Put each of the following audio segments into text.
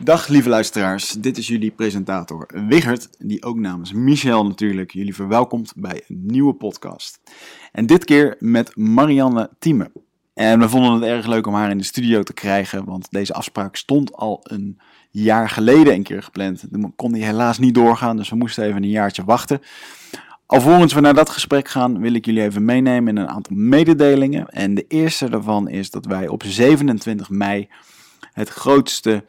Dag lieve luisteraars, dit is jullie presentator Wigert, die ook namens Michel natuurlijk jullie verwelkomt bij een nieuwe podcast. En dit keer met Marianne Thieme. En we vonden het erg leuk om haar in de studio te krijgen, want deze afspraak stond al een jaar geleden een keer gepland. Dan kon die helaas niet doorgaan, dus we moesten even een jaartje wachten. Alvorens we naar dat gesprek gaan, wil ik jullie even meenemen in een aantal mededelingen. En de eerste daarvan is dat wij op 27 mei het grootste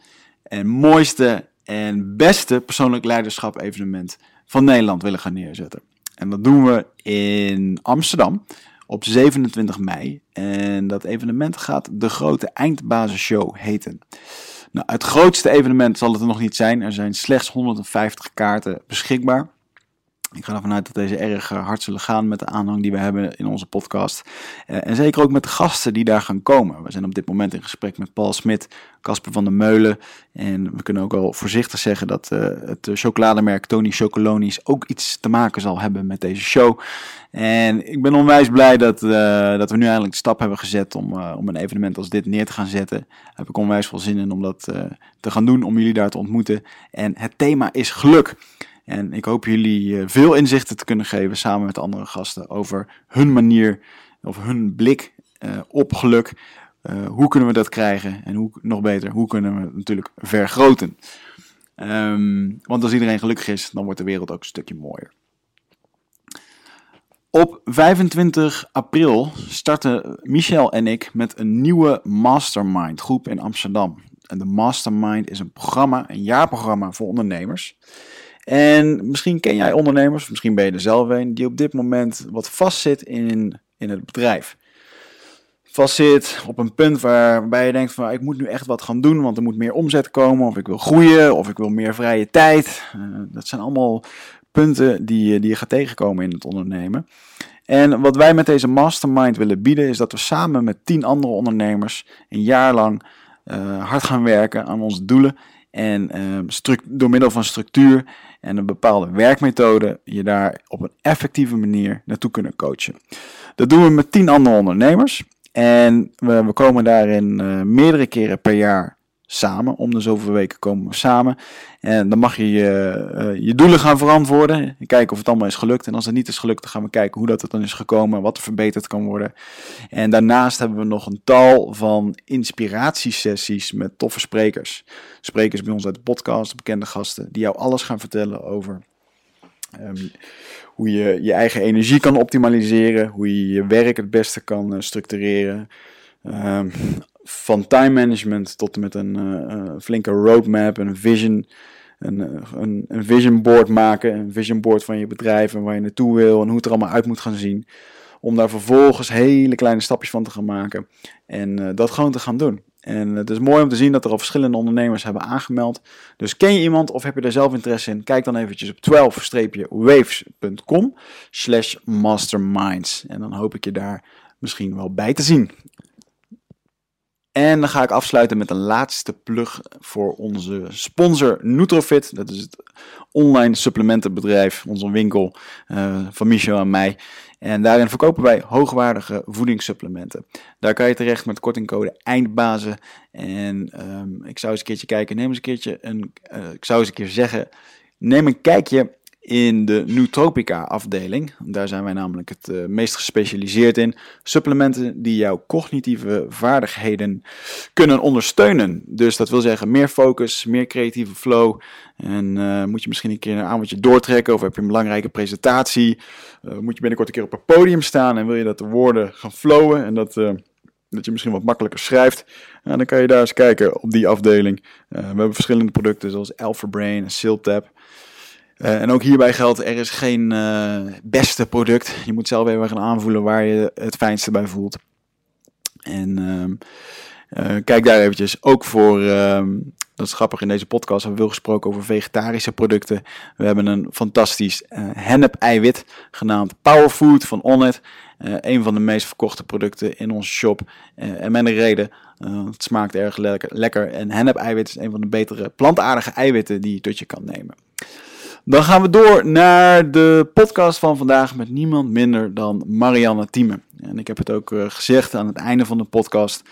en mooiste en beste persoonlijk leiderschap evenement van Nederland willen gaan neerzetten. En dat doen we in Amsterdam op 27 mei. En dat evenement gaat de grote eindbasisshow heten. Nou, het grootste evenement zal het er nog niet zijn. Er zijn slechts 150 kaarten beschikbaar. Ik ga ervan uit dat deze erg eh, hard zullen gaan met de aanhang die we hebben in onze podcast. Uh, en zeker ook met de gasten die daar gaan komen. We zijn op dit moment in gesprek met Paul Smit, Casper van der Meulen. En we kunnen ook al voorzichtig zeggen dat uh, het chocolademerk Tony Chocolonies ook iets te maken zal hebben met deze show. En ik ben onwijs blij dat, dat we nu eindelijk de stap hebben gezet om, om een evenement als dit neer te gaan zetten. Daar heb ik onwijs veel zin in om dat te gaan doen, om jullie daar te ontmoeten. En het thema is geluk. En ik hoop jullie eh, veel inzichten te kunnen geven samen met andere gasten over hun manier of hun blik uh, op geluk. Uh, hoe kunnen we dat krijgen en hoe, nog beter, hoe kunnen we het natuurlijk vergroten? Um, want als iedereen gelukkig is, dan wordt de wereld ook een stukje mooier. Op 25 april starten Michel en ik met een nieuwe mastermind groep in Amsterdam. En de mastermind is een programma, een jaarprogramma voor ondernemers. En misschien ken jij ondernemers, misschien ben je er zelf een, die op dit moment wat vastzit in, in het bedrijf. Vastzit op een punt waarbij je denkt van ik moet nu echt wat gaan doen, want er moet meer omzet komen, of ik wil groeien, of ik wil meer vrije tijd. Uh, dat zijn allemaal punten die, die je gaat tegenkomen in het ondernemen. En wat wij met deze mastermind willen bieden, is dat we samen met tien andere ondernemers een jaar lang uh, hard gaan werken aan onze doelen. En door middel van structuur en een bepaalde werkmethode je daar op een effectieve manier naartoe kunnen coachen. Dat doen we met tien andere ondernemers. En we, komen daarin uh, meerdere keren per jaar samen. Om de zoveel weken komen we samen. En dan mag je je, uh, je doelen gaan verantwoorden. Kijken of het allemaal is gelukt. En als het niet is gelukt, dan gaan we kijken hoe dat het dan is gekomen. Wat er verbeterd kan worden. En daarnaast hebben we nog een tal van inspiratiesessies met toffe sprekers. Sprekers bij ons uit de podcast, bekende gasten. Die jou alles gaan vertellen over um, hoe je je eigen energie kan optimaliseren. Hoe je je werk het beste kan uh, structureren. Um, van time management tot en met een uh, flinke roadmap, een vision, een, eh, een, een, vision board maken, een vision board van je bedrijf en waar je naartoe wil en hoe het er allemaal uit moet gaan zien. Om daar vervolgens hele kleine stapjes van te gaan maken en dat gewoon te gaan doen. En het is mooi om te zien dat er al verschillende ondernemers hebben aangemeld. Dus ken je iemand of heb je daar zelf interesse in? Kijk dan eventjes op 12-waves.com slash masterminds. En dan hoop ik je daar misschien wel bij te zien. En dan ga ik afsluiten met een laatste plug voor onze sponsor Nutrofit. Dat is het online supplementenbedrijf, onze winkel uh, van Michel en mij. En daarin verkopen wij hoogwaardige voedingssupplementen. Daar kan je terecht met kortingcode eindbazen. En um, ik zou eens een keertje kijken, neem eens een keertje een, uh, ik zou eens een keer zeggen, neem een kijkje in de Nootropica afdeling. Daar zijn wij namelijk het uh, meest gespecialiseerd in. Supplementen die jouw cognitieve vaardigheden kunnen ondersteunen. Dus dat wil zeggen meer focus, meer creatieve flow. En uh, moet je misschien een keer een avondje doortrekken of heb je een belangrijke presentatie. Uh, moet je binnenkort een keer op een podium staan en wil je dat de woorden gaan flowen en dat dat je misschien wat makkelijker schrijft. En dan kan je daar eens kijken op die afdeling. We hebben verschillende producten zoals Alpha Brain en Siltap. Uh, en ook hierbij geldt, er is geen uh, beste product. Je moet zelf even gaan aanvoelen waar je het fijnste bij voelt. En uh, kijk daar eventjes ook voor, ehm, dat is grappig in deze podcast, hebben we veel gesproken over vegetarische producten. We hebben een fantastisch hennep-eiwit genaamd Powerfood van Onnit. een van de meest verkochte producten in onze shop. en met een reden, het smaakt erg lekker. lekker. En hennep-eiwit is een van de betere plantaardige eiwitten die je tot je kan nemen. Dan gaan we door naar de podcast van vandaag met niemand minder dan Marianne Thieme. En ik heb het ook uh, gezegd aan het einde van de podcast.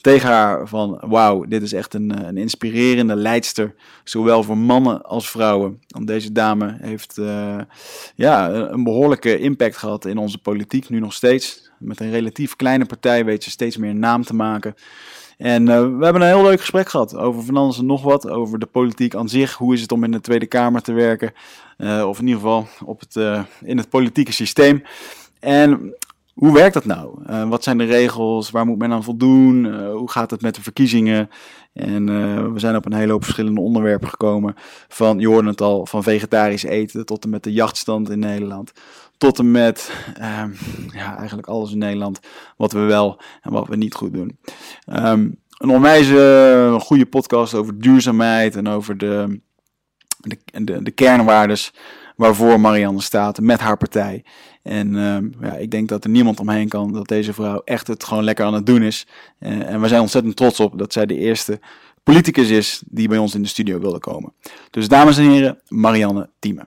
tegen haar van wauw, dit is echt een, een inspirerende leidster, zowel voor mannen als vrouwen. Want deze dame heeft ja, een behoorlijke impact gehad in onze politiek, nu nog steeds. Met een relatief kleine partij weet ze steeds meer naam te maken. En uh, we hebben een heel leuk gesprek gehad over van alles en nog wat. Over de politiek aan zich. Hoe is het om in de Tweede Kamer te werken? Uh, of in ieder geval op het, uh, in het politieke systeem. En hoe werkt dat nou? wat zijn de regels? Waar moet men aan voldoen? hoe gaat het met de verkiezingen? En we zijn op een hele hoop verschillende onderwerpen gekomen. Van, je het al, van vegetarisch eten tot en met de jachtstand in Nederland tot en met um, ja, eigenlijk alles in Nederland wat we wel en wat we niet goed doen. Um, een onwijs uh, goede podcast over duurzaamheid en over de, de, de, de kernwaardes waarvoor Marianne staat met haar partij. En um, ja, ik denk dat er niemand omheen kan dat deze vrouw echt het gewoon lekker aan het doen is. En we zijn ontzettend trots op dat zij de eerste politicus is die bij ons in de studio wilde komen. Dus dames en heren, Marianne Thieme.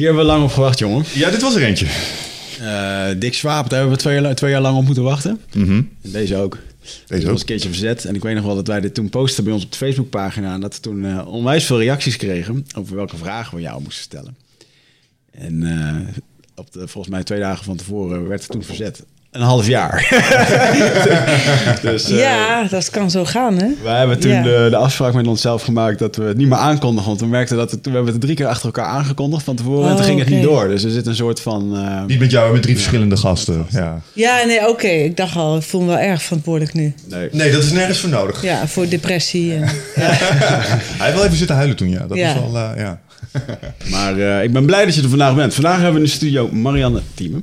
Hier hebben we lang op gewacht, jongen. Ja, dit was er eentje. Uh, Dick Swaap, daar hebben we twee, jaar, twee jaar lang op moeten wachten. Mm Deze ook. Deze was een keertje verzet. En ik weet nog wel dat wij dit toen posten bij ons op de Facebookpagina. En dat we toen uh, onwijs veel reacties kregen over welke vragen we jou moesten stellen. En uh, op de, volgens mij twee dagen van tevoren werd het toen verzet een half jaar. dus, ja, uh, dat kan zo gaan, hè? Wij hebben toen de, de, afspraak met onszelf gemaakt dat we het niet meer aankondigen. Want we merkten dat het, we hebben het drie keer achter elkaar aangekondigd van tevoren. Oh, en toen ging okay. het niet door. Dus er zit een soort van... Uh, niet met jou, met drie ja, verschillende gasten. Ja, ja nee, oké. Okay. Ik dacht al, ik voel me wel erg verantwoordelijk nu. Nee, nee dat is nergens voor nodig. Ja, voor depressie. En, Hij wil even zitten huilen toen, ja. Dat is wel, uh, ja. maar ik ben blij dat je er vandaag bent. Vandaag hebben we in de studio Marianne Thieme.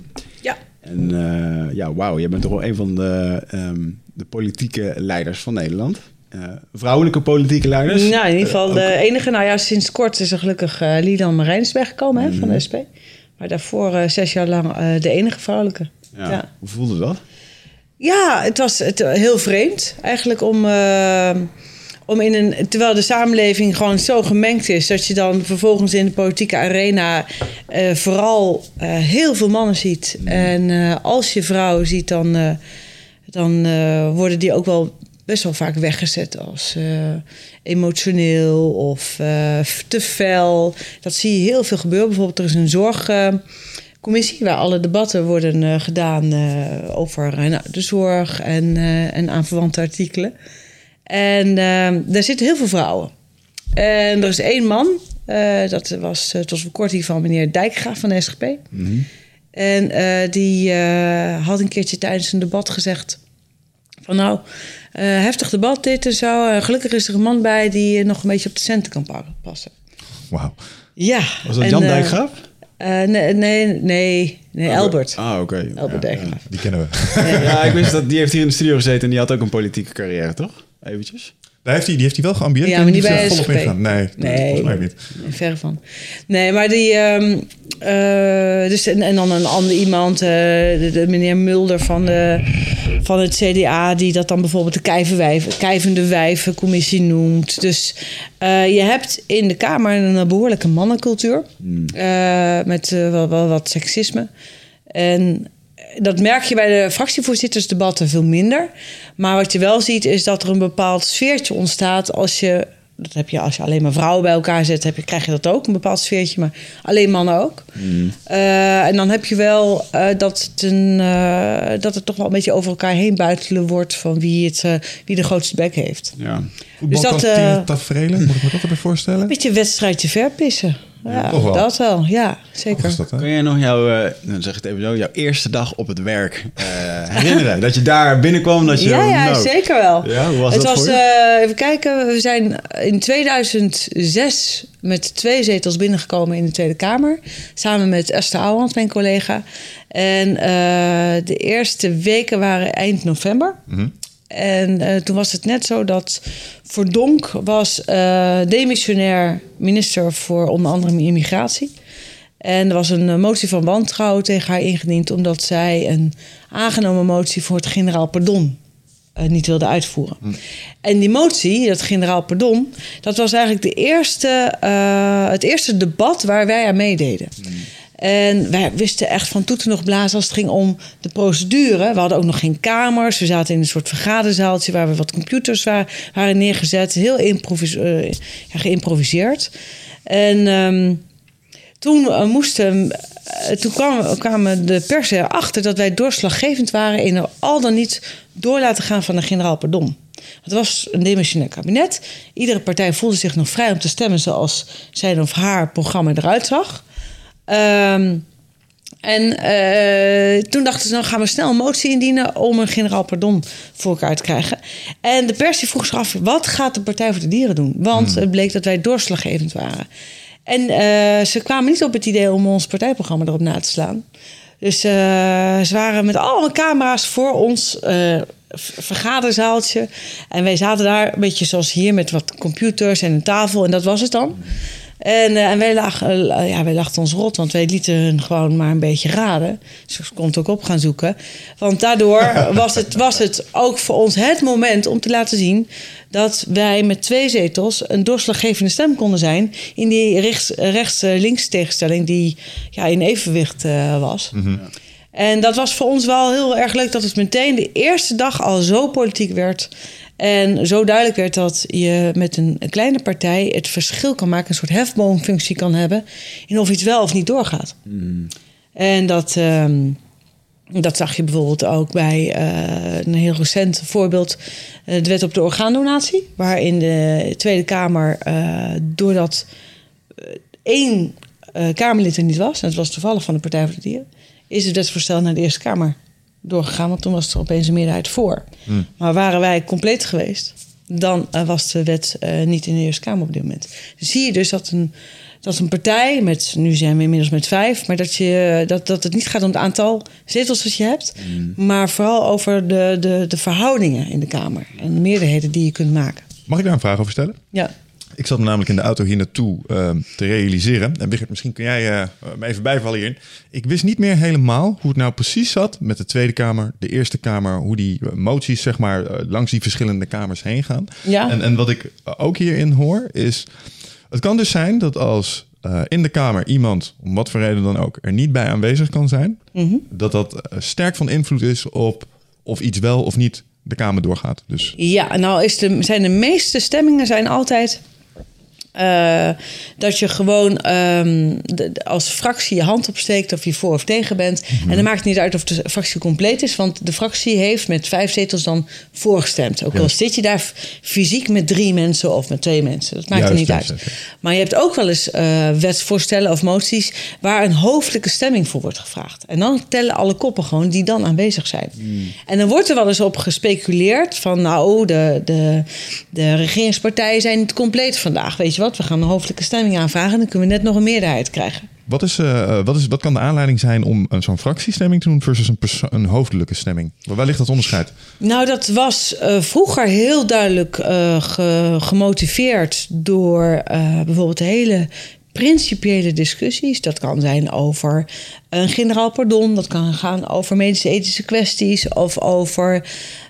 En uh, ja, wauw, jij bent toch wel een van de, um, de politieke leiders van Nederland. Uh, vrouwelijke politieke leiders? Nou, in ieder geval uh, de enige. Nou ja, sinds kort is er gelukkig Lidan Marijns weggekomen hè, van de SP. Maar daarvoor zes jaar lang de enige vrouwelijke. Ja. ja. Hoe voelde dat? Ja, het was het, heel vreemd eigenlijk om om in een, terwijl de samenleving gewoon zo gemengd is, dat je dan vervolgens in de politieke arena uh, vooral uh, heel veel mannen ziet. Mm. En uh, als je vrouwen ziet, dan, dan worden die ook wel best wel vaak weggezet als emotioneel of te fel. Dat zie je heel veel gebeuren. Bijvoorbeeld, er is een zorgcommissie waar alle debatten worden gedaan over nou, de zorg en, en aanverwante artikelen. En uh, daar zitten heel veel vrouwen. En er is één man, uh, dat was uh, tot voor kort hier van meneer Dijkgraaf van de SGP. Mm -hmm. En uh, die had een keertje tijdens een debat gezegd: van nou, heftig debat dit en zo. gelukkig is er een man bij die nog een beetje op de centen kan passen. Wauw. Ja. Was dat Jan Dijkgraaf? Uh, nee, nee, nee, nee, Albert. Ah, oké. Okay. Albert ja, ja, Die kennen we. ja, ik wist dat die heeft hier in de studio gezeten en die had ook een politieke carrière, toch? Eventjes. Daar heeft hij, die heeft hij wel geambieerd. Ja, maar niet bij volop ingaan. Nee, nee, volgens mij niet. Nee, ver van. Nee, maar die... Um, uh, dus, en, en, dan een ander iemand, uh, de, de, meneer Mulder van, de, van het CDA... die dat dan bijvoorbeeld de kijvende wijvencommissie noemt. Dus uh, je hebt in de Kamer een behoorlijke mannencultuur. Hmm. met wel, wel wat seksisme. En dat merk je bij de fractievoorzittersdebatten veel minder. Maar wat je wel ziet is dat er een bepaald sfeertje ontstaat als je dat heb je als je alleen maar vrouwen bij elkaar zet, heb je, krijg je dat ook, een bepaald sfeertje, maar alleen mannen ook. Eh, en dan heb je wel eh, dat, het een, eh, dat het toch wel een beetje over elkaar heen buitelen wordt van wie, het, eh, wie de grootste bek heeft. Ja. Eh, tafereelen, moet ik me dat erbij voorstellen? Een beetje een wedstrijdje verpissen. Ja, toch wel. dat wel, ja, zeker. dat, hè? Kun jij nog jouw, eh, dan zeg ik het even zo, jouw eerste dag op het werk eh, herinneren? dat je daar binnenkwam, dat je... Ja, ja, nou, zeker wel. Ja, hoe was het dat was, voor je? eh, even kijken, we zijn in 2006 met twee zetels binnengekomen in de Tweede Kamer. Samen met Esther Ouwand, mijn collega. En eh, de eerste weken waren eind november. En eh, toen was het net zo dat Verdonk was eh, demissionair minister voor onder andere immigratie. En er was een eh, motie van wantrouwen tegen haar ingediend... omdat zij een aangenomen motie voor het generaal pardon niet wilde uitvoeren. En die motie, dat generaal pardon... dat was eigenlijk de eerste, het eerste debat waar wij aan meededen. En wij wisten echt van toeten nog blazen als het ging om de procedure. We hadden ook nog geen kamers. We zaten in een soort vergaderzaaltje waar we wat computers wa- waren neergezet. Heel eh, ja, geïmproviseerd. En ehm, toen uh, moesten. eh, toen kwamen, de pers erachter dat wij doorslaggevend waren in al dan niet door laten gaan van de generaal pardon. Het was een demissionair kabinet. Iedere partij voelde zich nog vrij om te stemmen zoals zijn of haar programma eruit zag. Ehm, en eh, toen dachten ze, dan gaan we snel een motie indienen om een generaal pardon voor elkaar te krijgen. En de pers die vroeg zich af, wat gaat de Partij voor de Dieren doen? Want het bleek dat wij doorslaggevend waren. En eh, ze kwamen niet op het idee om ons partijprogramma erop na te slaan. Dus eh, ze waren met allemaal camera's voor ons vergaderzaaltje. En wij zaten daar een beetje zoals hier met wat computers en een tafel. En dat was het dan. En, eh, en wij, lagen, eh, ja, wij lachten ons rot, want wij lieten hun gewoon maar een beetje raden. Dus ze kon het ook op gaan zoeken. Want daardoor was het, was het ook voor ons het moment om te laten zien... dat wij met twee zetels een doorslaggevende stem konden zijn... in die rechts- rechts-links tegenstelling die ja, in evenwicht eh, was. En dat was voor ons wel heel erg leuk dat het meteen de eerste dag al zo politiek werd. En zo duidelijk werd dat je met een, kleine partij het verschil kan maken, een soort hefboomfunctie kan hebben in of iets wel of niet doorgaat. En dat, ehm, dat zag je bijvoorbeeld ook bij eh, een heel recent voorbeeld, eh, de wet op de orgaandonatie, waarin de Tweede Kamer, eh, doordat één Kamerlid er niet was, en het was toevallig van de Partij voor de Dieren, is het wetsvoorstel naar de Eerste Kamer doorgegaan, want toen was er opeens een meerderheid voor. Maar waren wij compleet geweest, dan eh, was de wet eh, niet in de Eerste Kamer op dit moment. Dus zie je dus dat een, dat een partij met, nu zijn we inmiddels met vijf, maar dat, je, dat, dat het niet gaat om het aantal zetels dat je hebt, maar vooral over de, de, de verhoudingen in de Kamer en de meerderheden die je kunt maken. Mag ik daar een vraag over stellen? Ja. Ik zat me namelijk in de auto hier naartoe eh, te realiseren. En Wigert, misschien kun jij eh, me even bijvallen hierin. Ik wist niet meer helemaal hoe het nou precies zat met de Tweede Kamer, de Eerste Kamer, hoe die eh, moties zeg maar eh, langs die verschillende kamers heen gaan. Ja. En, en wat ik ook hierin hoor is, het kan dus zijn dat als in de Kamer iemand, om wat voor reden dan ook, er niet bij aanwezig kan zijn, dat dat eh, sterk van invloed is op of iets wel of niet de Kamer doorgaat. Dus Ja, nou is de, zijn de meeste stemmingen zijn altijd eh, dat je gewoon ehm, de- als fractie je hand opsteekt of je voor of tegen bent. En dan maakt het niet uit of de fractie compleet is, want de fractie heeft met vijf zetels dan voorgestemd. Ook al zit je daar fysiek met drie mensen of met twee mensen. Dat maakt er niet uit. Maar je hebt ook wel eens eh, wetsvoorstellen of moties waar een hoofdelijke stemming voor wordt gevraagd. En dan tellen alle koppen gewoon die dan aanwezig zijn. En dan wordt er wel eens op gespeculeerd van nou, de, de, de regeringspartijen zijn niet compleet vandaag. Weet je wat, we gaan een hoofdelijke stemming aanvragen en dan kunnen we net nog een meerderheid krijgen. Wat, is, eh, wat, is, wat kan de aanleiding zijn om een zo'n fractiestemming te doen versus een, een hoofdelijke stemming? Waar ligt dat onderscheid? Nou, dat was eh, vroeger heel duidelijk eh, ge- gemotiveerd door eh, bijvoorbeeld hele principiële discussies. Dat kan zijn over een generaal pardon, dat kan gaan over medische ethische kwesties of over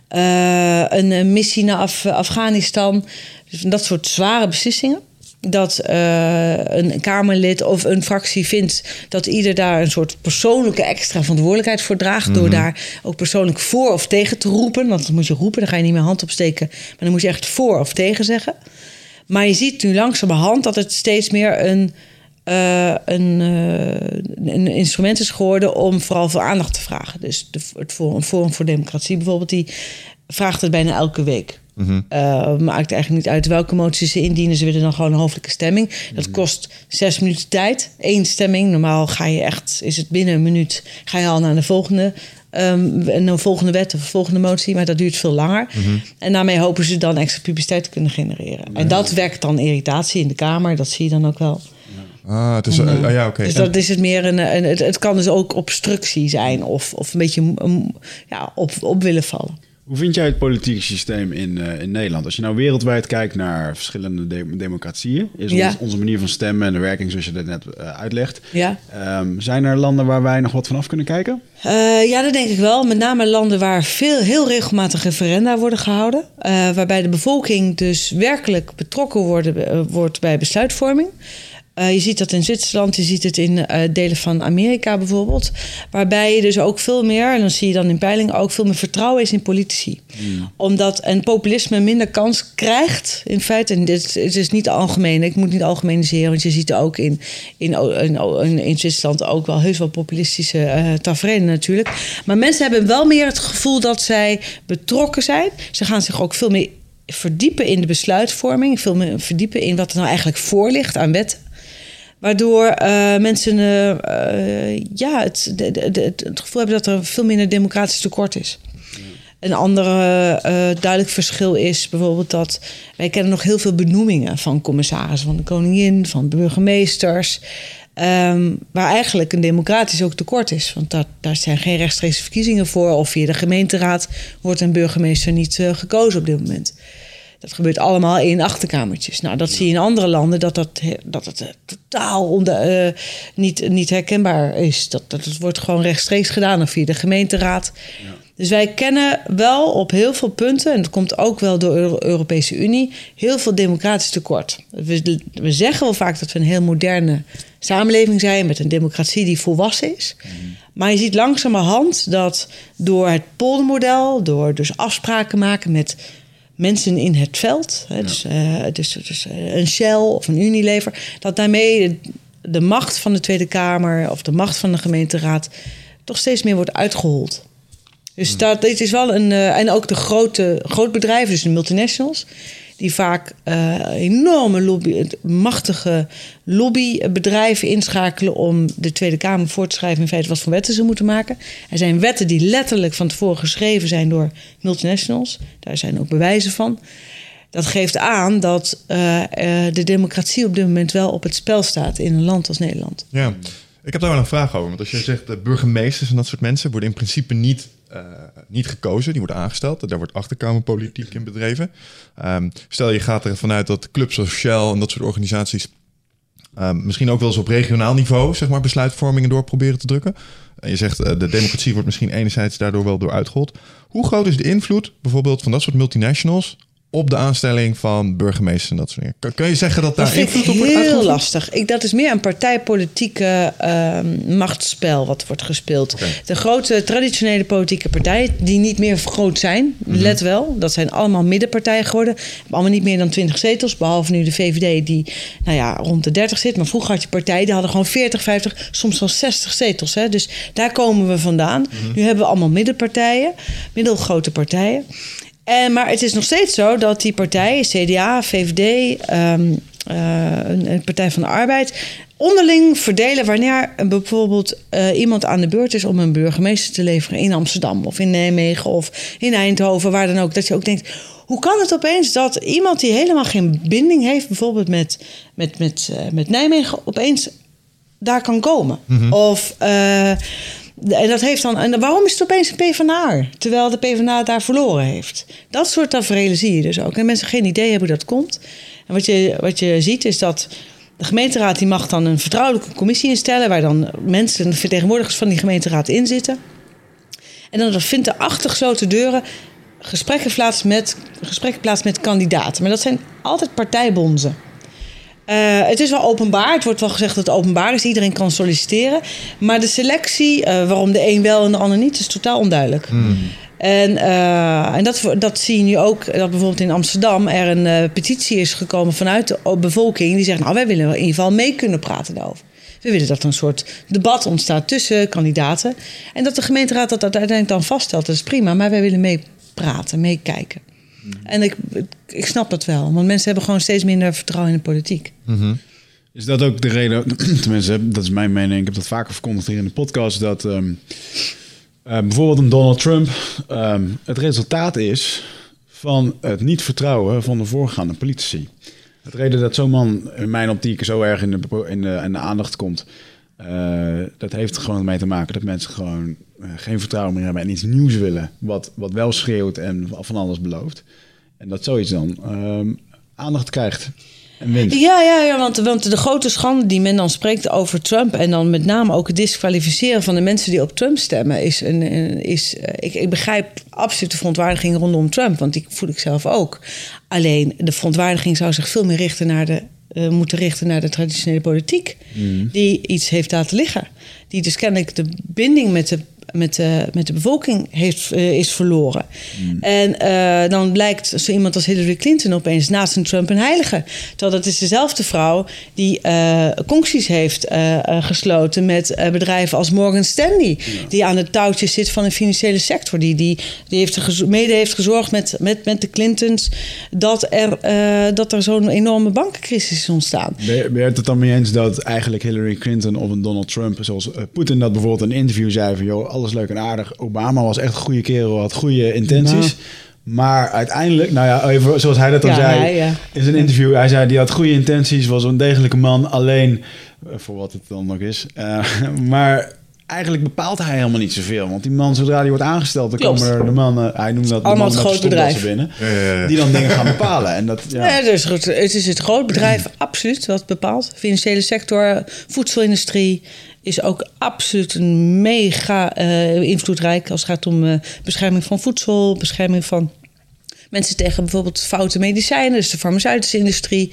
eh, een, eh, missie naar Af- Afghanistan. Dus dat soort zware beslissingen. Dat eh, een Kamerlid of een fractie vindt dat ieder daar een soort persoonlijke extra verantwoordelijkheid voor draagt. Door daar ook persoonlijk voor of tegen te roepen. Want dan moet je roepen, dan ga je niet meer hand opsteken. Maar dan moet je echt voor of tegen zeggen. Maar je ziet nu langzamerhand dat het steeds meer een, uh, een, uh, een, instrument is geworden om vooral voor aandacht te vragen. Dus de, het Forum, Forum voor Democratie bijvoorbeeld, die vraagt het bijna elke week. Mm maakt eigenlijk niet uit welke moties ze indienen. Ze willen dan gewoon een hoofdelijke stemming. Dat mhm. kost zes minuten tijd. Eén stemming. Normaal ga je echt, is het binnen een minuut, ga je al naar de volgende um, een volgende wet of een volgende motie, maar dat duurt veel langer. Mhm. En daarmee hopen ze dan extra publiciteit te kunnen genereren. En dat wekt dan irritatie in de Kamer, dat zie je dan ook wel. Ah, het is, uh, ja, oké. Dus dat is het meer een. een het, het, kan dus ook obstructie zijn of, of een beetje ja, op, op willen vallen. Hoe vind jij het politieke systeem in, uh, in Nederland? Als je nou wereldwijd kijkt naar verschillende democratieën, is ja. onze manier van stemmen en de werking zoals je dat net uh, uitlegt. Ja. Um, zijn er landen waar wij nog wat vanaf kunnen kijken? Uh, ja, dat denk ik wel. Met name landen waar veel, heel regelmatig referenda worden gehouden. waarbij de bevolking dus werkelijk betrokken worden, wordt bij besluitvorming. Uh, je ziet dat in Zwitserland, je ziet het in uh, delen van Amerika bijvoorbeeld. Waarbij je dus ook veel meer, en dan zie je dan in peilingen ook veel meer vertrouwen is in politici. Mm. Omdat een populisme minder kans krijgt, in feite. En dit het is niet algemeen, ik moet niet algemeniseren, want je ziet ook in, in, in, in Zwitserland ook wel heus wel populistische uh, tafereelen natuurlijk. Maar mensen hebben wel meer het gevoel dat zij betrokken zijn. Ze gaan zich ook veel meer verdiepen in de besluitvorming, veel meer verdiepen in wat er nou eigenlijk voor ligt aan wet Waardoor uh, mensen uh, ja, het, het, gevoel hebben dat er veel minder democratisch tekort is. Een andere uh, duidelijk verschil is bijvoorbeeld dat wij kennen nog heel veel benoemingen van commissarissen van de koningin, van burgemeesters. Um, waar eigenlijk een democratisch ook tekort is. Want dat, daar zijn geen rechtstreekse verkiezingen voor. Of via de gemeenteraad wordt een burgemeester niet gekozen op dit moment. Dat gebeurt allemaal in achterkamertjes. Nou, dat zie je in andere landen dat, dat, dat het eh, totaal onder, uh, niet, niet herkenbaar is. Dat, dat het wordt gewoon rechtstreeks gedaan of via de gemeenteraad. Ja. Dus wij kennen wel op heel veel punten, en dat komt ook wel door de Europese Unie, heel veel democratisch tekort. We, we zeggen wel vaak dat we een heel moderne samenleving zijn met een democratie die volwassen is. Mhm. Maar je ziet langzamerhand dat door het poldermodel, door dus afspraken maken met mensen in het veld, hè, dus, uh, dus, dus uh, een Shell of een Unilever, dat daarmee de, macht van de Tweede Kamer of de macht van de gemeenteraad toch steeds meer wordt uitgehold. Dus hmm. dat, dit is wel een. Uh, en ook de grote grootbedrijven, dus de multinationals die vaak uh, enorme lobby, machtige lobbybedrijven inschakelen om de Tweede Kamer voor te schrijven in feite wat voor wetten ze moeten maken. Er zijn wetten die letterlijk van tevoren geschreven zijn door multinationals. Daar zijn ook bewijzen van. Dat geeft aan dat uh, uh, de democratie op dit moment wel op het spel staat in een land als Nederland. Ja, ik heb daar wel een vraag over. Want als je zegt burgemeesters en dat soort mensen worden in principe niet uh, niet gekozen, die worden aangesteld. Daar wordt achterkamerpolitiek in bedreven. Um, stel je gaat ervan uit dat clubs zoals Shell en dat soort organisaties um, misschien ook wel eens op regionaal niveau zeg maar, besluitvormingen door proberen te drukken. En je zegt uh, de democratie wordt misschien enerzijds daardoor wel door uitgehold. Hoe groot is de invloed bijvoorbeeld van dat soort multinationals op de aanstelling van burgemeesters en dat soort dingen. Kun je zeggen dat daar invloed op wordt Heel lastig. Ik, dat is meer een partijpolitieke uh, machtsspel wat wordt gespeeld. De grote traditionele politieke partijen, die niet meer groot zijn, mhm. let wel, dat zijn allemaal middenpartijen geworden. Allemaal niet meer dan 20 zetels, behalve nu de VVD die nou ja, rond de 30 zit. Maar vroeger had je partijen die hadden gewoon 40, 50, soms wel 60 zetels. Hè. Dus daar komen we vandaan. Mhm. Nu hebben we allemaal middenpartijen, middelgrote partijen. En, maar het is nog steeds zo dat die partijen, CDA, VVD, um, uh, een, Partij van de Arbeid, onderling verdelen wanneer bijvoorbeeld uh, iemand aan de beurt is om een burgemeester te leveren in Amsterdam of in Nijmegen of in Eindhoven, waar dan ook. Dat je ook denkt, hoe kan het opeens dat iemand die helemaal geen binding heeft, bijvoorbeeld met, met, met, uh, met Nijmegen, opeens daar kan komen? Mm -hmm. Of. En dat heeft dan. En waarom is het opeens een PvdA? Terwijl de PvdA daar verloren heeft. Dat soort tafereelen zie je dus ook. En mensen geen idee hebben hoe dat komt. En wat je, wat je ziet is dat. De gemeenteraad die mag dan een vertrouwelijke commissie instellen. Waar dan mensen, vertegenwoordigers van die gemeenteraad in zitten. En dan vindt er achter gesloten deuren gesprekken plaats met, gesprekken plaats met kandidaten. Maar dat zijn altijd partijbonzen. Uh, het is wel openbaar. Het wordt wel gezegd dat het openbaar is. Iedereen kan solliciteren. Maar de selectie, uh, waarom de een wel en de ander niet, is totaal onduidelijk. Hmm. En, uh, en dat, dat zie je nu ook, dat bijvoorbeeld in Amsterdam er een petitie is gekomen vanuit de bevolking. Die zegt, nou wij willen in ieder geval mee kunnen praten daarover. We willen dat er een soort debat ontstaat tussen kandidaten. En dat de gemeenteraad dat uiteindelijk dan vaststelt, dat is prima. Maar wij willen meepraten, meekijken. Mm -hmm. En ik, ik snap dat wel, want mensen hebben gewoon steeds minder vertrouwen in de politiek. Mm -hmm. Is dat ook de reden, tenminste, dat is mijn mening, ik heb dat vaker verkondigd hier in de podcast, dat um, uh, bijvoorbeeld een Donald Trump um, het resultaat is van het niet vertrouwen van de voorgaande politici. Het reden dat zo'n man in mijn optiek zo erg in de, in de, in de aandacht komt, uh, dat heeft er gewoon mee te maken dat mensen gewoon geen vertrouwen meer hebben en iets nieuws willen, wat, wat wel schreeuwt en van alles belooft. En dat zoiets dan um, aandacht krijgt. En. Ja, ja, ja want, want de grote schande die men dan spreekt over Trump... en dan met name ook het disqualificeren van de mensen die op Trump stemmen... is, een, is ik, ik begrijp absoluut de verontwaardiging rondom Trump... want die voel ik zelf ook. Alleen de verontwaardiging zou zich veel meer richten naar de, uh, moeten richten naar de traditionele politiek... Mm. die iets heeft laten liggen. Die dus kennelijk de binding met de met de, met de bevolking heeft, uh, is verloren. Mm. En uh, dan blijkt zo iemand als Hillary Clinton opeens naast een Trump een heilige. Terwijl dat is dezelfde vrouw die concties heeft gesloten met bedrijven als Morgan Stanley. Ja. Die aan het touwtje zit van de financiële sector. Die, die, die heeft mede heeft gezorgd met, met, met de Clintons dat er, dat er zo'n enorme bankencrisis is ontstaan. Ben je, ben je het er dan mee eens dat eigenlijk Hillary Clinton of een Donald Trump, zoals Poetin dat bijvoorbeeld in een interview zei van joh, alles leuk en aardig. Obama was echt een goede kerel, had goede intenties. Nou. Maar uiteindelijk, nou ja, even zoals hij dat dan Ja, zei hij, ja. in zijn interview. Hij zei, die had goede intenties, was een degelijke man. Alleen, eh, voor wat het dan nog is. Eh, maar eigenlijk bepaalt hij helemaal niet zoveel. Want die man, zodra die wordt aangesteld, dan Klopt. komen er de mannen... Hij noemt dat de Allemaal mannen het groot bedrijf. binnen. Ja, ja, ja. Die dan dingen gaan bepalen. En dat, ja. Ja, dus goed, het is het groot bedrijf, absoluut, wat bepaalt. Financiële sector, voedselindustrie is ook absoluut een mega eh, invloedrijk als het gaat om eh, bescherming van voedsel, bescherming van mensen tegen bijvoorbeeld foute medicijnen, dus de farmaceutische industrie.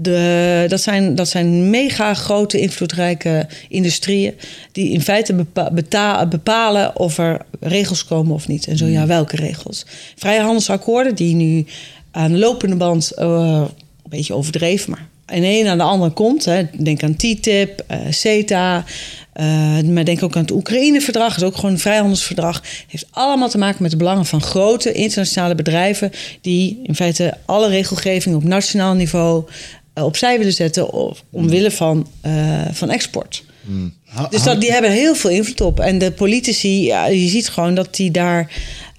De, dat, zijn, dat zijn mega grote, invloedrijke industrieën die in feite bepa- beta- bepalen of er regels komen of niet. En zo ja, welke regels. Vrijhandelsakkoorden die nu aan de lopende band eh, een beetje overdreven, maar in een aan de andere komt. Hè. Denk aan TTIP, eh, CETA. eh, maar denk ook aan het Oekraïne-verdrag. Dat is ook gewoon een vrijhandelsverdrag. heeft allemaal te maken met de belangen van grote internationale bedrijven. die in feite alle regelgeving op nationaal niveau eh, opzij willen zetten. Of, omwille van, eh, van export. Ha- Dus dat, die hebben heel veel invloed op. En de politici, ja, je ziet gewoon dat die daar.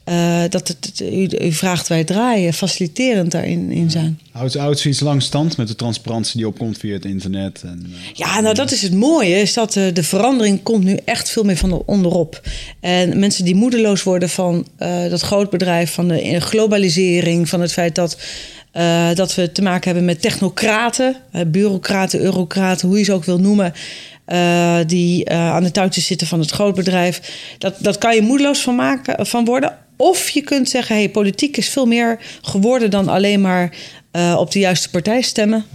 Eh, dat het, u, u vraagt wij draaien, faciliterend daarin in zijn. Houdt, houdt zoiets lang stand met de transparantie die opkomt via het internet? En, eh, Ja, nou dat is het mooie, is dat eh, de verandering komt nu echt veel meer van de onderop. En mensen die moedeloos worden van dat grootbedrijf, van de globalisering, van het feit dat, dat we te maken hebben met technocraten, bureaucraten, eurocraten, hoe je ze ook wil noemen. die aan de touwtjes zitten van het grootbedrijf. Dat, dat kan je moedeloos van, maken, van worden. Of je kunt zeggen, hey, politiek is veel meer geworden dan alleen maar eh, op de juiste partij stemmen.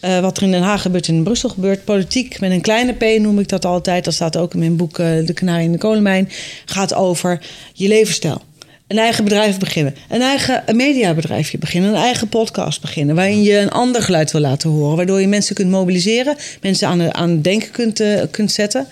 Eh, wat er in Den Haag gebeurt en in Brussel gebeurt. Politiek met een kleine p noem ik dat altijd. Dat staat ook in mijn boek eh, De Kanarie in de Kolenmijn. Gaat over je levensstijl. Een eigen bedrijf beginnen. Een eigen mediabedrijfje beginnen. Een eigen podcast beginnen. Waarin je een ander geluid wil laten horen. Waardoor je mensen kunt mobiliseren. Mensen aan, de- aan het denken kunt, kunt zetten.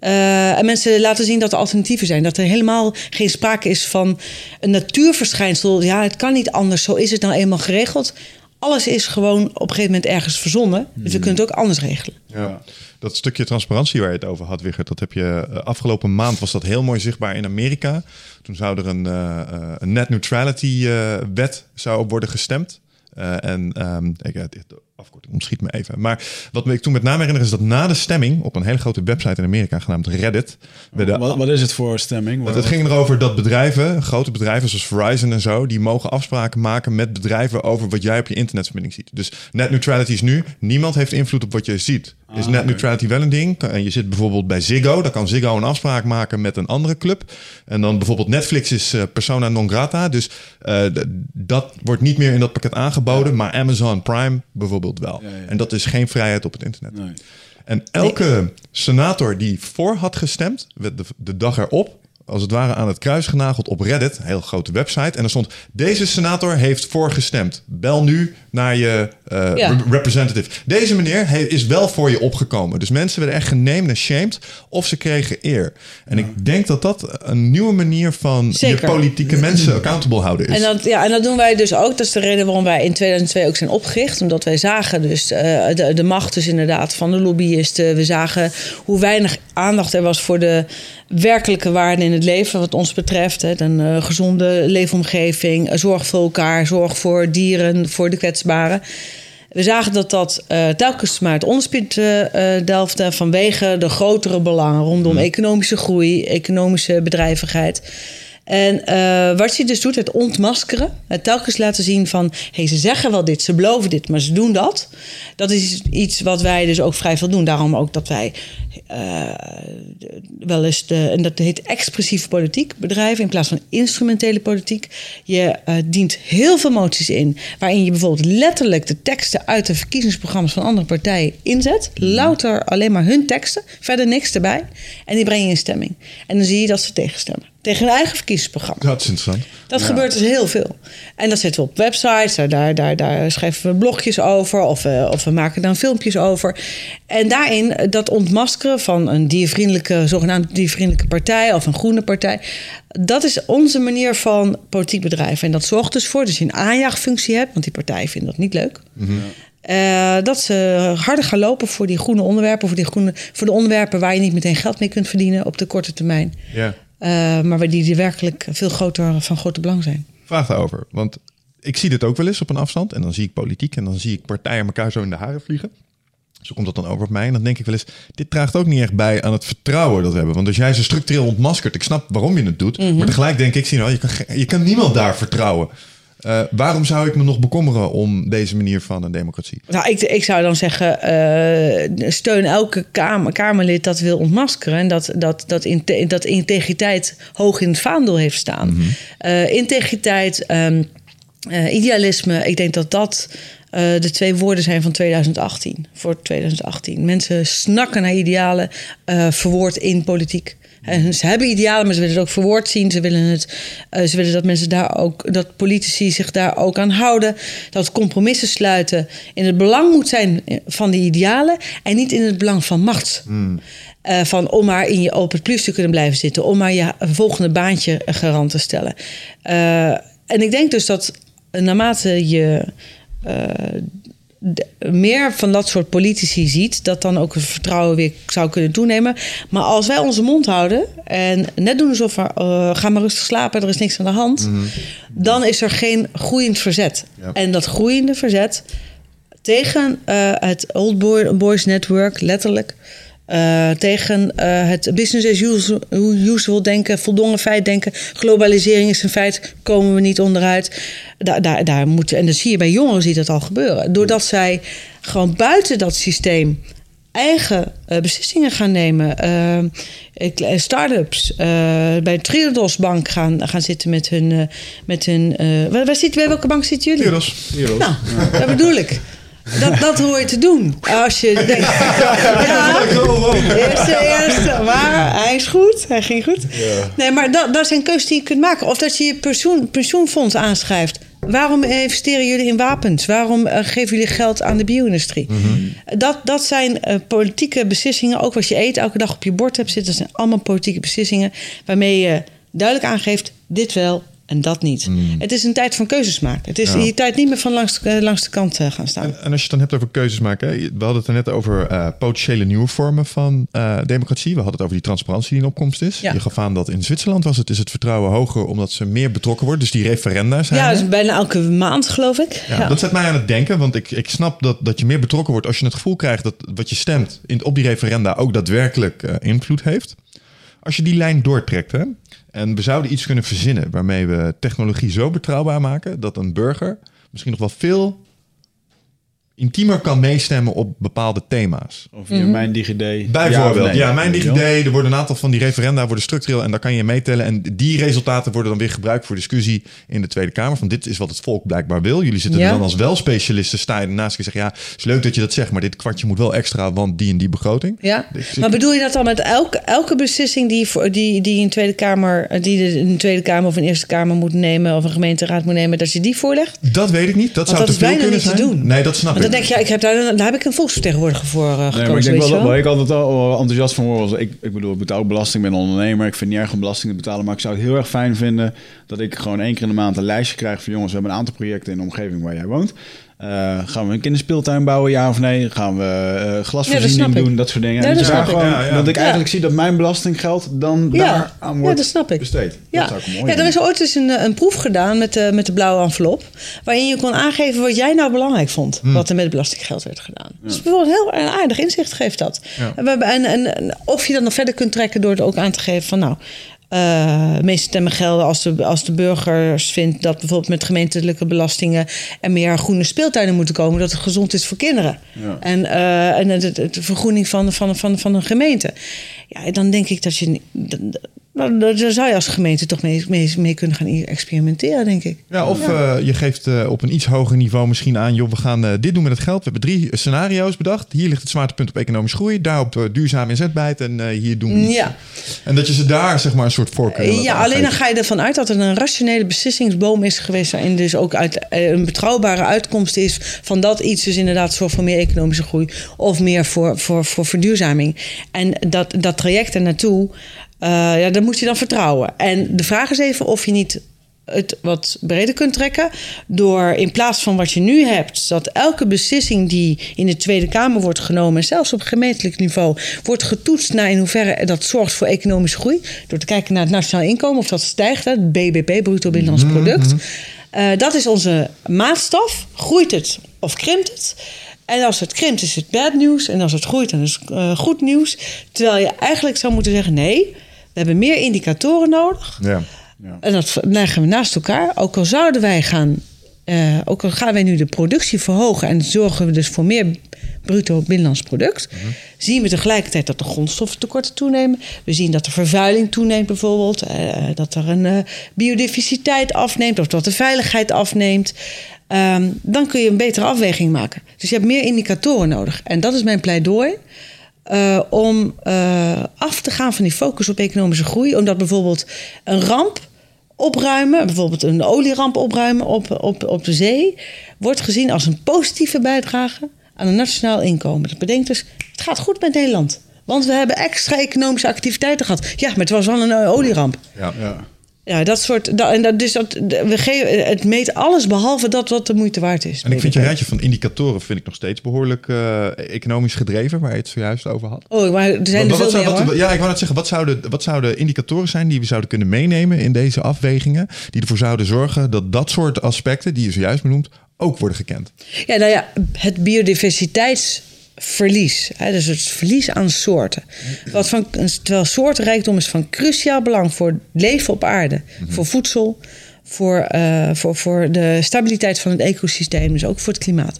Eh, en mensen laten zien dat er alternatieven zijn. Dat er helemaal geen sprake is van een natuurverschijnsel. Ja, het kan niet anders. Zo is het nou eenmaal geregeld. Alles is gewoon op een gegeven moment ergens verzonnen. Dus we kunnen het ook anders regelen. Ja. Dat stukje transparantie waar je het over had, Wigert, dat heb je eh, afgelopen maand was dat heel mooi zichtbaar in Amerika. Toen zou er een, eh, eh, een net neutrality eh, wet zou op worden gestemd. Eh, en ehm, ik, ontschiet me even. Maar wat me ik toen met name herinner is dat na de stemming op een hele grote website in Amerika genaamd Reddit. wat, wat is het voor stemming? het, het ging erover dat bedrijven, grote bedrijven zoals Verizon en zo, die mogen afspraken maken met bedrijven over wat jij op je internetverbinding ziet. Dus net neutrality is nu, niemand heeft invloed op wat je ziet. Is net neutrality wel een ding? En je zit bijvoorbeeld bij Ziggo, dan kan Ziggo een afspraak maken met een andere club. En dan bijvoorbeeld Netflix is eh, persona non grata, dus eh, dat wordt niet meer in dat pakket aangeboden, maar Amazon Prime bijvoorbeeld wel. Ja, ja. En dat is geen vrijheid op het internet. Nee. En elke senator die voor had gestemd, werd de, de dag erop als het ware aan het kruis genageld op Reddit, een heel grote website. En er stond: Deze senator heeft voorgestemd. Bel nu naar je uh, Ja. re- representative. Deze meneer he- is wel voor je opgekomen. Dus mensen werden echt genamed en shamed of ze kregen eer. En ik denk dat dat een nieuwe manier van Zeker. je politieke mensen accountable houden is. En dat, ja, en dat doen wij dus ook. Dat is de reden waarom wij in 2002 ook zijn opgericht. Omdat wij zagen dus eh, de, de macht dus inderdaad van de lobbyisten. We zagen hoe weinig aandacht er was voor de werkelijke waarden in het leven wat ons betreft. Hè. Een eh, gezonde leefomgeving, eh, zorg voor elkaar, zorg voor dieren, voor de kwetsbaren. We zagen dat dat eh, telkens maar het onderspit delfde vanwege de grotere belangen rondom economische groei, economische bedrijvigheid. En eh, wat je dus doet, het ontmaskeren, het telkens laten zien van, hey, ze zeggen wel dit, ze beloven dit, maar ze doen dat. Dat is iets wat wij dus ook vrij veel doen. Daarom ook dat wij eh, wel eens de, en dat heet expressieve politiek bedrijven in plaats van instrumentele politiek. Je eh, dient heel veel moties in, waarin je bijvoorbeeld letterlijk de teksten uit de verkiezingsprogramma's van andere partijen inzet. Louter alleen maar hun teksten, verder niks erbij. En die breng je in stemming. En dan zie je dat ze tegenstemmen. Tegen hun eigen verkiezingsprogramma. dat is interessant. Dat gebeurt dus heel veel. En dat zetten we op websites, daar, daar, daar, daar schrijven we blogjes over of, we- of we maken dan filmpjes over. En daarin dat ontmaskeren van een diervriendelijke, zogenaamd diervriendelijke partij of een groene partij. Dat is onze manier van politiek bedrijven. En dat zorgt dus voor dat je een aanjaagfunctie hebt, want die partijen vinden dat niet leuk. Eh, dat ze harder gaan lopen voor die groene onderwerpen, voor, die groene, voor de onderwerpen waar je niet meteen geld mee kunt verdienen op de korte termijn. Ja. Eh, maar die, die werkelijk veel groter van grote belang zijn. Vraag daarover. Want ik zie dit ook wel eens op een afstand. En dan zie ik politiek en dan zie ik partijen elkaar zo in de haren vliegen. Zo komt dat dan over op mij. En dan denk ik wel eens, dit draagt ook niet echt bij aan het vertrouwen dat we hebben. Want als jij ze structureel ontmaskert, ik snap waarom je het doet. Maar tegelijk denk ik, zie nou, je kan, je kan niemand daar vertrouwen. Eh, waarom zou ik me nog bekommeren om deze manier van een democratie? Nou, ik, ik zou dan zeggen, eh, steun elke kamer, Kamerlid dat wil ontmaskeren. En dat, dat, dat, dat integriteit hoog in het vaandel heeft staan. Eh, integriteit, ehm, eh, idealisme, ik denk dat dat de twee woorden zijn van 2018. Voor 2018. Mensen snakken naar idealen, verwoord in politiek. En ze hebben idealen, maar ze willen het ook verwoord zien. Ze willen, het, eh, ze willen dat mensen daar ook, dat politici zich daar ook aan houden. Dat compromissen sluiten in het belang moet zijn van die idealen en niet in het belang van macht. Eh, van om maar in je open plus te kunnen blijven zitten, om maar je volgende baantje garant te stellen. Eh, en ik denk dus dat naarmate je eh, meer van dat soort politici ziet, dat dan ook het vertrouwen weer zou kunnen toenemen. Maar als wij onze mond houden en net doen alsof we eh, ga maar rustig slapen, er is niks aan de hand, dan is er geen groeiend verzet. Ja. En dat groeiende verzet tegen eh, het Old Boy- Boys Network, letterlijk. Eh, tegen eh, het business as usual, usual denken, voldongen feit denken. Globalisering is een feit, komen we niet onderuit. Daar, daar, daar moet, en dat zie je bij jongeren zie je dat al gebeuren. Doordat zij gewoon buiten dat systeem eigen eh, beslissingen gaan nemen. eh, start-ups bij Triodos Bank gaan, gaan zitten met hun... met hun waar, waar zitten, bij welke bank zitten jullie? Triodos. Nou, dat bedoel ik. Dat, dat hoor je te doen. Als je denkt... Ja, eerste, eerste. Maar hij is goed. Hij ging goed. Nee, maar dat, dat zijn keuzes die je kunt maken. Of dat je je pensioen, pensioenfonds aanschrijft. Waarom investeren jullie in wapens? Waarom eh, geven jullie geld aan de bio-industrie? dat, dat zijn eh, politieke beslissingen. Ook wat je eet, elke dag op je bord hebt zitten. Dat zijn allemaal politieke beslissingen. Waarmee je duidelijk aangeeft, dit wel en dat niet. Het is een tijd van keuzes maken. Het is Ja. die tijd niet meer van langs, eh, langs de kant eh, gaan staan. En, en als je het dan hebt over keuzes maken, hè, we hadden het er net over eh, potentiële nieuwe vormen van democratie. We hadden het over die transparantie die in opkomst is. Ja. Je gaf aan dat in Zwitserland was het, is het vertrouwen hoger omdat ze meer betrokken worden. Dus die referenda zijn. Ja, is bijna elke maand, geloof ik. Ja, Ja. Dat zet mij aan het denken, want ik, ik snap dat, dat je meer betrokken wordt als je het gevoel krijgt dat wat je stemt in, op die referenda ook daadwerkelijk invloed heeft. Als je die lijn doortrekt, hè, en we zouden iets kunnen verzinnen waarmee we technologie zo betrouwbaar maken dat een burger misschien nog wel veel intiemer kan meestemmen op bepaalde thema's. Of via mijn DigiD. Bijvoorbeeld, ja, ja, of nee, mijn je DigiD, er worden een aantal van die referenda worden structureel en daar kan je meetellen. En die resultaten worden dan weer gebruikt voor discussie in de Tweede Kamer. Van dit is wat het volk blijkbaar wil. Jullie zitten Ja. er dan als wel specialisten, sta je ernaast en zeggen ja, het is leuk dat je dat zegt, maar dit kwartje moet wel extra, want die en die begroting. Ja, Dus ik- maar bedoel je dat dan met elke, elke beslissing die, voor, die, die een Tweede Kamer, die de een Tweede Kamer of een Eerste Kamer moet nemen of een gemeenteraad moet nemen, dat je die voorlegt? Dat weet ik niet. Dat zou dat te veel kunnen te zijn. doen. Nee, dat snap Want dan denk je, ja, ik heb daar, daar heb ik een volksvertegenwoordiger voor eh, gekozen. Nee, maar ik denk wel dat wel? waar ik altijd al enthousiast van. Was, ik, ik bedoel, ik betaal ook belasting, ik ben ondernemer. Ik vind niet erg om belasting te betalen. Maar ik zou het heel erg fijn vinden dat ik gewoon één keer in de maand een lijstje krijg van jongens, we hebben een aantal projecten in de omgeving waar jij woont. Eh, gaan we een kinderspeeltuin bouwen, ja of nee? Gaan we eh, glasvoorziening doen, dat soort dingen. Ja, En dat daar snap ik. gewoon, Ja, ja. Dat ik Ja. eigenlijk zie dat mijn belastinggeld dan Ja. daar aan Ja, wordt dat snap ik. besteed. Ja, Dat zou ik mooi ja er is ooit eens een, eh, een proef gedaan met de, met de blauwe envelop. Waarin je kon aangeven wat jij nou belangrijk vond. Hmm. Wat er met belastinggeld werd gedaan. Dus bijvoorbeeld heel een aardig inzicht geeft dat. Ja. En, en of je dat nog verder kunt trekken door het ook aan te geven van nou. Eh meeste stemmen gelden als de, als de burgers vindt dat bijvoorbeeld met gemeentelijke belastingen er meer groene speeltuinen moeten komen, dat het gezond is voor kinderen. Ja. En, eh, en de, de, de vergroening van, van, van, van een gemeente. Ja, dan denk ik dat je. Nou, daar zou je als gemeente toch mee, mee, mee kunnen gaan experimenteren, denk ik. Ja, of eh, je geeft eh, op een iets hoger niveau misschien aan, joh, we gaan eh, dit doen met het geld. We hebben drie scenario's bedacht. Hier ligt het zwaartepunt op economische groei, daarop duurzame inzetbaarheid en hier doen we. Ja, En dat je ze daar zeg maar een soort voorkeur ja alleen dan ga je ervan uit dat er een rationele beslissingsboom is geweest. waarin dus ook uit, een betrouwbare uitkomst is van dat iets, dus inderdaad zorgt voor meer economische groei. of meer voor, voor, voor verduurzaming. En dat, dat traject er naartoe, eh, ja, daar moet je dan vertrouwen. En de vraag is even of je niet het wat breder kunt trekken. Door in plaats van wat je nu hebt, dat elke beslissing die in de Tweede Kamer wordt genomen, en zelfs op gemeentelijk niveau, wordt getoetst naar in hoeverre dat zorgt voor economische groei. Door te kijken naar het nationaal inkomen, of dat stijgt, het BBP, bruto binnenlands product. Eh, dat is onze maatstaf. Groeit het of krimpt het? En als het krimpt, is het bad nieuws. En als het groeit, dan is het eh, goed nieuws. Terwijl je eigenlijk zou moeten zeggen: nee, we hebben meer indicatoren nodig. Ja. En dat leggen we naast elkaar. Ook al zouden wij gaan, eh, ook al gaan wij nu de productie verhogen en zorgen we dus voor meer bruto binnenlands product, zien we tegelijkertijd dat de grondstoffentekorten toenemen. We zien dat de vervuiling toeneemt bijvoorbeeld, eh, dat er een eh, biodiversiteit afneemt of dat de veiligheid afneemt. Ehm, dan kun je een betere afweging maken. Dus je hebt meer indicatoren nodig. En dat is mijn pleidooi. Eh, om eh, af te gaan van die focus op economische groei. Omdat bijvoorbeeld een ramp opruimen, bijvoorbeeld een olieramp opruimen op, op, op de zee, wordt gezien als een positieve bijdrage aan een nationaal inkomen. Dat betekent dus, het gaat goed met Nederland. Want we hebben extra economische activiteiten gehad. Ja, maar het was wel een eh, olieramp. Ja. Ja. Ja, dat soort. Dat, en dat, dus dat, we geven, het meet alles behalve dat wat de moeite waard is. En ik vind je rijtje van indicatoren vind ik nog steeds behoorlijk eh, economisch gedreven, waar je het zojuist over had. Oh, maar er zijn er Wat- veel meer wat- ja, ik wou net zeggen, wat zouden, wat zouden indicatoren zijn die we zouden kunnen meenemen in deze afwegingen, die ervoor zouden zorgen dat dat soort aspecten, die je zojuist benoemt, ook worden gekend? Ja, nou ja, het biodiversiteitsverlies. Hè, dus het verlies aan soorten. Wat van, terwijl soortenrijkdom is van cruciaal belang voor het leven op aarde. Voor voedsel, voor, eh, voor, voor de stabiliteit van het ecosysteem. Dus ook voor het klimaat.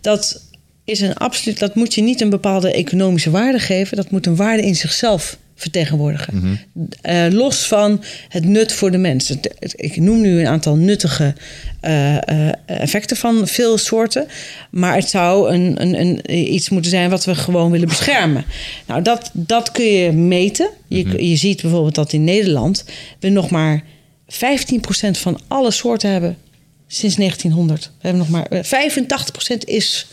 Dat is een absoluut, dat moet je niet een bepaalde economische waarde geven. Dat moet een waarde in zichzelf vertegenwoordigen. Eh, los van het nut voor de mens. Het- het- Ik noem nu een aantal nuttige eh, eh, effecten van veel soorten. Maar het zou een, een, een, iets moeten zijn wat we gewoon willen beschermen. Nou, dat, dat kun je meten. Je, je ziet bijvoorbeeld dat in Nederland we nog maar 15% van alle soorten hebben sinds 1900. We hebben nog maar eh, 85% is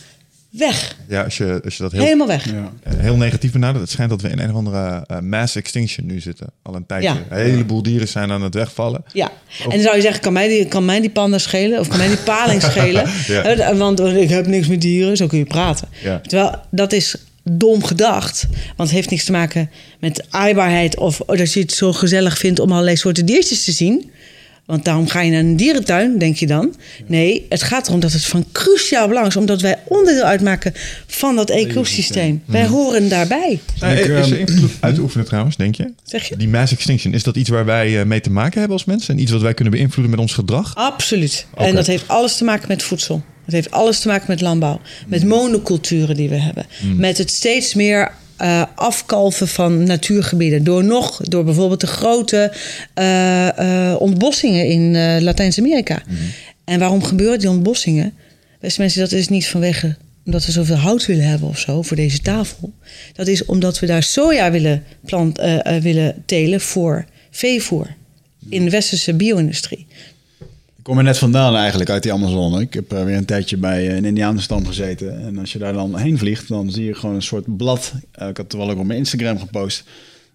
weg. Ja, als je, als je dat heel, Helemaal weg. Ja. eh, heel negatief benadert, het schijnt dat we in een of andere eh, mass extinction nu zitten. Al een tijdje. Ja. Een heleboel dieren zijn aan het wegvallen. Ja, en dan zou je zeggen, kan mij die, kan mij die panda schelen? Of kan mij die paling schelen? Ja. Want ik heb niks met dieren, zo kun je praten. Ja. Terwijl, dat is dom gedacht. Want het heeft niks te maken met aaibaarheid... of dat je het zo gezellig vindt om allerlei soorten diertjes te zien... Want daarom ga je naar een dierentuin, denk je dan. Nee, het gaat erom dat het van cruciaal belang is... omdat wij onderdeel uitmaken van dat ecosysteem. Wij horen daarbij. Eh, Ik, is er ehm, invloed uit te oefenen trouwens, denk je? Zeg je? Die mass extinction, is dat iets waar wij eh, mee te maken hebben als mensen? En iets wat wij kunnen beïnvloeden met ons gedrag? Absoluut. En dat heeft alles te maken met voedsel. Het heeft alles te maken met landbouw. Met monoculturen die we hebben. Met het steeds meer eh, afkalven van natuurgebieden. Door nog, door bijvoorbeeld de grote eh, eh, ontbossingen in Latijns-Amerika. En waarom gebeuren die ontbossingen? Beste mensen, dat is niet vanwege omdat we zoveel hout willen hebben of zo voor deze tafel. Dat is omdat we daar soja willen, plant, willen telen voor veevoer. In de westerse bio-industrie. Ik kom er net vandaan eigenlijk uit die Amazone. Ik heb eh, weer een tijdje bij eh, een Indianenstam gezeten. En als je daar dan heen vliegt, dan zie je gewoon een soort blad. Eh, ik had het wel ook op mijn Instagram gepost.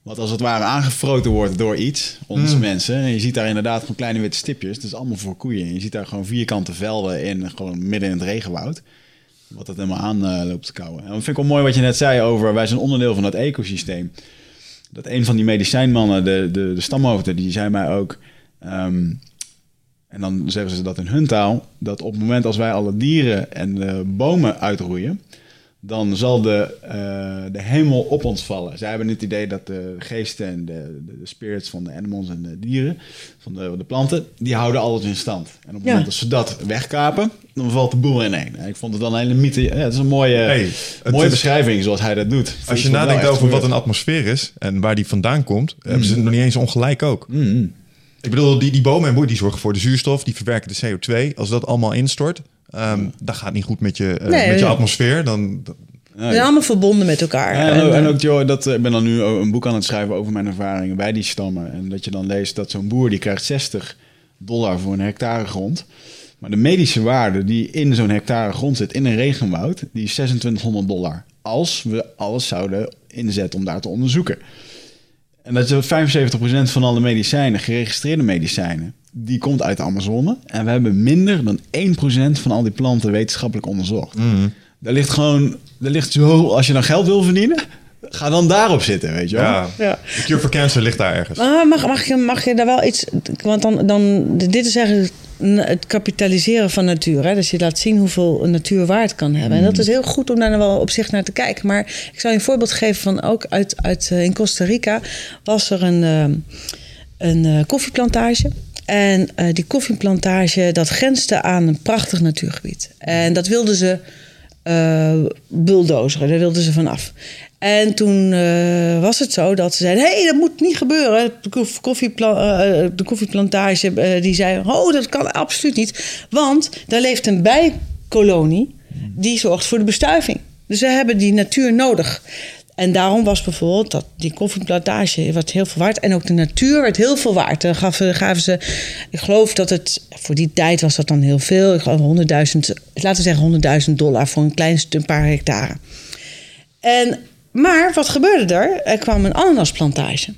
Wat als het ware aangefroten wordt door iets, onze mensen. En je ziet daar inderdaad gewoon kleine witte stipjes. Het is allemaal voor koeien. En je ziet daar gewoon vierkante velden in, gewoon midden in het regenwoud. Wat het helemaal aan loopt te kouwen. En dat vind ik wel mooi wat je net zei over, wij zijn onderdeel van dat ecosysteem. Dat een van die medicijnmannen, de, de, de stamhoofden, die zei mij ook... ehm, en dan zeggen ze dat in hun taal, dat op het moment als wij alle dieren en de bomen uitroeien, dan zal de, eh, de hemel op ons vallen. Zij hebben het idee dat de geesten en de, de, de spirits van de animals en de dieren, van de, de planten, die houden alles in stand. En op het Ja. moment dat ze dat wegkapen, dan valt de boel ineen. En ik vond het dan een hele mythe. Ja, het is een mooie, Hey, het mooie is- beschrijving zoals hij dat doet. Als je nadenkt over wat een atmosfeer is en waar die vandaan komt, hebben ze het nog niet eens ongelijk ook. Ik bedoel, die, die bomen en boeien die zorgen voor de zuurstof, die verwerken de CO2. Als dat allemaal instort, ehm dat gaat niet goed met je, eh, Nee, met je atmosfeer. Dan, dan- We zijn allemaal verbonden met elkaar. Ja, en, En, ook- en eh, ook, joh, dat, eh, ik ben dan nu een boek aan het schrijven over mijn ervaringen bij die stammen. En dat je dan leest dat zo'n boer die krijgt 60 dollar voor een hectare grond. Maar de medische waarde die in zo'n hectare grond zit, in een regenwoud, die is 2600 dollar. Als we alles zouden inzetten om daar te onderzoeken. En dat is 75% van alle medicijnen, geregistreerde medicijnen, die komt uit de Amazone. En we hebben minder dan 1% van al die planten wetenschappelijk onderzocht. Daar ligt gewoon, daar ligt zo, als je dan geld wil verdienen, ga dan daarop zitten, weet je wel. ja, Ja. de cure for cancer ligt daar ergens. Maar mag, mag, je, mag je daar wel iets... Want dan, dan, dit is eigenlijk het kapitaliseren van natuur. Hè? Dus je laat zien hoeveel natuur waard kan hebben. En dat is heel goed om daar wel op zich naar te kijken. Maar ik zal je een voorbeeld geven van ook uit, uit eh, in Costa Rica... was er een, eh, een eh, koffieplantage... En die koffieplantage, dat grensde aan een prachtig natuurgebied. En dat wilden ze eh bulldozeren, daar wilden ze vanaf. En toen eh, was het zo dat ze zeiden: hé, hey, dat moet niet gebeuren. De, eh, de koffieplantage eh, die zei: oh, dat kan absoluut niet. Want daar leeft een bijkolonie die zorgt voor de bestuiving. Dus we hebben die natuur nodig. En daarom was bijvoorbeeld dat die koffieplantage werd heel veel waard. En ook de natuur werd heel veel waard. Dan gaven, gaven ze, ik geloof dat het, voor die tijd was dat dan heel veel. Ik geloof 100.000, laten we zeggen 100.000 dollar voor een klein een paar hectare. En, maar wat gebeurde er? Er kwam een ananasplantage.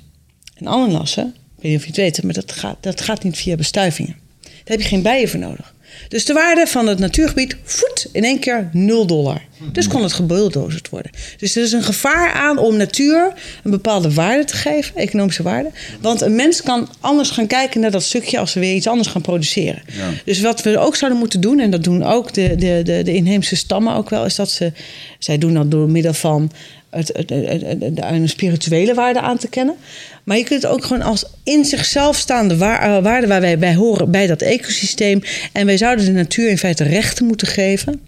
En ananassen, ik weet niet of je het weet, maar dat gaat, dat gaat niet via bestuivingen. Daar heb je geen bijen voor nodig. Dus de waarde van het natuurgebied, voet, in één keer 0 dollar. Dus kon het gebulldozerd worden. Dus er is een gevaar aan om natuur een bepaalde waarde te geven, economische waarde. Want een mens kan anders gaan kijken naar dat stukje als we weer iets anders gaan produceren. Dus wat we ook zouden moeten doen, en dat doen ook de, de, de, de inheemse stammen ook wel, is dat ze, zij doen dat door middel van het, een spirituele waarde aan te kennen. Maar je kunt het ook gewoon als in zichzelf staande waar, eh, waarde waar wij bij horen bij dat ecosysteem. En wij zouden de natuur in feite rechten moeten geven.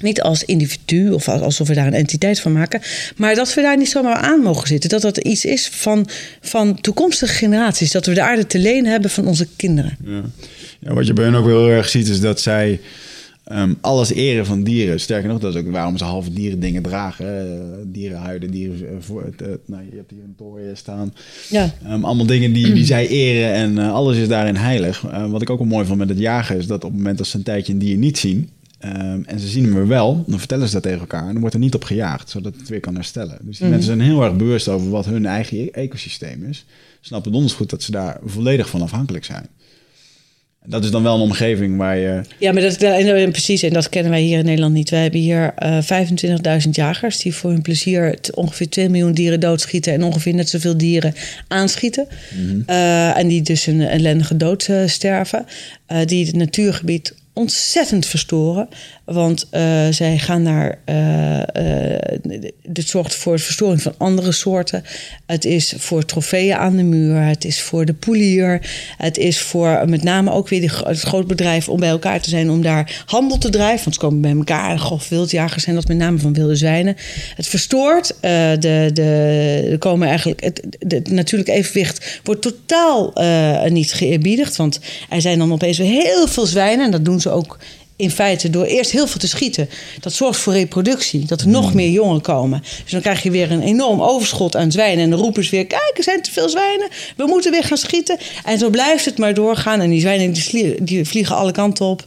Niet als individu of als- alsof we daar een entiteit van maken. Maar dat we daar niet zomaar aan mogen zitten. Dat dat iets is van, van toekomstige generaties. Dat we de aarde te leen hebben van onze kinderen. Ja. Ja, wat je bij hen ook wel heel erg ziet, is dat zij ehm, alles eren van dieren. Sterker nog, dat is ook waarom ze halve dieren dingen dragen. hè. Dierenhuiden, dieren eh, voor het, eh, nou, je hebt hier een toren staan. Ja. Ehm, allemaal dingen die, die zij eren en eh, alles is daarin heilig. Eh, wat ik ook wel mooi vond met het jagen is dat op het moment dat ze een tijdje een dier niet zien... ehm, en ze zien hem weer wel, dan vertellen ze dat tegen elkaar en dan wordt er niet op gejaagd, zodat het weer kan herstellen. Dus die mensen zijn heel erg bewust over wat hun eigen e- ecosysteem is. Snappen donders goed dat ze daar volledig van afhankelijk zijn. Dat is dan wel een omgeving waar je... Ja, maar dat, en, precies, en dat kennen wij hier in Nederland niet. Wij hebben hier eh 25.000 jagers die voor hun plezier ongeveer 2 miljoen dieren doodschieten en ongeveer net zoveel dieren aanschieten. Eh, en die dus een ellendige dood eh, sterven. Die het natuurgebied ontzettend verstoren. Want uh, zij gaan naar. Uh, dit zorgt voor verstoring van andere soorten. Het is voor trofeeën aan de muur. Het is voor de poelier. Het is voor met name ook weer die, het groot bedrijf om bij elkaar te zijn. Om daar handel te drijven. Want ze komen bij elkaar. Grof wildjagers zijn dat met name van wilde zwijnen. Het verstoort. de, de, de komen eigenlijk, het, het natuurlijk evenwicht wordt totaal niet geëerbiedigd. Want er zijn dan opeens weer heel veel zwijnen. En dat doen ze ook in feite door eerst heel veel te schieten. Dat zorgt voor reproductie, dat er nog meer jongen komen. Dus dan krijg je weer een enorm overschot aan zwijnen. En dan roepen ze weer, kijk, er zijn te veel zwijnen. We moeten weer gaan schieten. En zo blijft het maar doorgaan. En die zwijnen die vliegen alle kanten op.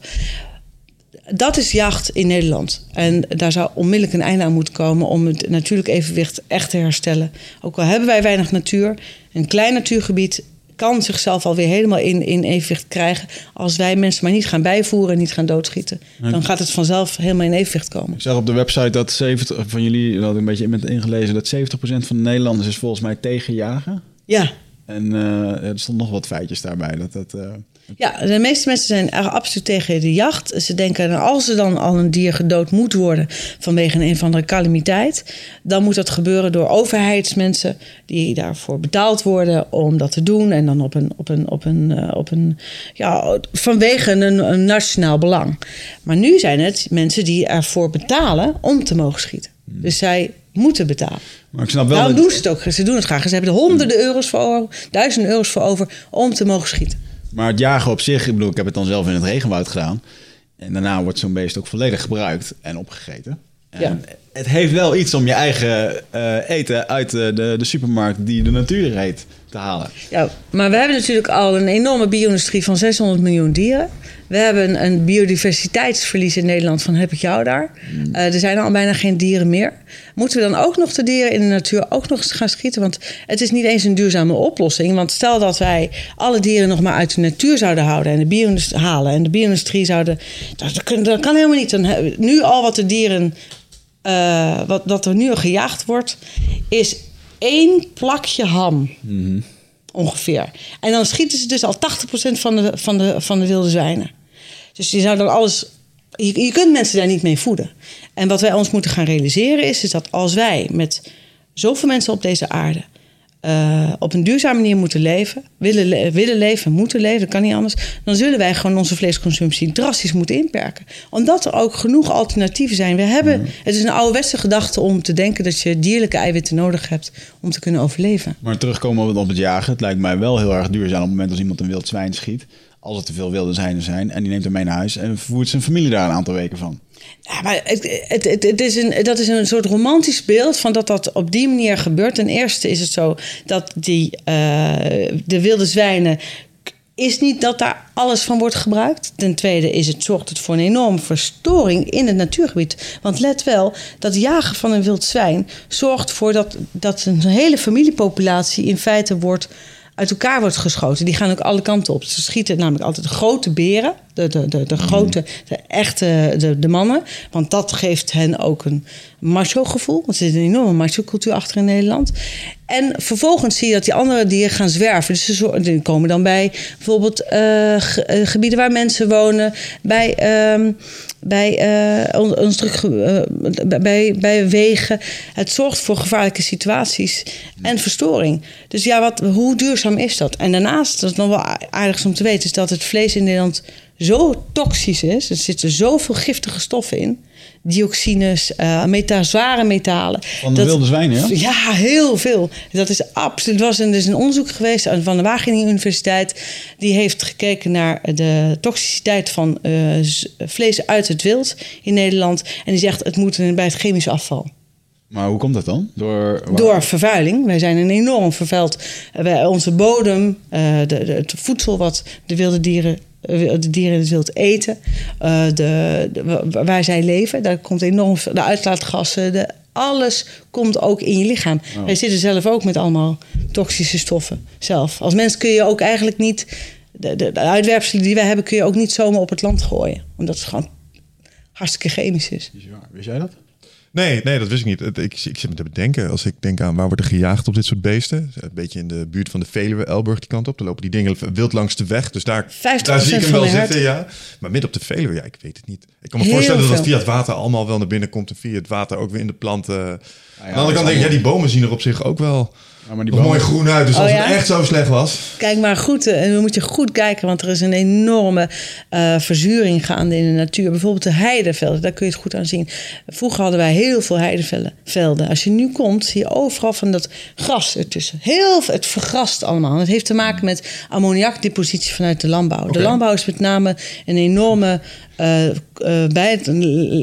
Dat is jacht in Nederland. En daar zou onmiddellijk een einde aan moeten komen... om het natuurlijk evenwicht echt te herstellen. Ook al hebben wij weinig natuur, een klein natuurgebied kan zichzelf alweer helemaal in, in evenwicht krijgen. Als wij mensen maar niet gaan bijvoeren en niet gaan doodschieten. Dan gaat het vanzelf helemaal in evenwicht komen. Ik zag op de website dat 70 van jullie, dat had ik een beetje in ingelezen, dat 70% van de Nederlanders is volgens mij tegen jagen. Ja. En uh, er stond nog wat feitjes daarbij. Dat, dat, uh, ja, de meeste mensen zijn absoluut tegen de jacht. Ze denken, nou, als er dan al een dier gedood moet worden vanwege een, of andere calamiteit, dan moet dat gebeuren door overheidsmensen die daarvoor betaald worden om dat te doen. En dan op een, op een, op een, uh, op een ja, vanwege een, een, nationaal belang. Maar nu zijn het mensen die ervoor betalen om te mogen schieten. Hmm. Dus zij moeten betalen. Maar ik snap wel. Daarom doen ze het ook. Ze doen het graag. Ze hebben er honderden euro's voor over, duizenden euro's voor over om te mogen schieten. Maar het jagen op zich, ik bedoel, ik heb het dan zelf in het regenwoud gedaan. En daarna wordt zo'n beest ook volledig gebruikt en opgegeten. En ja. Het heeft wel iets om je eigen uh, eten uit de, de, de, supermarkt die de natuur heet te halen. Ja, maar we hebben natuurlijk al een enorme bio-industrie van 600 miljoen dieren. We hebben een biodiversiteitsverlies in Nederland van heb ik jou daar. Mm. Uh, er zijn al bijna geen dieren meer. Moeten we dan ook nog de dieren in de natuur ook nog eens gaan schieten? Want het is niet eens een duurzame oplossing. Want stel dat wij alle dieren nog maar uit de natuur zouden houden en de bio halen en de bio-industrie zouden. Dat, kan, dat kan helemaal niet. Dan, nu al wat de dieren. Uh, wat, wat er nu gejaagd wordt, is één plakje ham. Ongeveer. En dan schieten ze dus al 80% van de, van, de, van de wilde zwijnen. Dus je zou dan alles. Je, je kunt mensen daar niet mee voeden. En wat wij ons moeten gaan realiseren is, is dat als wij met zoveel mensen op deze aarde uh, op een duurzame manier moeten leven, willen, willen leven, moeten leven, dat kan niet anders, dan zullen wij gewoon onze vleesconsumptie drastisch moeten inperken. Omdat er ook genoeg alternatieven zijn. We hebben, Het is een ouderwetse gedachte om te denken dat je dierlijke eiwitten nodig hebt om te kunnen overleven. Maar terugkomen op het jagen, het lijkt mij wel heel erg duurzaam op het moment als iemand een wild zwijn schiet als er te veel wilde zijn zijn. En die neemt hem mee naar huis en vervoert zijn familie daar een aantal weken van. Ja, maar het, het, het, is een, dat is een soort romantisch beeld van dat dat op die manier gebeurt. Ten eerste is het zo dat die, uh, de wilde zwijnen is niet dat daar alles van wordt gebruikt. Ten tweede is het, zorgt het voor een enorme verstoring in het natuurgebied. Want let wel, dat jagen van een wild zwijn zorgt voor dat, dat een hele familiepopulatie in feite wordt uit elkaar wordt geschoten. Die gaan ook alle kanten op. Ze schieten namelijk altijd de grote beren, de, de, de, de grote, de echte, de, de mannen. Want dat geeft hen ook een macho-gevoel. Want er zit een enorme macho-cultuur achter in Nederland. En vervolgens zie je dat die andere dieren gaan zwerven. Dus ze komen dan bij bijvoorbeeld uh, gebieden waar mensen wonen, bij. Uh, bij, uh, bij, bij wegen. Het zorgt voor gevaarlijke situaties en verstoring. Dus ja, wat, hoe duurzaam is dat? En daarnaast, dat is nog wel aardig om te weten, is dat het vlees in Nederland zo toxisch is. Er zitten zoveel giftige stoffen in dioxines, uh, meta zware metalen. Van de wilde zwijnen, ja? Ja, heel veel. Dat is absoluut. Er was een, dus een onderzoek geweest van de Wageningen Universiteit. Die heeft gekeken naar de toxiciteit van uh, vlees uit het wild in Nederland. En die zegt het moet bij het chemisch afval. Maar hoe komt dat dan? Door, Door vervuiling. Wij zijn een enorm vervuild. Wij, onze bodem, uh, de, de, het voedsel wat de wilde dieren eh, de dieren in het wild eten, uh, de, de, waar zij leven. Daar komt enorm veel, de uitlaatgassen, de, alles komt ook in je lichaam. Oh. Wij zitten zelf ook met allemaal toxische stoffen zelf. Als mens kun je ook eigenlijk niet, de, de, de uitwerpselen die wij hebben, kun je ook niet zomaar op het land gooien. Omdat het gewoon hartstikke chemisch is. Wist jij dat? Nee, nee, dat wist ik niet. Ik, ik zit me te bedenken, als ik denk aan waar wordt er gejaagd op dit soort beesten. Een beetje in de buurt van de Veluwe, Elburg die kant op. Dan lopen die dingen wild langs de weg. Dus daar, 50% daar zie ik hem wel zitten, ja. Maar midden op de Veluwe, ja, ik weet het niet. Ik kan me Heel voorstellen dat het via het water allemaal wel naar binnen komt. En via het water ook weer in de planten. ja, Aan de andere kant denk ik, ja, die bomen zien er op zich ook wel Ja, maar die mooi groen uit. Dus Oh, als ja? het echt zo slecht was... Kijk maar goed, eh, en dan moet je goed kijken, want er is een enorme eh, verzuring gaande in de natuur. Bijvoorbeeld de heidevelden, daar kun je het goed aan zien. Vroeger hadden wij heel veel heidevelden. velden. Als je nu komt, zie je overal van dat gras ertussen. Heel veel, het vergrast allemaal. Het heeft te maken met ammoniakdepositie vanuit de landbouw. De landbouw is met name een enorme. eh, eh, bij,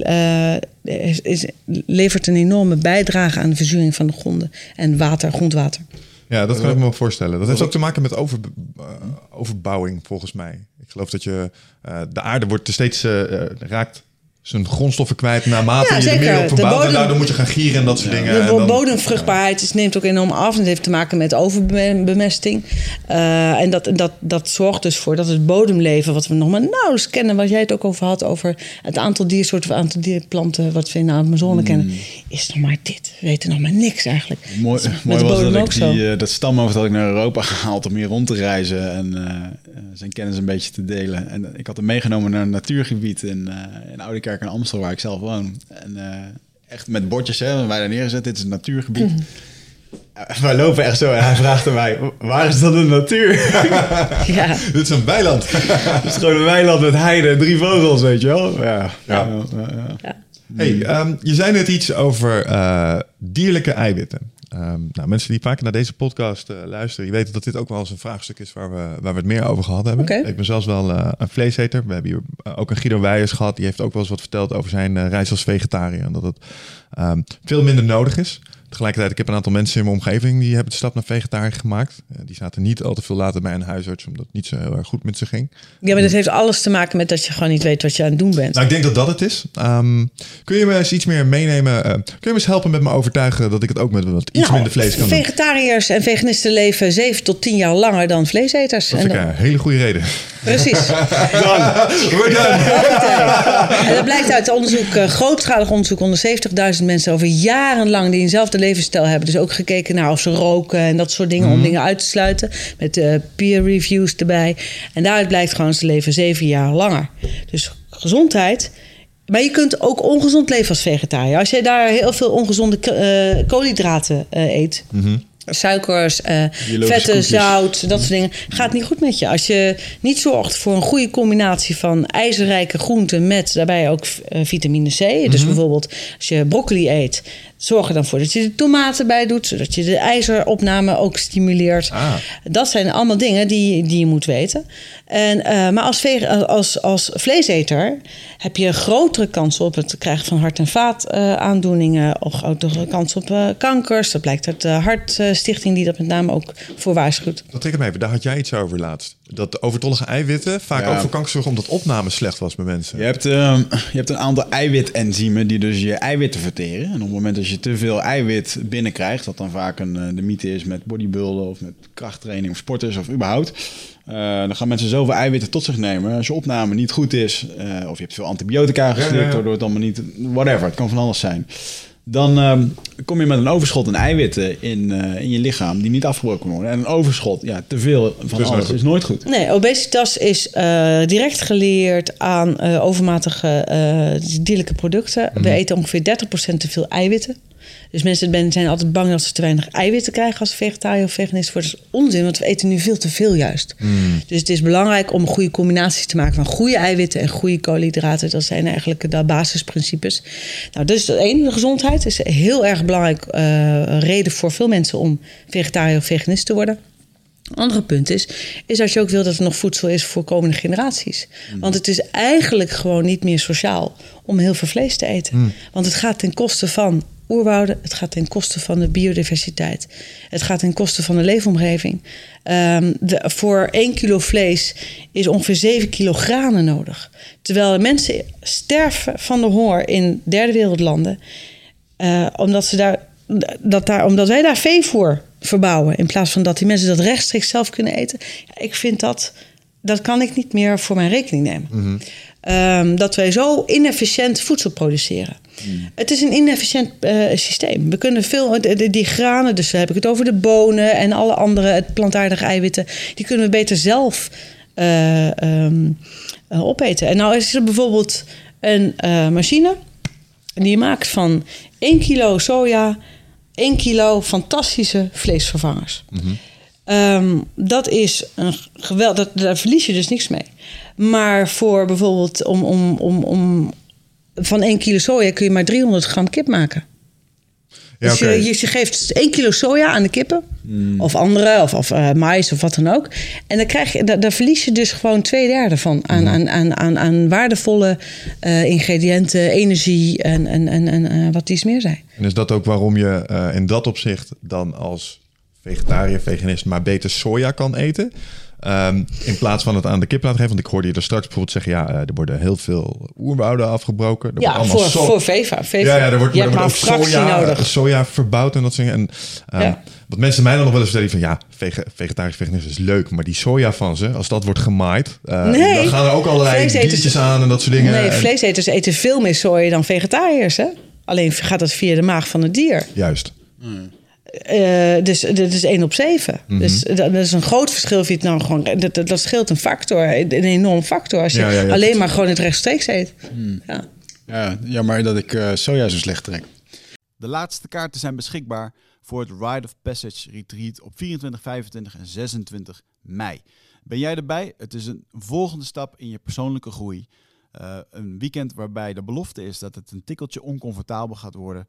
eh, is, is- levert een enorme bijdrage aan de verzuring van de gronden en water, grondwater. Ja, dat kan ik me wel voorstellen. Dat heeft ook te maken met over, eh, overbouwing, volgens mij. Ik geloof dat je eh, de aarde wordt steeds eh, eh, raakt zijn grondstoffen kwijt naarmate Ja, je er meer op De verbouwt. En bodem- daardoor moet je gaan gieren en dat soort dingen. En De dan- bodemvruchtbaarheid is, neemt ook enorm af. En het heeft te maken met overbemesting. Eh, en dat, dat, dat zorgt dus voor dat het bodemleven, wat we nog maar nauwelijks kennen, wat jij het ook over had, over het aantal diersoorten, het aantal dierplanten wat we in de Amazone kennen, is nog maar dit. We weten nog maar niks eigenlijk. Mooi, Dat is mooi met de was dat ik ook zo. die, eh, dat stamhoofd had ik naar Europa gehaald om hier rond te reizen en eh, zijn kennis een beetje te delen. En ik had hem meegenomen naar een natuurgebied in, eh in Oudekerk en Amstel, waar ik zelf woon. En eh, echt met bordjes, hè, waar wij daar neergezet, dit is een natuurgebied. Mhm. Eh, wij lopen echt zo en hij vraagt aan mij, waar is dan de natuur? Ja. Dit is een weiland. Het is gewoon een weiland met heide en drie vogels, weet je wel? Ja. Ja. ja, ja, ja. Hey, ehm, je zei net iets over eh, dierlijke eiwitten. Ehm, nou, mensen die vaker naar deze podcast eh, luisteren, die weten dat dit ook wel eens een vraagstuk is waar we, waar we het meer over gehad hebben. Ik ben zelfs wel eh, een vleeseter. We hebben hier eh, ook een Guido Weijers gehad. Die heeft ook wel eens wat verteld over zijn reis als vegetariër. En dat het ehm, veel minder nodig is. Tegelijkertijd, ik heb een aantal mensen in mijn omgeving die hebben de stap naar vegetariër gemaakt. Eh, die zaten niet al te veel later bij een huisarts, omdat het niet zo heel erg goed met ze ging. ja, maar dat heeft alles te maken met dat je gewoon niet weet wat je aan het doen bent. Nou, ik denk dat dat het is. Ehm, kun je me eens iets meer meenemen? eh, kun je me eens helpen met me overtuigen dat ik het ook met wat iets Nou, minder vlees kan doen? Vegetariërs en veganisten leven 7 tot 10 jaar langer dan vleeseters. Dat En vind ik dan- een hele goede reden. Precies. We're done. En dat blijkt uit onderzoek, eh, grootschalig onderzoek onder 70.000 mensen over jarenlang die eenzelfde levensstijl hebben. Dus ook gekeken naar of ze roken en dat soort dingen om dingen uit te sluiten. Met eh, peer reviews erbij. En daaruit blijkt gewoon ze leven zeven jaar langer. Dus gezondheid. Maar je kunt ook ongezond leven als vegetariër. Als je daar heel veel ongezonde eh, koolhydraten eh, eet. Suikers, eh, vetten, koekjes. zout, dat soort dingen. Gaat niet goed met je. Als je niet zorgt voor een goede combinatie van ijzerrijke groenten met daarbij ook eh, vitamine C. Dus bijvoorbeeld als je broccoli eet, zorg er dan voor dat je de tomaten bij doet, zodat je de ijzeropname ook stimuleert. Ah. Dat zijn allemaal dingen die, die je moet weten. En, eh, maar als, als, als vleeseter heb je een grotere kans op het krijgen van hart- en vaataandoeningen. of grotere kans op eh, kankers. Dat blijkt uit de Hartstichting die dat met name ook voor waarschuwt. Dat trek me even. Daar had jij iets over laatst. Dat de overtollige eiwitten vaak Ja. ook voor kanker zorgen omdat opname slecht was bij mensen. Je hebt, ehm, je hebt een aantal eiwitenzymen die dus je eiwitten verteren. En op het moment dat je te veel eiwit binnenkrijgt, wat dan vaak een, eh, de mythe is met bodybuilden of met krachttraining of sporters of überhaupt. eh, dan gaan mensen zoveel eiwitten tot zich nemen. Als je opname niet goed is, eh, of je hebt veel antibiotica geslikt, waardoor het allemaal niet, whatever, het kan van alles zijn. Dan ehm, kom je met een overschot aan eiwitten in, eh, in je lichaam die niet afgebroken worden. En een overschot, ja, te veel van alles is nooit goed. Nee, obesitas is eh, direct geleerd aan eh, overmatige eh, dierlijke producten. We eten ongeveer 30% te veel eiwitten. Dus mensen ben- zijn altijd bang dat ze te weinig eiwitten krijgen als vegetariër of veganist worden. Dat is onzin, want we eten nu veel te veel juist. Dus het is belangrijk om een goede combinatie te maken van goede eiwitten en goede koolhydraten. Dat zijn eigenlijk de basisprincipes. Nou, dus de ene, de gezondheid is een heel erg belangrijk eh, reden voor veel mensen om vegetariër of veganist te worden. Andere punt is, is dat je ook wil dat er nog voedsel is voor komende generaties. Want het is eigenlijk gewoon niet meer sociaal om heel veel vlees te eten. Want het gaat ten koste van oerwouden, het gaat ten koste van de biodiversiteit. Het gaat ten koste van de leefomgeving. Ehm, de- voor 1 kilo vlees is ongeveer 7 kilo granen nodig. Terwijl mensen sterven van de honger in derde wereldlanden. Eh, omdat, ze daar, dat daar, omdat wij daar veevoer verbouwen. In plaats van dat die mensen dat rechtstreeks zelf kunnen eten. Ja, ik vind dat. Dat kan ik niet meer voor mijn rekening nemen. Ehm, dat wij zo inefficiënt voedsel produceren. Het is een inefficiënt eh, systeem. We kunnen veel, die granen, dus heb ik het over de bonen en alle andere het plantaardige eiwitten, die kunnen we beter zelf eh, ehm, eh, opeten. En nou is er bijvoorbeeld een machine die maakt van 1 kilo soja 1 kilo fantastische vleesvervangers. Ehm, dat is een geweld, dat, daar verlies je dus niks mee. Maar voor bijvoorbeeld om, om, om, om van 1 kilo soja kun je maar 300 gram kip maken. Ja, dus je, je, geeft 1 kilo soja aan de kippen. Of andere, of, of eh, mais of wat dan ook. En dan krijg je, daar, daar verlies je dus gewoon twee derde van. Aan, aan, aan, aan, aan waardevolle eh, ingrediënten, energie en, en, en, en eh, wat iets meer zijn. En is dat ook waarom je in dat opzicht dan als vegetariër, veganist maar beter soja kan eten? Ehm, in plaats van het aan de kip laten geven. Want ik hoorde je er straks bijvoorbeeld zeggen... ja, eh, er worden heel veel oerwouden afgebroken. Er Ja, voor, so- voor Veva. Veva. Ja, ja, er wordt, je er hebt wordt maar ook soja, nodig. soja verbouwd en dat soort dingen. En, ehm, Ja. Wat mensen mij dan nog wel eens vertellen van... ja, vege- vegetarisch veganist is leuk... maar die soja van ze, als dat wordt gemaaid... eh, Nee. dan gaan er ook allerlei diertjes aan en dat soort dingen. Nee, En- vleeseters eten veel meer soja dan vegetariërs. Hè? Alleen gaat dat via de maag van het dier. Juist. Eh, dus dat is 1 op 7. Mhm. Dus dat, dat is een groot verschil. Of je het nou gewoon, dat, dat, dat scheelt een factor, een enorm factor. Als je Ja, ja, ja. alleen maar gewoon het rechtstreeks eet. Ja. Ja, jammer dat ik eh, soja zo slecht trek. De laatste kaarten zijn beschikbaar voor het Rite of Passage Retreat op 24, 25 en 26 mei. Ben jij erbij? Het is een volgende stap in je persoonlijke groei. Eh, een weekend waarbij de belofte is dat het een tikkeltje oncomfortabel gaat worden.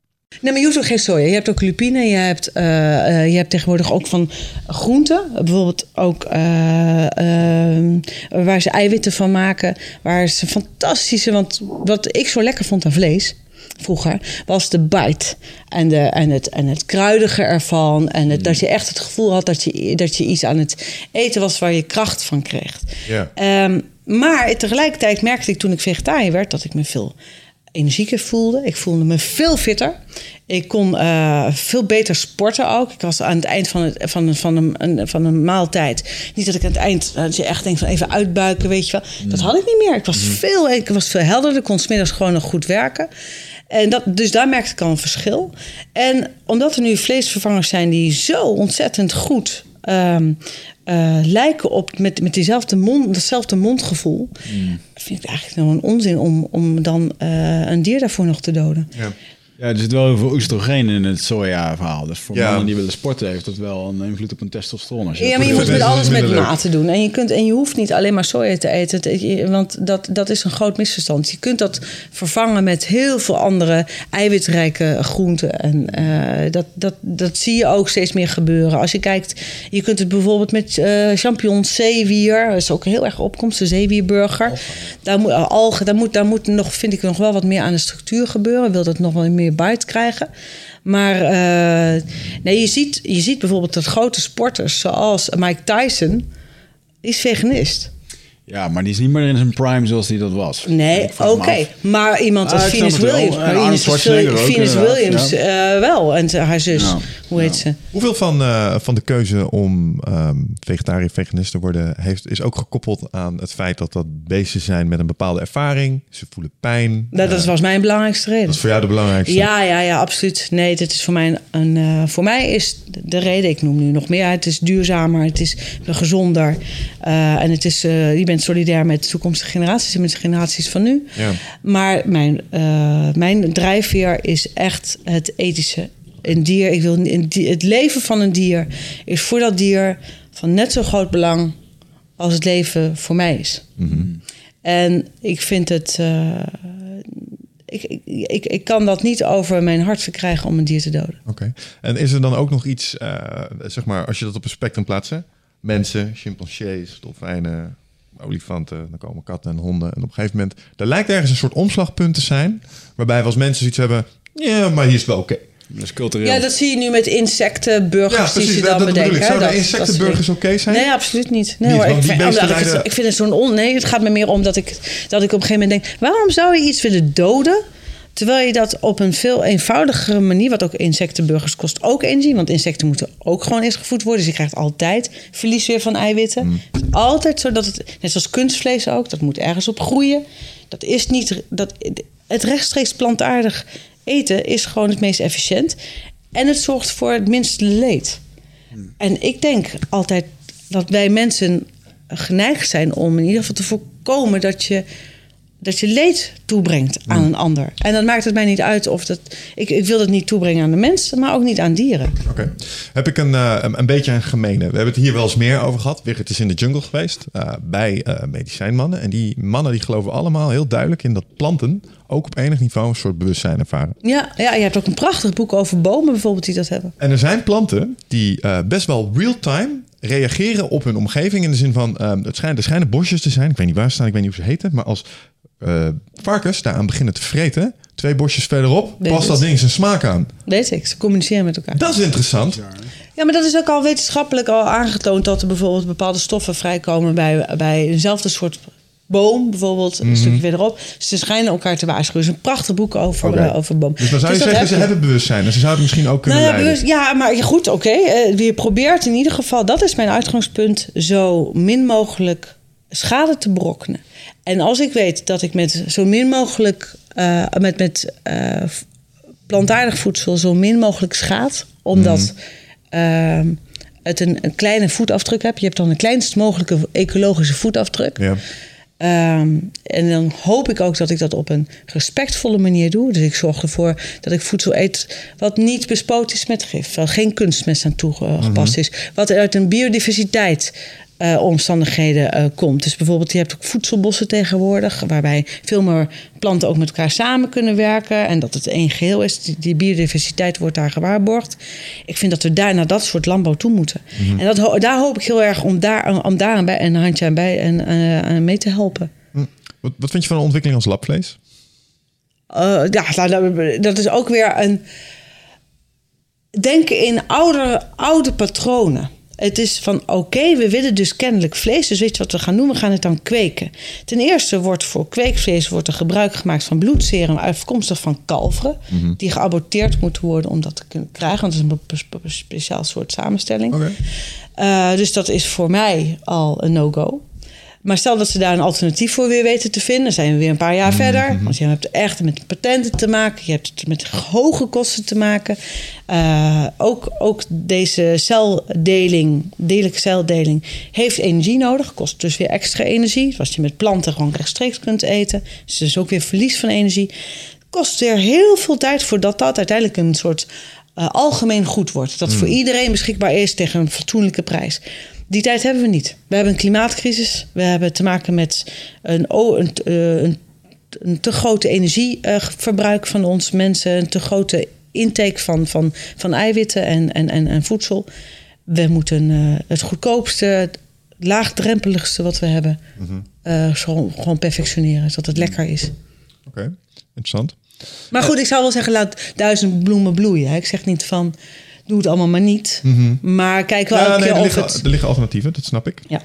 Nee, maar je hoeft ook geen soja. Je hebt ook lupine. Je hebt, eh, eh, je hebt tegenwoordig ook van groenten. Bijvoorbeeld ook eh, waar ze eiwitten van maken. Waar ze fantastische... Want wat ik zo lekker vond aan vlees vroeger... was de bite. En, de, en, het, en het kruidige ervan. En het, dat je echt het gevoel had dat je, dat je iets aan het eten was... waar je kracht van kreeg. Ehm, maar tegelijkertijd merkte ik toen ik vegetariër werd... dat ik me veel energieker voelde. Ik voelde me veel fitter. Ik kon eh, veel beter sporten ook. Ik was aan het eind van, het, van, een, van, een, van een maaltijd. Niet dat ik aan het eind dat je echt denkt van even uitbuiken, weet je wel. Dat had ik niet meer. Ik was, veel, ik was veel helderder. Ik kon smiddags gewoon nog goed werken. En dat, dus daar merkte ik al een verschil. En omdat er nu vleesvervangers zijn die zo ontzettend goed ehm, eh, lijken op met, met diezelfde mond, datzelfde mondgevoel, vind ik eigenlijk nog een onzin om, om dan eh, een dier daarvoor nog te doden. Ja. Ja, er zit wel heel veel oestrogeen in het soja-verhaal. Dus voor Ja. mannen die willen sporten heeft dat wel een invloed op hun testosteron. Als je Ja, maar je moet met alles met mate doen. En je, kunt, en je hoeft niet alleen maar soja te eten. Want dat, dat is een groot misverstand. Je kunt dat vervangen met heel veel andere eiwitrijke groenten. En eh, dat, dat, dat zie je ook steeds meer gebeuren. Als je kijkt, je kunt het bijvoorbeeld met eh champignons, zeewier. Dat is ook heel erg opkomst, de zeewierburger. Daar moet, algen, daar moet, daar moet nog, vind ik nog wel wat meer aan de structuur gebeuren. Wil dat nog wel meer bite krijgen. Maar eh, nee, je, ziet, je ziet bijvoorbeeld dat grote sporters zoals Mike Tyson, is veganist. Ja, maar die is niet meer in zijn prime zoals die dat was. Nee, oké. Maar iemand als Ah, Venus wel. Williams. Maar Arnold Venus, ook, Williams ja. eh, wel. En haar zus, Ja. hoe heet ze? Hoeveel van, eh, van de keuze om ehm vegetariër veganist te worden heeft, is ook gekoppeld aan het feit dat dat beesten zijn met een bepaalde ervaring. Ze voelen pijn. Dat, dat Eh, was mijn belangrijkste reden. dat is voor jou de belangrijkste. Ja, ja, ja, absoluut. Nee, dit is voor mij een. eh, voor mij is de reden, ik noem nu nog meer. Het is duurzamer, het is gezonder. eh, en het is, eh, je bent solidair met toekomstige generaties en met de generaties van nu. Ja. Maar mijn, eh, mijn drijfveer is echt het ethische. Een dier, ik wil, een di- het leven van een dier is voor dat dier van net zo groot belang als het leven voor mij is. En ik vind het. eh, ik, ik, ik, ik kan dat niet over mijn hart verkrijgen om een dier te doden. Oké. En is er dan ook nog iets, eh, zeg maar, als je dat op een spectrum plaatst, hè? mensen, chimpansees, dolfijnen, olifanten, dan komen katten en honden. En op een gegeven moment, er lijkt ergens een soort omslagpunt te zijn, waarbij we als mensen zoiets hebben, ja, maar hier is het wel oké. Dat is cultureel. Ja, dat zie je nu met insectenburgers Ja, die precies, ze dat, dan dat bedoel bedenken. Zouden dat- dat insectenburgers oké zijn? Nee, absoluut niet. Nee, Niet, hoor, want ik, die vind, omdat ik, het, ik vind het zo'n on... Nee, het gaat me meer om dat ik, dat ik op een gegeven moment denk... waarom zou je iets willen doden... terwijl je dat op een veel eenvoudigere manier... wat ook insectenburgers kost ook energie... want insecten moeten ook gewoon eens gevoed worden... dus je krijgt altijd verlies weer van eiwitten. Mm. Het is altijd zo dat het... net zoals kunstvlees ook, dat moet ergens op groeien. Dat is niet... Dat, het rechtstreeks plantaardig eten is gewoon het meest efficiënt... en het zorgt voor het minste leed. En ik denk altijd dat wij mensen geneigd zijn om in ieder geval te voorkomen dat je, dat je leed toebrengt aan een ander. En dan maakt het mij niet uit of dat. Ik, ik wil dat niet toebrengen aan de mensen, maar ook niet aan dieren. Oké. Heb ik een, eh, een, een beetje een gemene. We hebben het hier wel eens meer over gehad. Wigert is in de jungle geweest eh, bij eh, medicijnmannen. En die mannen die geloven allemaal heel duidelijk in dat planten ook op enig niveau een soort bewustzijn ervaren. Ja, ja, je hebt ook een prachtig boek over bomen bijvoorbeeld die dat hebben. En er zijn planten die best wel real-time reageren op hun omgeving. In de zin van, eh, het schijnt, er schijnen bosjes te zijn. Ik weet niet waar ze staan, ik weet niet hoe ze heten. Maar als eh, varkens daaraan beginnen te vreten, twee bosjes verderop, Weet past dat ding zijn smaak aan. Weet ik, ze communiceren met elkaar. Dat is interessant. Ja, maar dat is ook al wetenschappelijk al aangetoond dat er bijvoorbeeld bepaalde stoffen vrijkomen bij, bij eenzelfde soort boom, bijvoorbeeld een stukje verderop. Ze schijnen elkaar te waarschuwen. Er is een prachtig boek over, eh, over boom. Dus dan zou je dat zeggen, ze je. hebben bewustzijn. En ze zouden misschien ook kunnen Nou ja, bewust- ja, maar goed, oké. eh, je probeert in ieder geval, dat is mijn uitgangspunt, zo min mogelijk schade te berokkenen. En als ik weet dat ik met zo min mogelijk, eh, met, met eh, plantaardig voedsel zo min mogelijk schaad, omdat ehm, het een, een kleine voetafdruk hebt. Je hebt dan de kleinst mogelijke ecologische voetafdruk. Ja. Ehm, en dan hoop ik ook dat ik dat op een respectvolle manier doe. Dus ik zorg ervoor dat ik voedsel eet wat niet bespoten is met gif. Waar geen kunstmest aan toegepast is. Wat uit een biodiversiteit eh, omstandigheden eh, komt. Dus bijvoorbeeld, je hebt ook voedselbossen tegenwoordig... waarbij veel meer planten ook met elkaar samen kunnen werken... en dat het één geheel is. Die, die biodiversiteit wordt daar gewaarborgd. Ik vind dat we daar naar dat soort landbouw toe moeten. En dat, daar hoop ik heel erg om daar, om daar een, bij, een handje aan, bij, en, eh, mee te helpen. Wat, wat vind je van een ontwikkeling als labvlees? Ja, nou, dat- dat is ook weer een. Denken in oude, oude patronen. Het is van oké, we willen dus kennelijk vlees. Dus weet je wat we gaan doen? We gaan het dan kweken. Ten eerste wordt voor kweekvlees wordt er gebruik gemaakt van bloedserum afkomstig van kalveren. Die geaborteerd moeten worden om dat te kunnen krijgen. Want het is een speciaal soort samenstelling. Eh, dus dat is voor mij al een no-go. Maar stel dat ze daar een alternatief voor weer weten te vinden, dan zijn we weer een paar jaar verder. Want je hebt echt met patenten te maken, je hebt het met hoge kosten te maken. Eh, ook, ook deze celdeling, delijke celdeling, heeft energie nodig, kost dus weer extra energie. Zoals je met planten gewoon rechtstreeks kunt eten. Dus is ook weer verlies van energie. kost weer heel veel tijd voordat dat uiteindelijk een soort eh, algemeen goed wordt. Dat voor iedereen beschikbaar is tegen een fatsoenlijke prijs. Die tijd hebben we niet. We hebben een klimaatcrisis. We hebben te maken met een, een, eh, een, een te grote energieverbruik van ons mensen. Een te grote intake van, van, van eiwitten en, en, en, en voedsel. We moeten eh, het goedkoopste, laagdrempeligste wat we hebben... eh, gewoon, gewoon perfectioneren, zodat het lekker is. Oké, interessant. Maar goed, ik zou wel zeggen, laat duizend bloemen bloeien. hè. Ik zeg niet van, doe het allemaal maar niet. Maar kijk wel Ja, elke nee, keer er, liggen, het... er liggen alternatieven, dat snap ik. Ja.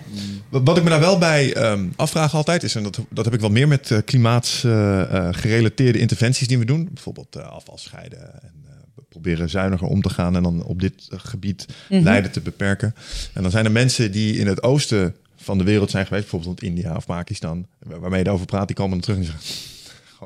Wat ik me daar wel bij ehm, afvraag altijd is, en dat, dat heb ik wel meer met klimaatgerelateerde interventies die we doen. Bijvoorbeeld eh, afval scheiden en eh, proberen zuiniger om te gaan en dan op dit eh, gebied lijden te beperken. En dan zijn er mensen die in het oosten van de wereld zijn geweest, bijvoorbeeld in India of Pakistan, wa- waarmee je daarover praat, die komen dan terug en zeggen,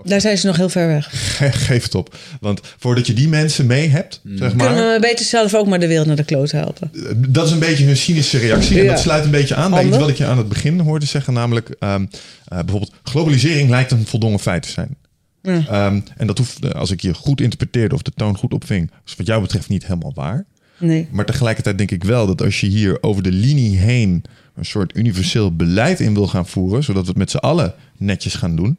Daar zijn ze nog heel ver weg. "Ge- geef het op. Want voordat je die mensen mee hebt, zeg maar, Kunnen we beter zelf ook maar de wereld naar de kloot helpen? Dat is een beetje hun cynische reactie. En dat sluit een beetje aan bij iets wat ik je aan het begin hoorde zeggen. Namelijk ehm, eh, bijvoorbeeld globalisering lijkt een voldongen feit te zijn. Ja. Ehm, en dat hoeft, eh, als ik je goed interpreteerde of de toon goed opving, is wat jou betreft niet helemaal waar. Nee. Maar tegelijkertijd denk ik wel dat als je hier over de linie heen een soort universeel beleid in wil gaan voeren, zodat we het met z'n allen netjes gaan doen.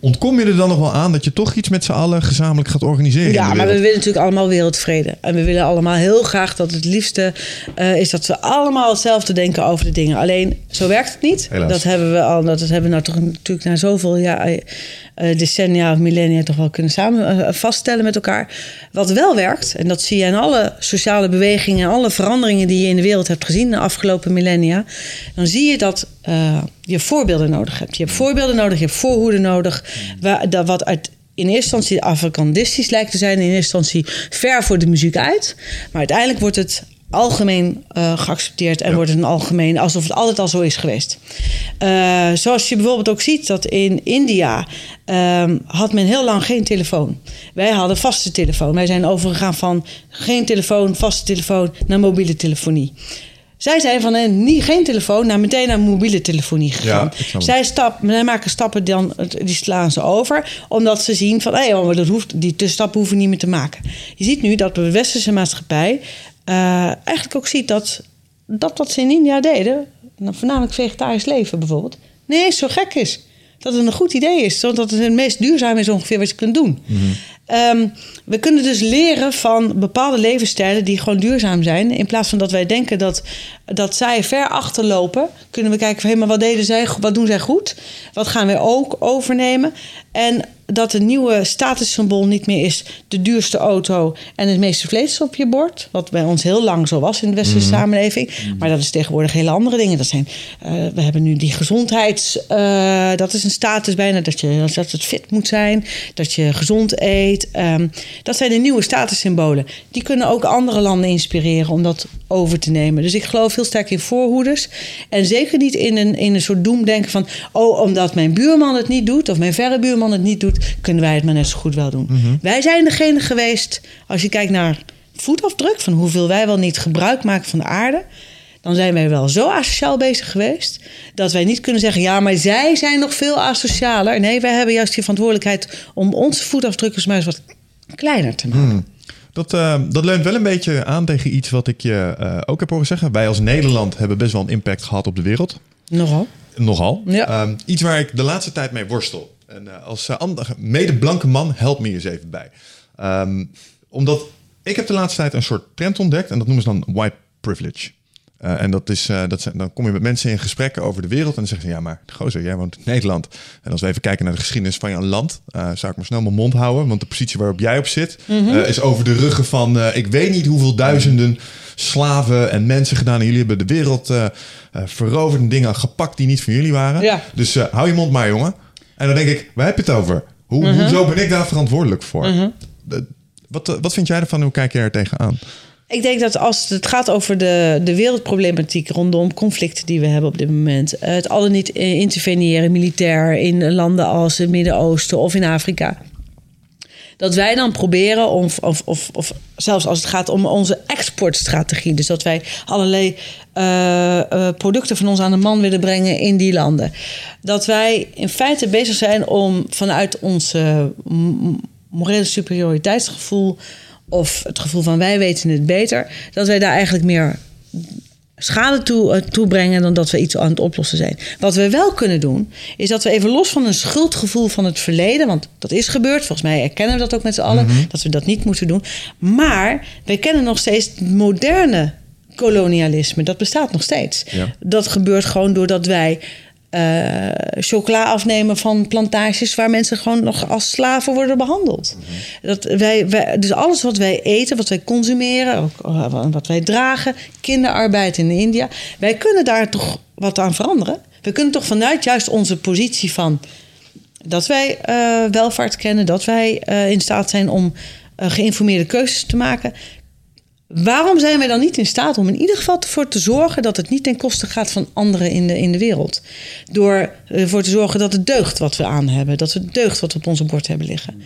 Ontkom je er dan nog wel aan dat je toch iets met z'n allen gezamenlijk gaat organiseren? Ja, maar we willen natuurlijk allemaal wereldvrede. En we willen allemaal heel graag dat het liefste eh, is dat we allemaal hetzelfde denken over de dingen. Alleen zo werkt het niet. Helaas. Dat hebben we al. Dat hebben we nou toch natuurlijk na zoveel ja, eh, eh, decennia of millennia toch wel kunnen samen vaststellen met elkaar. Wat wel werkt, en dat zie je in alle sociale bewegingen, alle veranderingen die je in de wereld hebt gezien de afgelopen millennia, dan zie je dat je voorbeelden nodig hebt. Je hebt voorbeelden nodig, je hebt voorhoeden nodig. Waar, dat wat uit in eerste instantie Afrikanistisch lijkt te zijn, in eerste instantie ver voor de muziek uit. Maar uiteindelijk wordt het algemeen eh, geaccepteerd en wordt het een algemeen alsof het altijd al zo is geweest. Eh, zoals je bijvoorbeeld ook ziet dat in India ehm, had men heel lang geen telefoon. Wij hadden vaste telefoon. Wij zijn overgegaan van geen telefoon, vaste telefoon naar mobiele telefonie. Zij zijn van niet, geen telefoon naar meteen naar mobiele telefonie gegaan. Zij, stap, zij maken stappen, dan, die slaan ze over. Omdat ze zien van, hé, oh, dat hoeft, die tussenstappen hoeven we niet meer te maken. Je ziet nu dat de westerse maatschappij eh, eigenlijk ook ziet dat, dat wat ze in India deden... nou, voornamelijk vegetarisch leven bijvoorbeeld... nee, zo gek is. Dat het een goed idee is. Dat het het meest duurzaam is ongeveer wat je kunt doen. Ehm, we kunnen dus leren van bepaalde levensstijlen die gewoon duurzaam zijn. In plaats van dat wij denken dat, dat zij ver achterlopen, kunnen we kijken van hé, maar wat deden zij, wat doen zij goed? Wat gaan wij ook overnemen? En dat een nieuwe statussymbool niet meer is de duurste auto en het meeste vlees op je bord. Wat bij ons heel lang zo was in de westerse samenleving. Maar dat is tegenwoordig hele andere dingen. Dat zijn, eh, we hebben nu die gezondheids... eh, dat is een status bijna, dat, je, dat het fit moet zijn. Dat je gezond eet. Ehm, dat zijn de nieuwe statussymbolen. Die kunnen ook andere landen inspireren om dat over te nemen. Dus ik geloof heel sterk in voorhoeders. En zeker niet in een, in een soort doemdenken van... oh, omdat mijn buurman het niet doet... of mijn verre buurman het niet doet... kunnen wij het maar net zo goed wel doen. Wij zijn degene geweest... als je kijkt naar voetafdruk... van hoeveel wij wel niet gebruik maken van de aarde... dan zijn wij wel zo asociaal bezig geweest... dat wij niet kunnen zeggen... ja, maar zij zijn nog veel asocialer. Nee, wij hebben juist die verantwoordelijkheid... om onze voetafdrukkers maar eens wat kleiner te maken. Dat, eh, dat leunt wel een beetje aan tegen iets wat ik je eh, ook heb horen zeggen. Wij als Nederland hebben best wel een impact gehad op de wereld. Nogal. Nogal. Ja. Ehm, iets waar ik de laatste tijd mee worstel. En eh, als uh, mede-blanke man, help me eens even bij. Ehm, omdat ik heb de laatste tijd een soort trend ontdekt. En dat noemen ze dan white privilege. Eh, en dat is, eh, dat zijn, dan kom je met mensen in gesprekken over de wereld. En dan zeggen ze, ja maar gozer, jij woont in Nederland. En als we even kijken naar de geschiedenis van jouw land... eh, zou ik maar snel mijn mond houden. Want de positie waarop jij op zit... eh, is over de ruggen van... ik weet niet hoeveel duizenden slaven en mensen gedaan. En jullie hebben de wereld veroverd en dingen gepakt die niet van jullie waren. Ja. Dus hou je mond maar, jongen. En dan denk ik, waar heb je het over? Hoe, Hoezo ben ik daar verantwoordelijk voor? De- wat, wat vind jij ervan? Hoe kijk je er tegenaan? Ik denk dat als het gaat over de, de wereldproblematiek rondom conflicten die we hebben op dit moment, het alle niet eh, interveneren militair in landen als het Midden-Oosten of in Afrika. Dat wij dan proberen om, of, of, of zelfs als het gaat om onze exportstrategie, dus dat wij allerlei eh, eh, producten van ons aan de man willen brengen in die landen. Dat wij in feite bezig zijn om vanuit m- morele superioriteitsgevoel of het gevoel van wij weten het beter, dat wij daar eigenlijk meer schade toe, eh, toebrengen dan dat we iets aan het oplossen zijn. Wat we wel kunnen doen, is dat we even los van een schuldgevoel van het verleden, want dat is gebeurd, volgens mij erkennen we dat ook met z'n allen, dat we dat niet moeten doen. Maar wij kennen nog steeds moderne kolonialisme, dat bestaat nog steeds. Ja. Dat gebeurt gewoon doordat wij eh, chocola afnemen van plantages waar mensen gewoon nog als slaven worden behandeld. Dat wij, wij, dus alles wat wij eten, wat wij consumeren, ook eh, wat wij dragen, kinderarbeid in India, wij kunnen daar toch wat aan veranderen. We kunnen toch vanuit juist onze positie van dat wij eh, welvaart kennen, dat wij in staat zijn om geïnformeerde keuzes te maken. Waarom zijn wij dan niet in staat om in ieder geval ervoor te zorgen dat het niet ten koste gaat van anderen in de, in de wereld? Door ervoor te zorgen dat het deugt wat we aan hebben, dat het deugt wat op onze bord hebben liggen.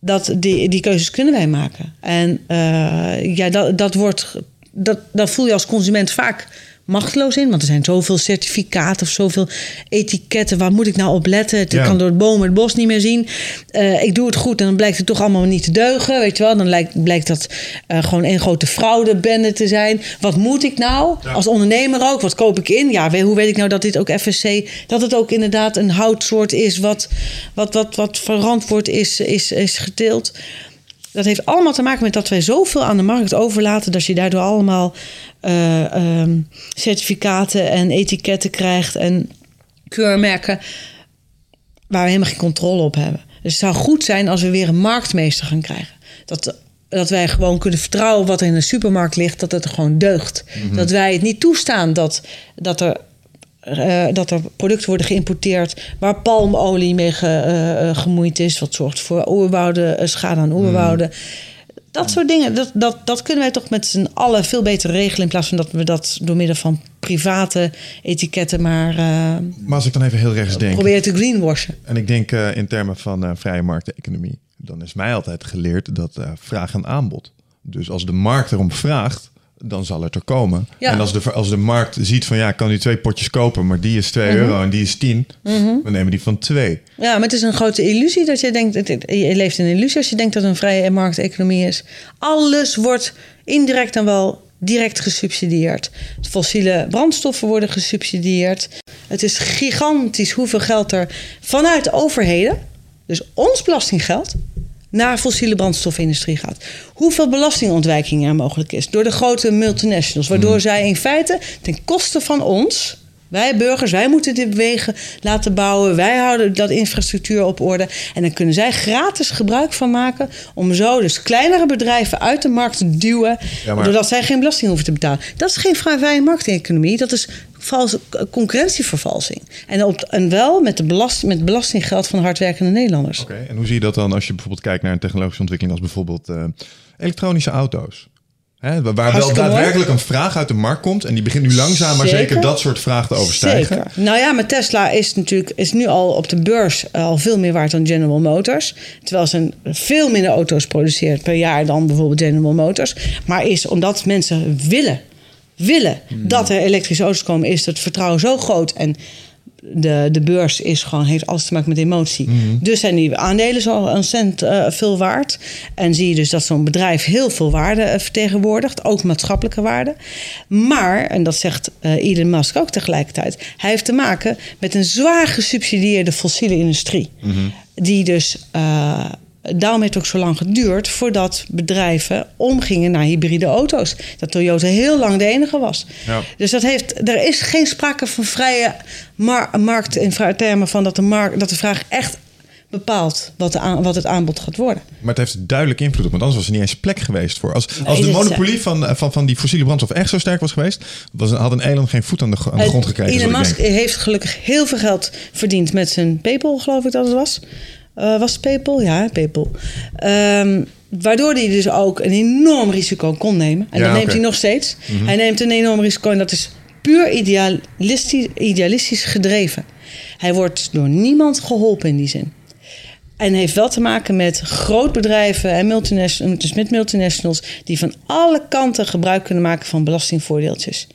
Dat die, die keuzes kunnen wij maken. En eh, ja, dat, dat wordt. Dat, dat voel je als consument vaak machteloos in. Want er zijn zoveel certificaten of zoveel etiketten. Waar moet ik nou op letten? Ik Ja. kan door het boom het bos niet meer zien. Eh, ik doe het goed en dan blijkt het toch allemaal niet te deugen. Weet je wel? Dan lijkt, blijkt dat eh, gewoon één grote fraudebende te zijn. Wat moet ik nou? Als ondernemer ook. Wat koop ik in? Ja, hoe weet ik nou dat dit ook FSC... dat het ook inderdaad een houtsoort is... wat, wat, wat, wat verantwoord is, is, is geteeld. Dat heeft allemaal te maken met dat wij zoveel aan de markt overlaten... dat je daardoor allemaal eh, ehm, certificaten en etiketten krijgt... en keurmerken waar we helemaal geen controle op hebben. Dus het zou goed zijn als we weer een marktmeester gaan krijgen. Dat, dat wij gewoon kunnen vertrouwen wat er in de supermarkt ligt, dat het er gewoon deugt. Dat wij het niet toestaan dat, dat, er, eh, dat er producten worden geïmporteerd waar palmolie mee ge- eh, gemoeid is, wat zorgt voor oerwouden, schade aan oerwouden. Dat soort dingen, dat, dat, dat kunnen wij toch met z'n allen veel beter regelen. In plaats van dat we dat door middel van private etiketten maar eh, Maar als ik dan even heel rechts denk. proberen te greenwashen. En ik denk eh, in termen van eh, vrije markteconomie. Dan is mij altijd geleerd dat vraag en aanbod. Dus als de markt erom vraagt, dan zal het er komen. Ja. En als de, als de markt ziet van ja, ik kan nu twee potjes kopen, maar die is 2 Mhm. euro en die is 10. We nemen die van 2. Ja, maar het is een grote illusie dat je denkt. het- Je leeft in een illusie als je denkt dat het een vrije markteconomie is. Alles wordt indirect dan wel direct gesubsidieerd. Fossiele brandstoffen worden gesubsidieerd. Het is gigantisch hoeveel geld er vanuit de overheden, dus ons belastinggeld, naar fossiele brandstofindustrie gaat. Hoeveel belastingontwijking er mogelijk is door de grote multinationals, waardoor zij in feite ten koste van ons. Wij burgers, wij moeten dit wegen laten bouwen. Wij houden dat infrastructuur op orde. En dan kunnen zij gratis gebruik van maken om zo dus kleinere bedrijven uit de markt te duwen. Ja, maar- Doordat zij geen belasting hoeven te betalen. Dat is geen vrije markteconomie. Dat is valse concurrentievervalsing. En, op, en wel met, de belast, met belastinggeld van hardwerkende Nederlanders. Oké, en hoe zie je dat dan als je bijvoorbeeld kijkt naar een technologische ontwikkeling als bijvoorbeeld eh, elektronische auto's? Hè, waar wel Hartstikke mooi. daadwerkelijk een vraag uit de markt komt en die begint nu langzaam maar zeker dat soort vragen te overstijgen. Zeker. Nou ja, maar Tesla is natuurlijk is nu al op de beurs eh, al veel meer waard dan General Motors. Terwijl ze veel minder auto's produceert per jaar dan bijvoorbeeld General Motors. Maar is omdat mensen willen, willen dat er elektrische auto's komen, is het vertrouwen zo groot. En de, de beurs is gewoon, heeft alles te maken met emotie. Dus zijn die aandelen zo ontzettend eh, veel waard. En zie je dus dat zo'n bedrijf heel veel waarde eh, vertegenwoordigt. Ook maatschappelijke waarde. Maar, en dat zegt eh, Elon Musk ook tegelijkertijd... hij heeft te maken met een zwaar gesubsidieerde fossiele industrie. Die dus... Daarom heeft het ook zo lang geduurd voordat bedrijven omgingen naar hybride auto's. Dat Toyota heel lang de enige was. Ja. Dus dat heeft, er is geen sprake van vrije mar- markt in termen van dat de, markt, dat de vraag echt bepaalt wat, de aan- wat het aanbod gaat worden. Maar het heeft duidelijk invloed op, want anders was er niet eens plek geweest voor. Als, als de monopolie van, eh, van, van die fossiele brandstof echt zo sterk was geweest, was, had een Elon geen voet aan de, aan de grond gekregen. Elon Musk heeft gelukkig heel veel geld verdiend met zijn PayPal, geloof ik dat het was. Eh, was het PayPal? Ja, PayPal. Ehm, waardoor hij dus ook een enorm risico kon nemen. En Ja, dat neemt hij nog steeds. Hij neemt een enorm risico en dat is puur idealistisch, idealistisch gedreven. Hij wordt door niemand geholpen in die zin. En heeft wel te maken met grootbedrijven en multinationals, dus met multinationals, die van alle kanten gebruik kunnen maken van belastingvoordeeltjes.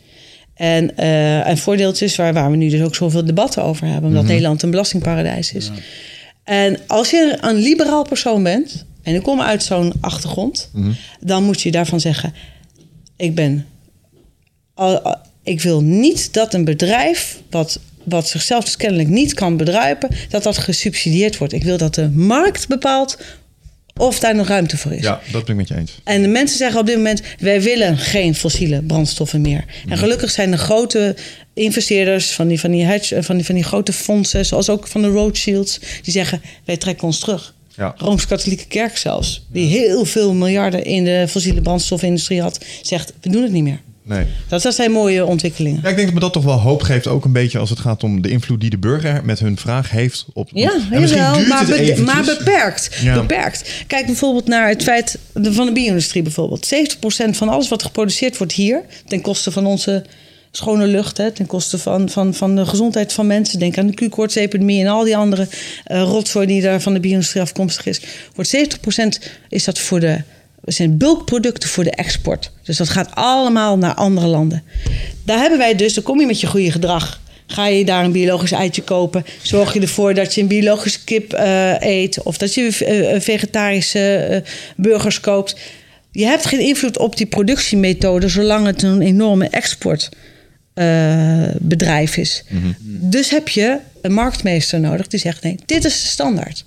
En, eh, en voordeeltjes waar, waar we nu dus ook zoveel debatten over hebben, omdat Nederland een belastingparadijs is. En als je een liberaal persoon bent, en ik kom uit zo'n achtergrond, dan moet je daarvan zeggen: Ik ben. ik wil niet dat een bedrijf wat, wat zichzelf dus kennelijk niet kan bedruipen, dat dat gesubsidieerd wordt. Ik wil dat de markt bepaalt of daar nog ruimte voor is. Ja, dat ben ik met je eens. En de mensen zeggen op dit moment: wij willen geen fossiele brandstoffen meer. En gelukkig zijn de grote investeerders van die, van, die hedge, van, die, van die grote fondsen, zoals ook van de Rothschilds, die zeggen: wij trekken ons terug. Ja. Rooms-Katholieke Kerk zelfs, die heel veel miljarden in de fossiele brandstofindustrie had, zegt: we doen het niet meer. Nee. Dat, dat zijn mooie ontwikkelingen. Ja, ik denk dat me dat toch wel hoop geeft, ook een beetje als het gaat om de invloed die de burger met hun vraag heeft op. Ja, duurt maar, be- maar beperkt. Ja. beperkt. Kijk bijvoorbeeld naar het feit van de bio-industrie bijvoorbeeld. 70% van alles wat geproduceerd wordt hier, ten koste van onze schone lucht, hè, ten koste van, van, van de gezondheid van mensen. Denk aan de Q-koortsepidemie en al die andere eh, rotzooi die daar van de bio-industrie afkomstig is. Wordt 70% is dat voor de zijn bulkproducten voor de export. Dus dat gaat allemaal naar andere landen. Daar hebben wij dus, dan kom je met je goede gedrag. Ga je daar een biologisch eitje kopen? Zorg je ervoor dat je een biologische kip eh, eet? Of dat je eh, vegetarische eh, burgers koopt? Je hebt geen invloed op die productiemethode zolang het een enorme exportbedrijf is. Dus heb je een marktmeester nodig die zegt: nee, dit is de standaard.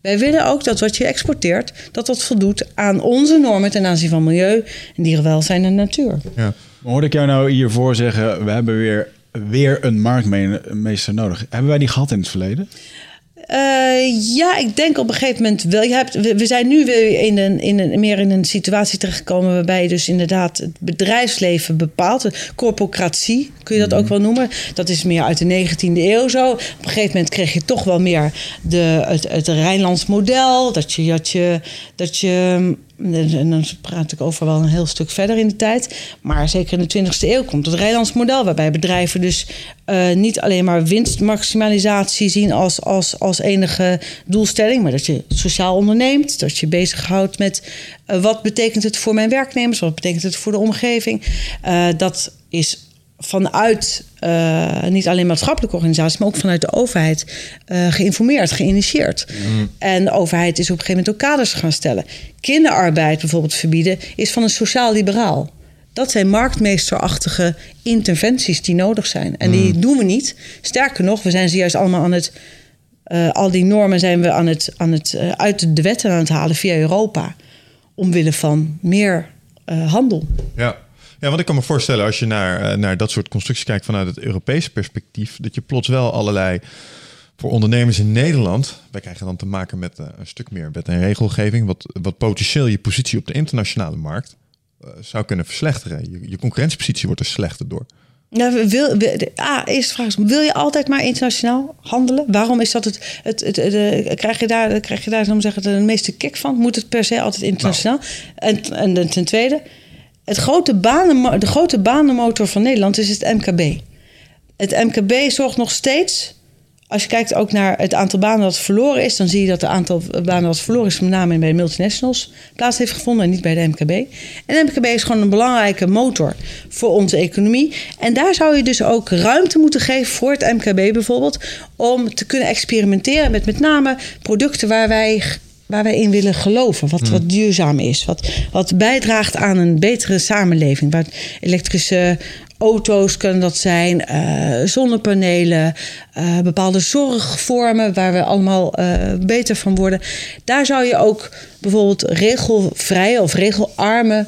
Wij willen ook dat wat je exporteert, dat dat voldoet aan onze normen ten aanzien van milieu en dierenwelzijn en natuur. Ja. Maar hoorde ik jou nou hiervoor zeggen, we hebben weer, weer een marktmeester nodig. Hebben wij die gehad in het verleden? Uh, ja, ik denk op een gegeven moment wel. Je hebt, we, we zijn nu weer in een, in een, meer in een situatie terechtgekomen waarbij dus inderdaad het bedrijfsleven bepaalt. Corpocratie kun je dat ook wel noemen. Dat is meer uit de 19e eeuw zo. Op een gegeven moment kreeg je toch wel meer de, het, het Rijnlands model. Dat je, dat je, dat je en dan praat ik over wel een heel stuk verder in de tijd. Maar zeker in de 20e eeuw komt het Rijlands model, waarbij bedrijven dus uh, niet alleen maar winstmaximalisatie zien als, als, als enige doelstelling, maar dat je sociaal onderneemt, dat je bezighoudt met uh, wat betekent het voor mijn werknemers, wat betekent het voor de omgeving. Uh, dat is vanuit uh, niet alleen maatschappelijke organisaties, maar ook vanuit de overheid uh, geïnformeerd, geïnitieerd. Mm. En de overheid is op een gegeven moment ook kaders gaan stellen. Kinderarbeid bijvoorbeeld verbieden is van een sociaal-liberaal. Dat zijn marktmeesterachtige interventies die nodig zijn. En die mm. doen we niet. Sterker nog, we zijn ze juist allemaal aan het. Uh, al die normen zijn we aan het, aan het uit de wetten aan het halen via Europa. Omwille van meer handel. Ja. Ja, want ik kan me voorstellen als je naar, eh, naar dat soort constructies kijkt vanuit het Europese perspectief, dat je plots wel allerlei voor ondernemers in Nederland, wij krijgen dan te maken met uh, een stuk meer wet en regelgeving, wat, wat potentieel je positie op de internationale markt uh, zou kunnen verslechteren. Je, je concurrentiepositie wordt er slechter door. Ja, wil, wil, ah, eerste vraag is, wil je altijd maar internationaal handelen? Waarom is dat het, het, het, het krijg je daar, krijg je daar zeggen, de meeste kick van? Moet het per se altijd internationaal? Nou. En, en ten tweede, het grote banen, de grote banenmotor van Nederland is het MKB. Het MKB zorgt nog steeds, als je kijkt ook naar het aantal banen dat verloren is, dan zie je dat het aantal banen dat verloren is, met name bij de multinationals, plaats heeft gevonden en niet bij de MKB. En MKB is gewoon een belangrijke motor voor onze economie. En daar zou je dus ook ruimte moeten geven voor het MKB bijvoorbeeld, om te kunnen experimenteren met met name producten waar wij waar wij in willen geloven. Wat, wat duurzaam is. Wat, wat bijdraagt aan een betere samenleving. Wat elektrische auto's kunnen dat zijn, uh, zonnepanelen, uh, bepaalde zorgvormen waar we allemaal uh, beter van worden. Daar zou je ook bijvoorbeeld regelvrije of regelarme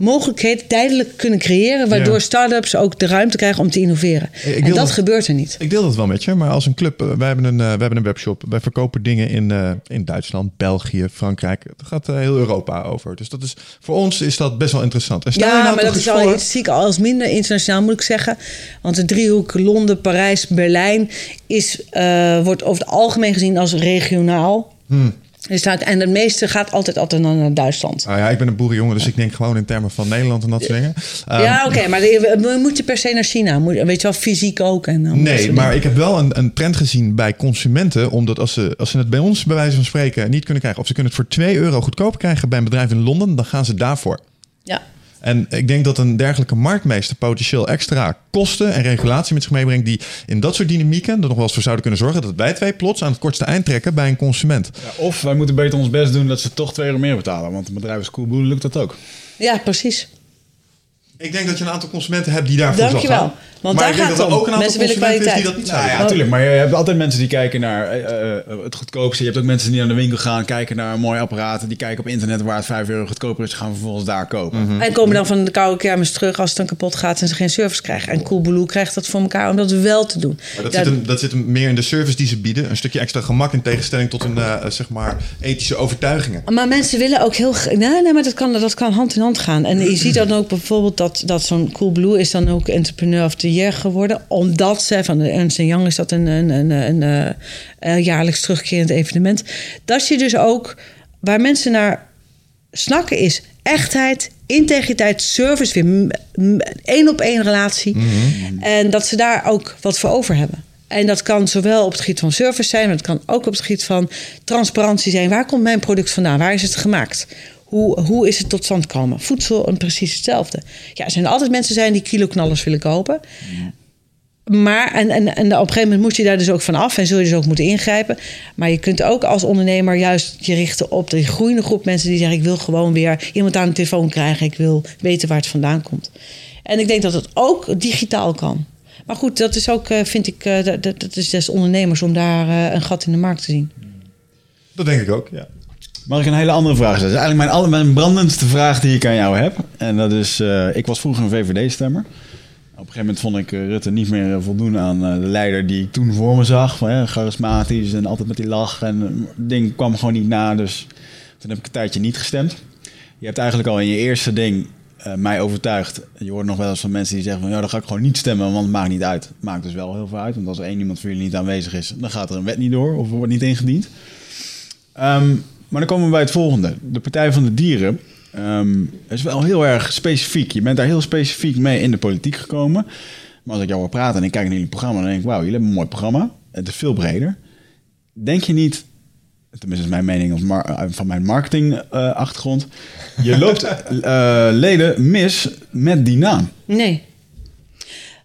mogelijkheden tijdelijk kunnen creëren, waardoor ja. start-ups ook de ruimte krijgen om te innoveren. en dat, dat, gebeurt er niet. Ik deel dat wel met je, maar als een club, wij hebben een, uh, wij hebben een webshop, wij verkopen dingen in, uh, in Duitsland, België, Frankrijk. Het gaat uh, heel Europa over. Dus dat is voor ons is dat best wel interessant. En ja, nou maar dat is al voor... zie ik als minder internationaal moet ik zeggen, want de driehoek Londen, Parijs, Berlijn is wordt over het algemeen gezien als regionaal. Hmm. Dus en het meeste gaat altijd, altijd naar Duitsland. Nou ja, ik ben een boerenjongen, dus ik denk gewoon in termen van Nederland en dat soort dingen. Ja, um, oké, okay, maar moet je per se naar China? Moet, weet je wel, fysiek ook? En dan nee, maar ik heb wel een, een trend gezien bij consumenten. Omdat als ze, als ze het bij ons, bij wijze van spreken, niet kunnen krijgen... of ze kunnen het voor 2 euro goedkoper krijgen bij een bedrijf in Londen... dan gaan ze daarvoor. Ja. En ik denk dat een dergelijke marktmeester potentieel extra kosten en regulatie met zich meebrengt, die in dat soort dynamieken er nog wel eens voor zouden kunnen zorgen dat wij twee plots aan het kortste eind trekken bij een consument. Ja, of wij moeten beter ons best doen dat ze toch twee euro meer betalen, want een bedrijf als Coolblue lukt dat ook. Ja, precies. Ik denk dat je een aantal consumenten hebt die daarvoor Dankjewel. zal gaan. Want maar daar gaat het om. Ook een mensen willen kwaliteit. die dat niet nou, ja, natuurlijk. Maar je hebt altijd mensen die kijken naar uh, het goedkoopste. Je hebt ook mensen die naar de winkel gaan, kijken naar een mooi apparaat. Die kijken op internet waar het 5 euro goedkoper is. Gaan vervolgens daar kopen. Mm -hmm. En komen dan van de koude kermis terug als het dan kapot gaat en ze geen service krijgen. En Coolblue krijgt dat voor elkaar om dat wel te doen. Maar dat, zit hem, dat zit hem meer in de service die ze bieden. Een stukje extra gemak in tegenstelling tot een uh, zeg maar ethische overtuigingen. Maar mensen willen ook heel... Nee, nee maar dat kan, dat kan hand in hand gaan. En je ziet dan ook bijvoorbeeld dat, dat zo'n Coolblue is dan ook entrepreneur of the year geworden omdat ze, van de Ernst Young is dat een, een, een, een, een uh, jaarlijks terugkerend evenement. Dat je dus ook, waar mensen naar snakken is echtheid, integriteit, service, weer één op één relatie. Mhm. En dat ze daar ook wat voor over hebben. En dat kan zowel op het gebied van service zijn, maar het kan ook op het gebied van transparantie zijn. Waar komt mijn product vandaan? Waar is het gemaakt? Hoe, hoe is het tot stand gekomen? Voedsel en precies hetzelfde. Ja, er zijn altijd mensen zijn die kiloknallers willen kopen. Maar, en, en, en op een gegeven moment moet je daar dus ook van af en zul je dus ook moeten ingrijpen. Maar je kunt ook als ondernemer juist je richten op de groeiende groep mensen die zeggen: Ik wil gewoon weer iemand aan de telefoon krijgen. Ik wil weten waar het vandaan komt. En ik denk dat het ook digitaal kan. Maar goed, dat is ook, eh, vind ik, eh, dat, dat is des ondernemers om daar eh, een gat in de markt te zien. Dat denk ik ook, ja. Mag ik een hele andere vraag stellen? Dat is eigenlijk mijn, brandendste vraag die ik aan jou heb. En dat is, eh, ik was vroeger een VVD-stemmer. Op een gegeven moment vond ik eh, Rutte niet meer eh, voldoen aan de leider die ik toen voor me zag. Van, charismatisch en altijd met die lach. En het ding kwam gewoon niet na, dus toen heb ik een tijdje niet gestemd. Je hebt eigenlijk al in je eerste ding mij overtuigd. Je hoort nog wel eens van mensen die zeggen van... ja, dan ga ik gewoon niet stemmen, want het maakt niet uit. Maakt dus wel heel veel uit, want als er één iemand voor jullie niet aanwezig is... dan gaat er een wet niet door of wordt niet ingediend. Ehm, maar dan komen we bij het volgende. De Partij van de Dieren ehm, is wel heel erg specifiek. Je bent daar heel specifiek mee in de politiek gekomen. Maar als ik jou hoor praten en ik kijk naar jullie programma... dan denk ik, wauw, jullie hebben een mooi programma. Het is veel breder. Denk je niet, tenminste is mijn mening eh, van mijn marketingachtergrond... je loopt eh, leden mis met die naam. Nee.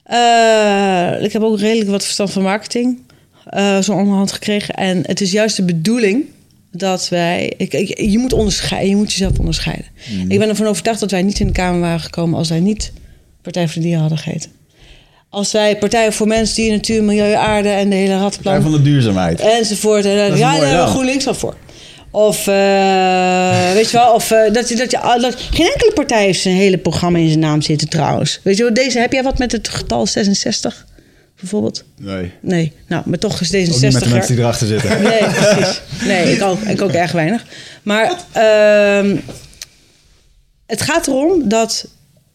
Eh, ik heb ook redelijk wat verstand van marketing. eh, zo onderhand gekregen. En het is juist de bedoeling dat wij. Ik, ik- je moet onderscheiden. Je moet jezelf onderscheiden. Ik ben ervan overtuigd dat wij niet in de Kamer waren gekomen als wij niet Partij voor de Dieren hadden gegeten. Als wij Partij voor Mensen, Dieren, Natuur, Milieu, Aarde en de hele Partij rattenplan van de duurzaamheid. enzovoort. En, ja, daar hebben we. GroenLinks al voor. Of, eh, weet je wel, of eh, dat, dat je... ah, Dat, geen enkele partij heeft zijn hele programma in zijn naam zitten trouwens. Weet je wel, deze, heb jij wat met het getal 66 bijvoorbeeld? Nee, Nee, nou, maar toch is ook niet met de 66 mensen die erachter zitten. Nee, precies. Nee, ik ook, ik ook erg weinig. Maar ehm, het gaat erom dat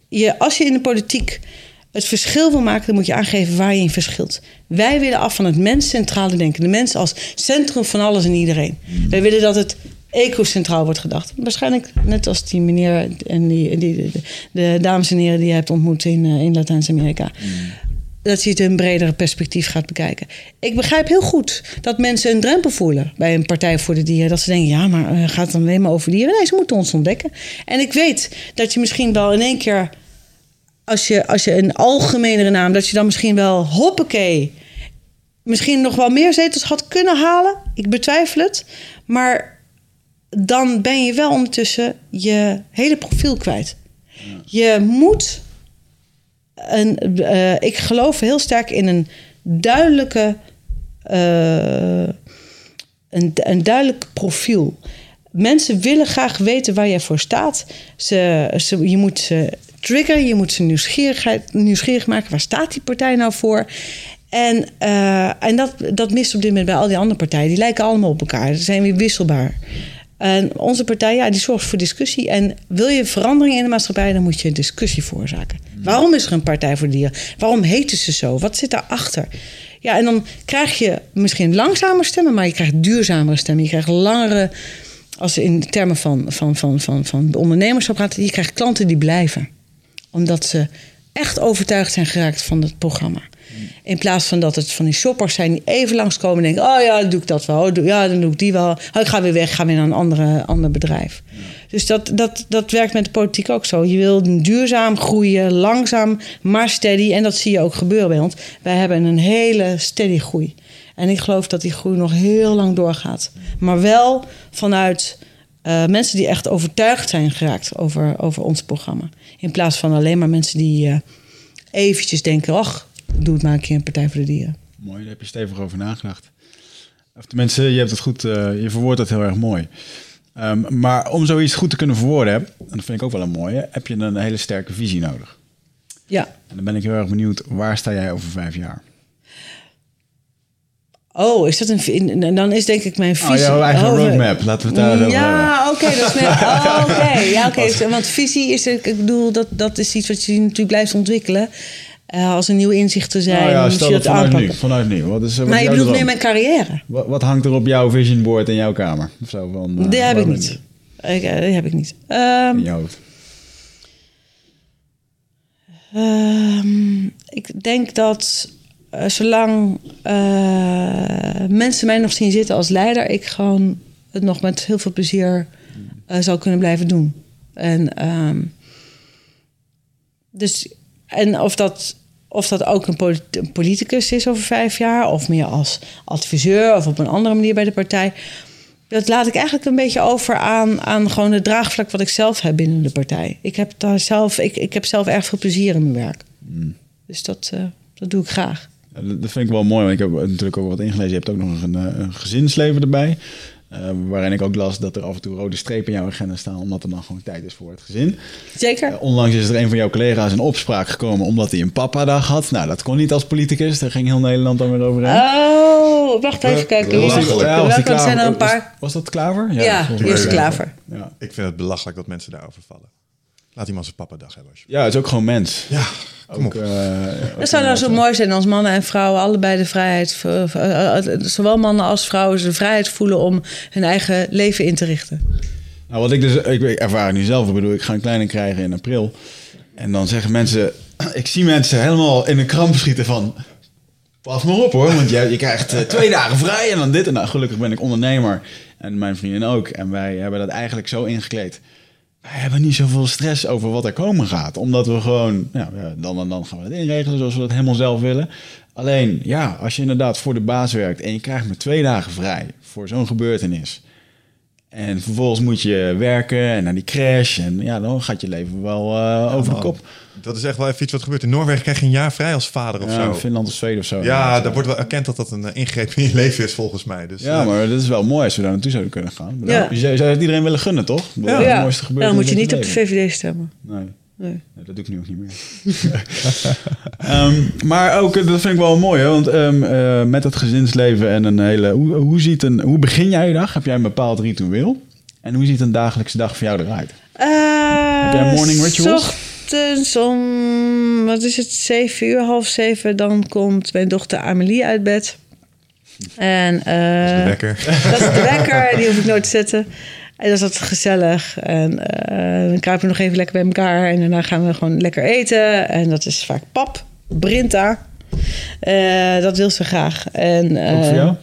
je, als je in de politiek het verschil wil maken, dan moet je aangeven waar je in verschilt. Wij willen af van het mens centrale denken. De mens als centrum van alles en iedereen. Wij willen dat het ecocentraal wordt gedacht. Waarschijnlijk net als die meneer en die, die, de, de dames en heren die je hebt ontmoet in, eh, in Latijns-Amerika. Dat je het in een bredere perspectief gaat bekijken. Ik begrijp heel goed dat mensen een drempel voelen bij een Partij voor de Dieren. Dat ze denken, ja, maar eh, gaat het dan alleen maar over dieren? Nee, ze moeten ons ontdekken. En ik weet dat je misschien wel in één keer, als je, als je een algemenere naam, dat je dan misschien wel, hoppakee, misschien nog wel meer zetels had kunnen halen. Ik betwijfel het. Maar dan ben je wel ondertussen je hele profiel kwijt. Je moet. Eh, ik geloof heel sterk in een duidelijke. eh, een, een duidelijk profiel. Mensen willen graag weten waar jij voor staat. Ze, je moet ze triggeren, je moet ze nieuwsgierigheid, nieuwsgierig maken. Waar staat die partij nou voor? En, eh, en dat, dat mist op dit moment bij al die andere partijen. Die lijken allemaal op elkaar. Ze zijn weer wisselbaar. En onze partij, ja, die zorgt voor discussie. En wil je verandering in de maatschappij, dan moet je discussie veroorzaken. Waarom is er een Partij voor de Dieren? Waarom heten ze zo? Wat zit daarachter? Ja, en dan krijg je misschien langzamer stemmen, maar je krijgt duurzamere stemmen. Je krijgt langere, als in termen van, van, van, van, van ondernemerschap je krijgt klanten die blijven. Omdat ze echt overtuigd zijn geraakt van het programma. In plaats van dat het van die shoppers zijn die even langskomen en denken: Oh ja, dan doe ik dat wel. Oh, Ja, dan doe ik die wel. Oh, ik ga weer weg, ga weer naar een andere, ander bedrijf. Dus dat, dat, dat werkt met de politiek ook zo. Je wil duurzaam groeien, langzaam, maar steady. En dat zie je ook gebeuren bij ons. Wij hebben een hele steady groei. En ik geloof dat die groei nog heel lang doorgaat. Maar wel vanuit eh, mensen die echt overtuigd zijn geraakt over, over ons programma. In plaats van alleen maar mensen die eh, eventjes denken: ach, doe het maar een keer een Partij voor de Dieren. Mooi, daar heb je stevig over nagedacht. Of tenminste, je hebt het goed, eh, je verwoordt dat heel erg mooi. Ehm, maar om zoiets goed te kunnen verwoorden, en dat vind ik ook wel een mooie, heb je een hele sterke visie nodig. Ja. En dan ben ik heel erg benieuwd, waar sta jij over vijf jaar? Oh, is dat een. en Dan is denk ik mijn visie. Oh, jouw eigen roadmap, laten we het daar hebben. Ja, oké, dat is net. Oh, oké, ja, oké. Want visie is, ik bedoel, dat, dat is iets wat je natuurlijk blijft ontwikkelen. Eh, als er nieuwe inzichten zijn, Nou ja, moet je dat vanuit nu. Vanuit nu. Wat is, eh, wat Maar je jouw bedoelt droom? meer mijn carrière? Wat, wat hangt er op jouw vision board in jouw kamer? Of zo, van, eh, Die heb ik niet. Ik, eh, die heb ik niet. Ehm, In jouw hoofd. Ehm, ik denk dat eh, zolang eh, mensen mij nog zien zitten als leider, ik gewoon het nog met heel veel plezier eh, zal kunnen blijven doen. En, ehm, dus, en of, dat, of dat ook een, polit- een politicus is over vijf jaar, of meer als adviseur of op een andere manier bij de partij. Dat laat ik eigenlijk een beetje over aan, aan gewoon het draagvlak wat ik zelf heb binnen de partij. Ik heb, daar zelf, ik, ik heb zelf erg veel plezier in mijn werk. Dus dat, dat doe ik graag. Ja, dat vind ik wel mooi, want ik heb natuurlijk ook wat ingelezen. Je hebt ook nog een, eh, een gezinsleven erbij. eh, waarin ik ook las dat er af en toe rode strepen in jouw agenda staan, omdat er dan gewoon tijd is voor het gezin. Zeker. Eh, onlangs is er een van jouw collega's in opspraak gekomen omdat hij een papa-dag had. Nou, dat kon niet als politicus, daar ging heel Nederland dan weer overheen. Oh, wacht even kijken. Belachelijk. Ja, was zijn er een paar? Was, was dat Klaver? Ja, mij eerste klaver. Ja. Ik vind het belachelijk dat mensen daarover vallen. Laat iemand zijn papa dag hebben ja, het is ook gewoon mens. Ja, kom Ook, op. eh, Dat zou nou zo mooi zijn als mannen en vrouwen allebei de vrijheid, eh, eh, zowel mannen als vrouwen, de vrijheid voelen om hun eigen leven in te richten. Nou, wat ik dus, ik, ik ervaar het nu zelf. Ik bedoel, ik ga een kleine krijgen in april. En dan zeggen mensen, ik zie mensen helemaal in een kramp schieten van, pas maar op hoor, want je, je krijgt twee dagen vrij en dan dit. En nou, gelukkig ben ik ondernemer en mijn vriendin ook. En wij hebben dat eigenlijk zo ingekleed. Wij hebben niet zoveel stress over wat er komen gaat. Omdat we gewoon, dan en dan gaan we het inregelen zoals we dat helemaal zelf willen. Alleen, ja, als je inderdaad voor de baas werkt en je krijgt maar twee dagen vrij voor zo'n gebeurtenis. En vervolgens moet je werken en naar die crash. En ja, dan gaat je leven wel eh, over de kop. Dat is echt wel even iets wat gebeurt. In Noorwegen krijg je een jaar vrij als vader of Ja, zo. Finland of Zweden of zo. Ja, daar wordt wel erkend dat dat een eh, ingreep in je leven is volgens mij. Dus, Ja, eh, maar dat is wel mooi als we daar naartoe zouden kunnen gaan. Ja. Je zou, het iedereen willen gunnen, toch? Dat is Ja, het mooiste dan moet je niet op de. VVD stemmen. Nee. Nee. Nee, dat doe ik nu ook niet meer. Ehm, maar ook, eh, dat vind ik wel mooi, hè? want ehm, eh, met het gezinsleven en een hele... Hoe, hoe, ziet een, hoe begin jij je dag? Heb jij een bepaald ritueel? En hoe ziet een dagelijkse dag voor jou eruit? Heb jij morning rituals? Ochtends om, wat is het, zeven uur, half zeven, dan komt mijn dochter Amelie uit bed. En, de wekker. Dat is de wekker, die hoef ik nooit te zetten. En dat is altijd gezellig. En eh, dan kruipen we nog even lekker bij elkaar. En daarna gaan we gewoon lekker eten. En dat is vaak pap, Brinta. Eh, dat wil ze graag. En, eh, Ook voor jou?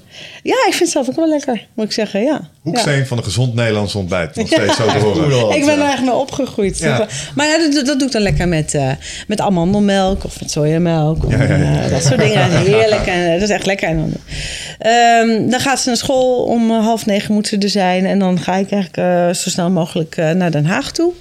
Ja, ik vind het zelf ook wel lekker, moet ik zeggen. Ja. ja. Hoeksteen van een gezond Nederlands ontbijt. Nog steeds zo te horen. Ik ben er eigenlijk mee opgegroeid. Ja. Maar ja, dat, dat doe ik dan lekker met, eh, met amandelmelk of met sojamelk. Of, Ja, ja, ja. eh, dat soort dingen. Heerlijk. En, eh, dat is echt lekker. En dan, Ehm, dan gaat ze naar school. Om eh, half negen moet ze er zijn. En dan ga ik eigenlijk eh, zo snel mogelijk eh, naar Den Haag toe.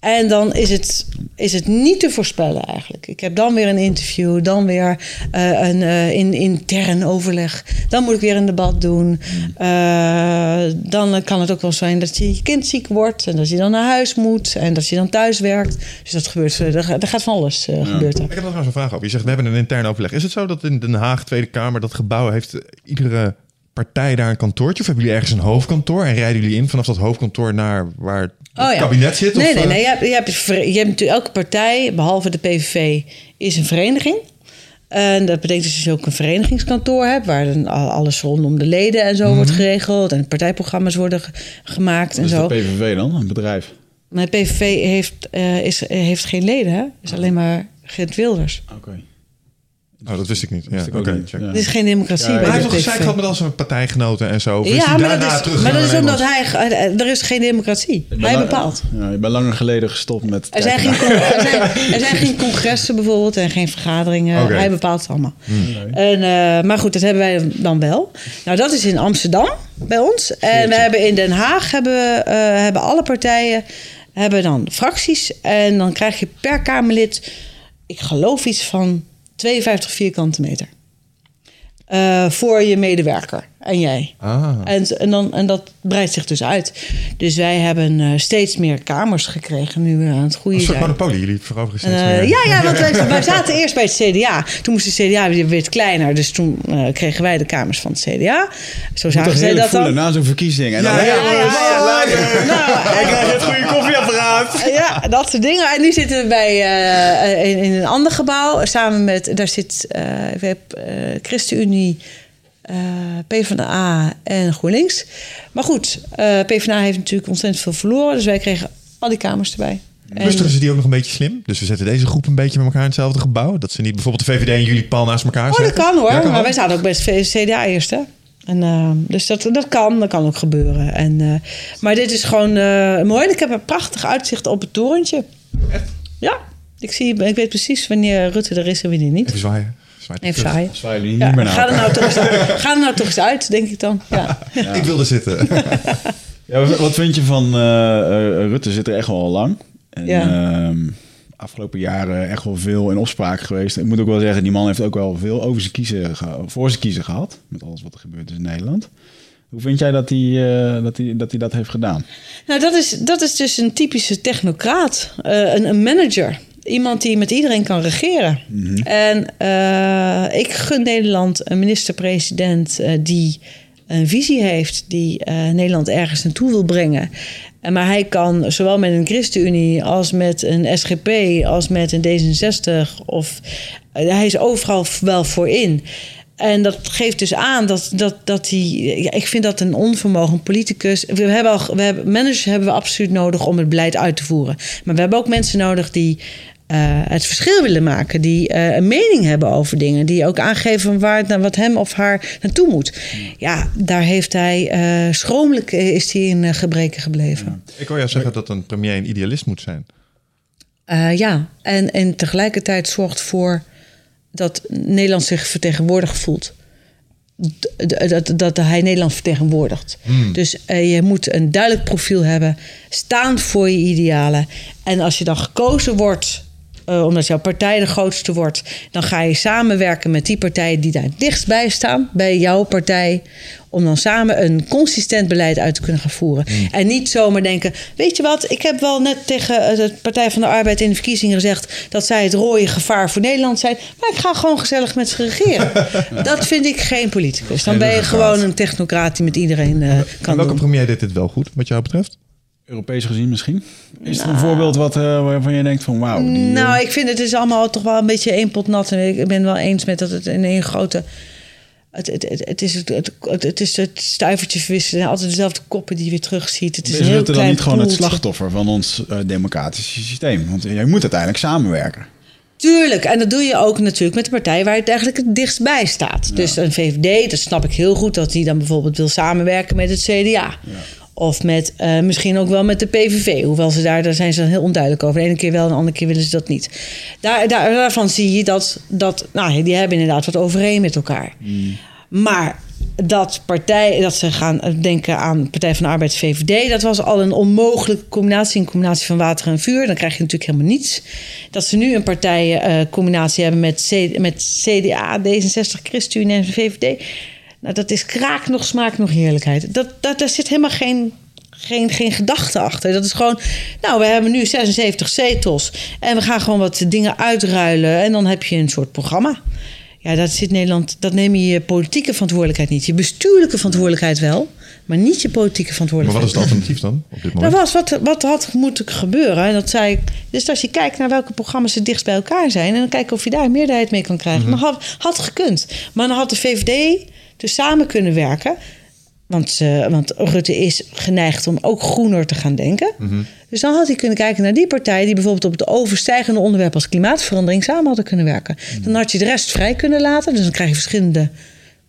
En dan is het, is het niet te voorspellen eigenlijk. Ik heb dan weer een interview, dan weer eh, een eh, in, intern overleg. Dan moet ik weer een debat doen. Eh, dan kan het ook wel zijn dat je, je kind ziek wordt en dat je dan naar huis moet en dat je dan thuis werkt. Dus dat gebeurt, er, gaat- gaat van alles gebeurt er. Ik heb nog een vraag over. Je zegt, we hebben een intern overleg. Is het zo dat in Den Haag, Tweede Kamer, dat gebouw heeft iedere partij daar een kantoortje? Of hebben jullie ergens een hoofdkantoor? En rijden jullie in vanaf dat hoofdkantoor naar waar het Oh ja. kabinet zit? Nee, of, nee, eh, nee. Je hebt, je, hebt, je hebt natuurlijk elke partij, behalve de PVV, is een vereniging. En dat betekent dus dat je ook een verenigingskantoor hebt, waar dan al- alles rondom de leden en zo wordt geregeld. En partijprogramma's worden ge- gemaakt Wat en is zo. de PVV dan? Een bedrijf? Maar de PVV heeft, eh, is, heeft geen leden, hè? is alleen maar Geert Wilders. Oké. Oh, dat wist ik niet. Ja, ik niet. Het is geen democratie. Ja, bij Maar hij heeft gehad met al zijn partijgenoten en zo. Ja, maar dat, is, maar dat is omdat hij... Er is geen democratie. Ik ben Hij bepaalt. Ja, je bent langer geleden gestopt met... Er zijn, geen, con- er, zijn, er zijn geen congressen bijvoorbeeld en geen vergaderingen. Hij bepaalt het allemaal. En, eh, maar goed, dat hebben wij dan wel. Nou, dat is in Amsterdam bij ons. En we hebben in Den Haag hebben, eh, hebben alle partijen hebben dan fracties. En dan krijg je per Kamerlid, ik geloof iets van 52 vierkante meter. Eh, voor je medewerker en jij. Ah. En, en, dan, en dat breidt zich dus uit. Dus wij hebben eh, steeds meer kamers gekregen nu we aan het Een groeien soort monopolie. Jullie veroveren steeds Eh, meer. ja, ja, want wij, wij zaten eerst bij het CDA. Toen moest de CDA weer weer kleiner. Dus toen eh, kregen wij de kamers van het CDA. Zo zagen zij heerlijk dat voelen dan. na zo'n verkiezing. En dan, Ja, ja, Ja, ja, ja. Nou, Ik krijg het goede koffieapparaat. ja, dat soort dingen. En nu zitten we bij, eh, in, in een ander gebouw. Samen met, daar zit eh, we hebben, ChristenUnie, eh PvdA en GroenLinks. Maar goed, eh PvdA heeft natuurlijk ontzettend veel verloren. Dus wij kregen al die kamers erbij. Clusteren ze die ook nog een beetje slim? Dus we zetten deze groep een beetje met elkaar in hetzelfde gebouw. Dat ze niet bijvoorbeeld de VVD en jullie pal naast elkaar Oh, dat zetten. kan hoor. Ja, kan maar wij zaten ook best CDA eerst, hè? En, uh, dus dat, dat kan, dat kan ook gebeuren. En, uh, maar dit is gewoon uh, mooi. Ik heb een prachtig uitzicht op het torentje. Echt? Ja, ik, zie, ik weet precies wanneer Rutte er is en wanneer niet. Even zwaaien. Zwaait Even jullie niet meer naar ga, er nou toch eens, ga er nou toch eens uit, denk ik dan. Ja. ja. Ik wilde zitten. ja, wat vind je van Rutte zit er echt wel al lang. En, ja. Ehm, afgelopen jaren echt wel veel in opspraak geweest. Ik moet ook wel zeggen, die man heeft ook wel veel over zijn kiezen, voor zijn kiezen gehad. Met alles wat er gebeurd is in Nederland. Hoe vind jij dat hij, uh, dat, hij, dat, hij dat heeft gedaan? Nou, dat is, dat is dus een typische technocraat. Uh, een, een, manager. Iemand die met iedereen kan regeren. Mm -hmm. En uh, ik gun Nederland een minister-president die een visie heeft, die Nederland ergens naartoe wil brengen. Maar hij kan zowel met een ChristenUnie als met een SGP als met een D66 of hij is overal wel voor in. En dat geeft dus aan dat, dat, dat hij. Ja, ik vind dat een onvermogen politicus. We hebben al, we hebben, managers hebben we absoluut nodig om het beleid uit te voeren. Maar we hebben ook mensen nodig die uh, het verschil willen maken. Die uh, een mening hebben over dingen. Die ook aangeven waar het, wat hem of haar naartoe moet. Ja, daar heeft hij. Uh, schromelijk is hij in gebreken gebleven. Ja. Ik wil jou zeggen dat een premier een idealist moet zijn. ja, en, en tegelijkertijd zorgt voor dat Nederland zich vertegenwoordigd voelt. Dat, dat, dat hij Nederland vertegenwoordigt. Hmm. Dus uh, je moet een duidelijk profiel hebben, staan voor je idealen. En als je dan gekozen wordt, uh, omdat jouw partij de grootste wordt, dan ga je samenwerken met die partijen die daar het dichtst bij staan, bij jouw partij, om dan samen een consistent beleid uit te kunnen gaan voeren. Hmm. En niet zomaar denken: Weet je wat, ik heb wel net tegen de Partij van de Arbeid in de verkiezingen gezegd dat zij het rode gevaar voor Nederland zijn, maar ik ga gewoon gezellig met ze regeren. dat vind ik geen politicus. Dan ben je gewoon een technocraat die met iedereen uh, kan. En welke doen. premier deed dit wel goed, wat jou betreft? Europees gezien misschien? Is er een voorbeeld wat, uh, waarvan je denkt van wauw? Die, Nou, ik vind het is allemaal toch wel een beetje één pot nat. En ik ben wel eens met dat het in één grote... Het, het, het, het, is het, het, het is het stuivertje verwisselen. Altijd dezelfde koppen die je weer terugziet. Het is, is een heel Rutte dan niet gewoon het slachtoffer van ons uh, democratische systeem? Want jij moet uiteindelijk samenwerken. Tuurlijk, en dat doe je ook natuurlijk met de partij waar het eigenlijk het dichtst bij staat. Ja. Dus een VVD, dat snap ik heel goed, dat die dan bijvoorbeeld wil samenwerken met het CDA. Ja. Of met uh, misschien ook wel met de PVV. Hoewel ze daar, daar zijn ze dan heel onduidelijk over. De ene keer wel, de andere keer willen ze dat niet. Daar, daar, daarvan zie je dat, dat nou, die hebben inderdaad wat overeen met elkaar. Mm. Maar dat, partij, dat ze gaan denken aan Partij van de Arbeid VVD... dat was al een onmogelijke combinatie. Een combinatie van water en vuur. Dan krijg je natuurlijk helemaal niets. Dat ze nu een partijcombinatie hebben met, C, met CDA, D66, ChristenUnie en VVD... Nou, dat is kraak nog smaak nog heerlijkheid. Dat, dat, daar zit helemaal geen, geen, geen gedachte achter. Dat is gewoon, nou, we hebben nu 76 zetels en we gaan gewoon wat dingen uitruilen en dan heb je een soort programma. Ja, dat zit Nederland, dat neem je je politieke verantwoordelijkheid niet. Je bestuurlijke verantwoordelijkheid wel, maar niet je politieke Maar wat verantwoordelijkheid. is het alternatief dan op dit moment? Dat was wat, wat had moeten gebeuren. En dat zei ik. Dus als je kijkt naar welke programma's het dichtst bij elkaar zijn. en dan kijken of je daar een meerderheid mee kan krijgen. Mhm. Dan had, had gekund. Maar dan had de VVD dus samen kunnen werken. Want, uh, want Rutte is geneigd om ook groener te gaan denken. Mhm. Dus dan had hij kunnen kijken naar die partijen die bijvoorbeeld op het overstijgende onderwerp als klimaatverandering samen hadden kunnen werken. Mhm. Dan had je de rest vrij kunnen laten. Dus dan krijg je verschillende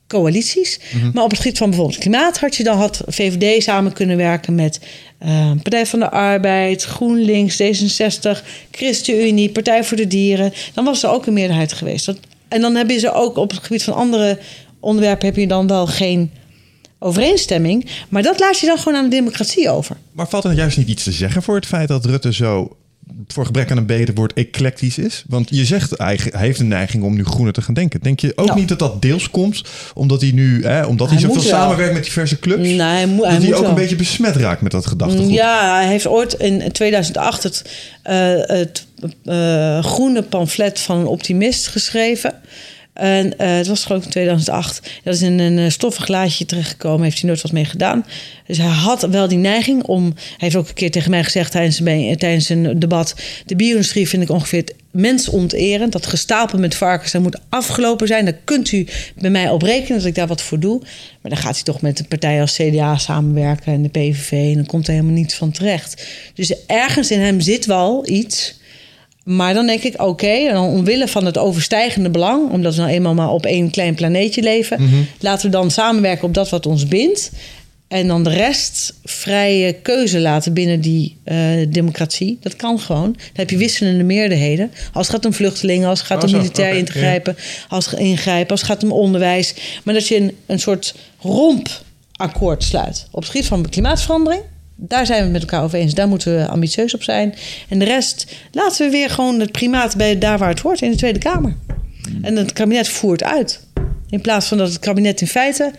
coalities. Mhm. Maar op het gebied van bijvoorbeeld klimaat had je dan had VVD samen kunnen werken met uh, Partij van de Arbeid, GroenLinks, D66, ChristenUnie, Partij voor de Dieren. Dan was er ook een meerderheid geweest. Dat, en dan heb je ze ook op het gebied van andere onderwerpen heb je dan wel geen overeenstemming. Maar dat laat je dan gewoon aan de democratie over. Maar valt er juist niet iets te zeggen voor het feit dat Rutte zo voor gebrek aan een beter woord eclectisch is? Want je zegt hij heeft een neiging om nu groener te gaan denken. Denk je ook Nou. niet dat dat deels komt omdat hij nu, hè, omdat hij, Hij zoveel samenwerkt met diverse clubs, Nee, hij moet, hij dat hij moet ook wel. een beetje besmet raakt met dat gedachtegoed? Ja, hij heeft ooit in 2008 het, eh, het eh, groene pamflet van een optimist geschreven. En eh, het was geloof ik in 2008. Dat is in een eh, stoffig laadje terechtgekomen. Heeft hij nooit wat mee gedaan. Dus hij had wel die neiging om... Hij heeft ook een keer tegen mij gezegd tijdens een, tijdens een debat... de bierindustrie vind ik ongeveer mensonterend. Dat gestapel met varkens, dat moet afgelopen zijn. Daar kunt u bij mij op rekenen dat ik daar wat voor doe. Maar dan gaat hij toch met een partij als CDA samenwerken... en de PVV en dan komt er helemaal niets van terecht. Dus ergens in hem zit wel iets... Maar dan denk ik, oké, en dan omwille van het overstijgende belang, omdat we nou eenmaal maar op één klein planeetje leven, Mhm. laten we dan samenwerken op dat wat ons bindt. En dan de rest vrije keuze laten binnen die eh, democratie. Dat kan gewoon. Dan heb je wisselende meerderheden. Als het gaat om vluchtelingen, als het gaat Oh, om militair oké, ingrijpen, als het ingrijpen, als het gaat om onderwijs. Maar dat je een, een soort rompakkoord sluit. Op het gebied van klimaatverandering. Daar zijn we met elkaar over eens. Daar moeten we ambitieus op zijn. En de rest laten we weer gewoon het primaat bij daar waar het hoort, in de Tweede Kamer. En het kabinet voert uit. In plaats van dat het kabinet in feite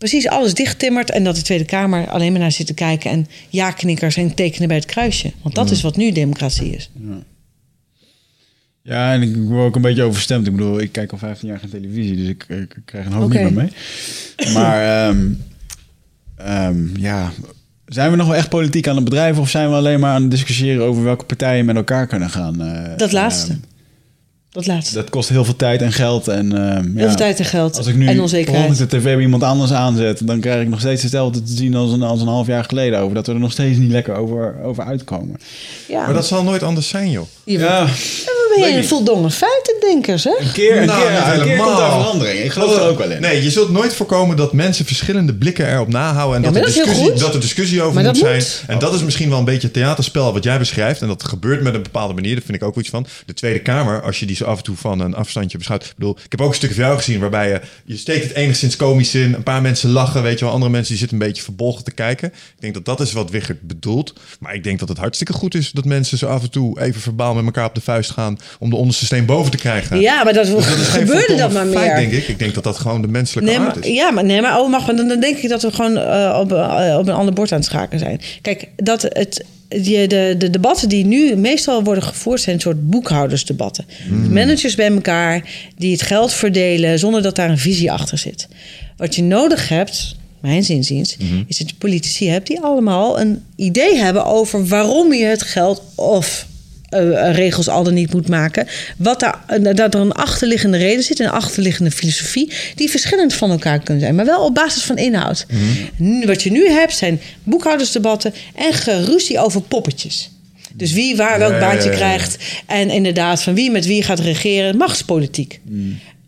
precies alles dichttimmert en dat de Tweede Kamer alleen maar naar zit te kijken en ja-knikkers en tekenen bij het kruisje. Want dat is wat nu democratie is. Ja, en ik word ook een beetje overstemd. Ik bedoel, ik kijk al 15 jaar geen televisie, dus ik, ik krijg een hoop Oké. niet meer mee. Maar ehm, ehm, ja, zijn we nog wel echt politiek aan het bedrijven... of zijn we alleen maar aan het discussiëren over welke partijen met elkaar kunnen gaan? eh, Dat laatste. ehm, Dat laatste. dat kost heel veel tijd en geld. En, ehm, Heel ja, veel tijd en geld Als ik nu en onzekerheid. de tv bij iemand anders aanzet... dan krijg ik nog steeds hetzelfde te zien als een, als een half jaar geleden... over dat we er nog steeds niet lekker over, over uitkomen. Ja, Maar dat zal nooit anders zijn, joh. Ja, we ben je niet. voldongen feitendenkers, hè? een keer, een Nou, keer, een keer helemaal. komt daar verandering. Ik geloof er ook wel in. Nee, je zult nooit voorkomen dat mensen verschillende blikken erop nahouden. En Ja, dat, er heel discussie, goed. dat er discussie over Maar moet dat zijn. moet. En dat is misschien wel een beetje het theaterspel wat jij beschrijft. En dat gebeurt met een bepaalde manier. Daar vind ik ook iets van. De Tweede Kamer, als je die zo af en toe van een afstandje beschouwt. Ik bedoel, ik heb ook een stukje van jou gezien waarbij je, je steekt het enigszins komisch in. Een paar mensen lachen, weet je wel. Andere mensen die zitten een beetje verbolgen te kijken. Ik denk dat dat is wat Wiggert bedoelt. Maar ik denk dat het hartstikke goed is dat mensen zo af en toe even verbaal met elkaar op de vuist gaan. Om de onderste steen boven te krijgen. Ja, maar dat, Dus dat gebeurde dat maar feit, meer. denk ik. Ik denk dat dat gewoon de menselijke Nee, maar, is. ja, maar, nee, maar, oh, mag, dan, dan denk ik dat we gewoon eh, op, eh, op een ander bord aan het schaken zijn. Kijk, dat het, die, de, de debatten die nu meestal worden gevoerd zijn een soort boekhoudersdebatten. Managers bij elkaar die het geld verdelen zonder dat daar een visie achter zit. Wat je nodig hebt, mijn zinziens, is dat je politici hebt die allemaal een idee hebben over waarom je het geld of eh, regels al dan niet moet maken. Wat daar, eh, dat er een achterliggende reden zit, een achterliggende filosofie, die verschillend van elkaar kunnen zijn, maar wel op basis van inhoud. Nu, wat je nu hebt zijn boekhoudersdebatten en geruzie over poppetjes. Dus wie waar welk baantje krijgt. En inderdaad, van wie met wie gaat regeren. Machtspolitiek.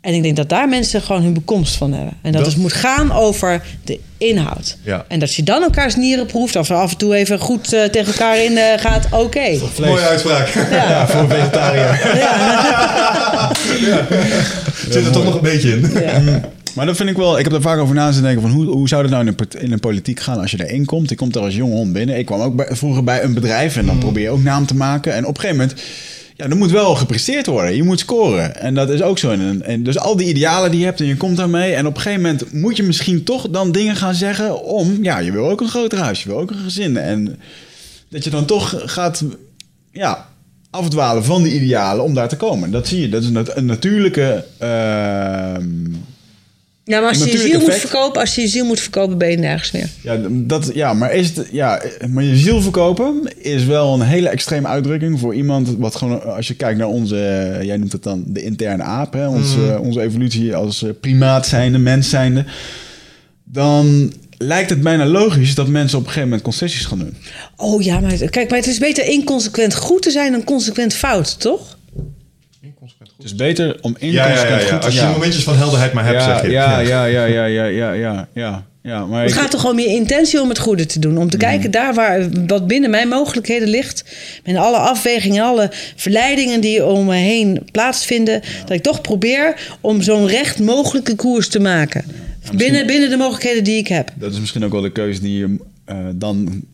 En ik denk dat daar mensen gewoon hun bekomst van hebben. En dat, Dat- het moet gaan over de inhoud. Ja. En dat je dan elkaars nieren proeft. Of er af en toe even goed eh, tegen elkaar in eh, gaat. Oké. Mooie uitspraak. Ja. voor een vegetariër. Zit er toch nog een beetje in. Maar dat vind ik wel. Ik heb er vaak over na te denken van hoe, hoe zou dat nou in een, part- in een politiek gaan als je erin komt. Ik kom er als jonge hond binnen. Ik kwam ook bij- vroeger bij een bedrijf en dan probeer je ook naam te maken. En op een gegeven moment, ja, er moet wel gepresteerd worden. Je moet scoren. En dat is ook zo. En, en dus al die idealen die je hebt en je komt daarmee. En op een gegeven moment moet je misschien toch dan dingen gaan zeggen om, ja, je wil ook een groter huis, je wil ook een gezin. En dat je dan toch gaat, ja, afdwalen van die idealen om daar te komen. Dat zie je. Dat is een, nat- een natuurlijke. ehm, Ja, maar als je je ziel moet verkopen, als je je ziel moet verkopen, ben je nergens meer. Ja, dat, ja, maar, is het, ja, maar je ziel verkopen is wel een hele extreme uitdrukking voor iemand wat gewoon, als je kijkt naar onze, jij noemt het dan de interne aap, hè, onze, onze evolutie als eh, primaat zijnde, mens zijnde, dan lijkt het bijna logisch dat mensen op een gegeven moment concessies gaan doen. Oh ja, maar het- kijk, maar het is beter inconsequent goed te zijn dan consequent fout, toch? Het is beter om inkomsten te ja, Als je momentjes van helderheid maar hebt, zeg je. Ja, ja, ja, ja, ja, ja, ja. ja. maar het gaat toch om je intentie om het goede te doen. Om te mm. kijken daar waar, wat binnen mijn mogelijkheden ligt. Met alle afwegingen, alle verleidingen die om me heen plaatsvinden. Dat ik toch probeer om zo'n recht mogelijke koers te maken. binnen, binnen de mogelijkheden die ik heb. Dat is misschien ook wel de keuze die je eh, dan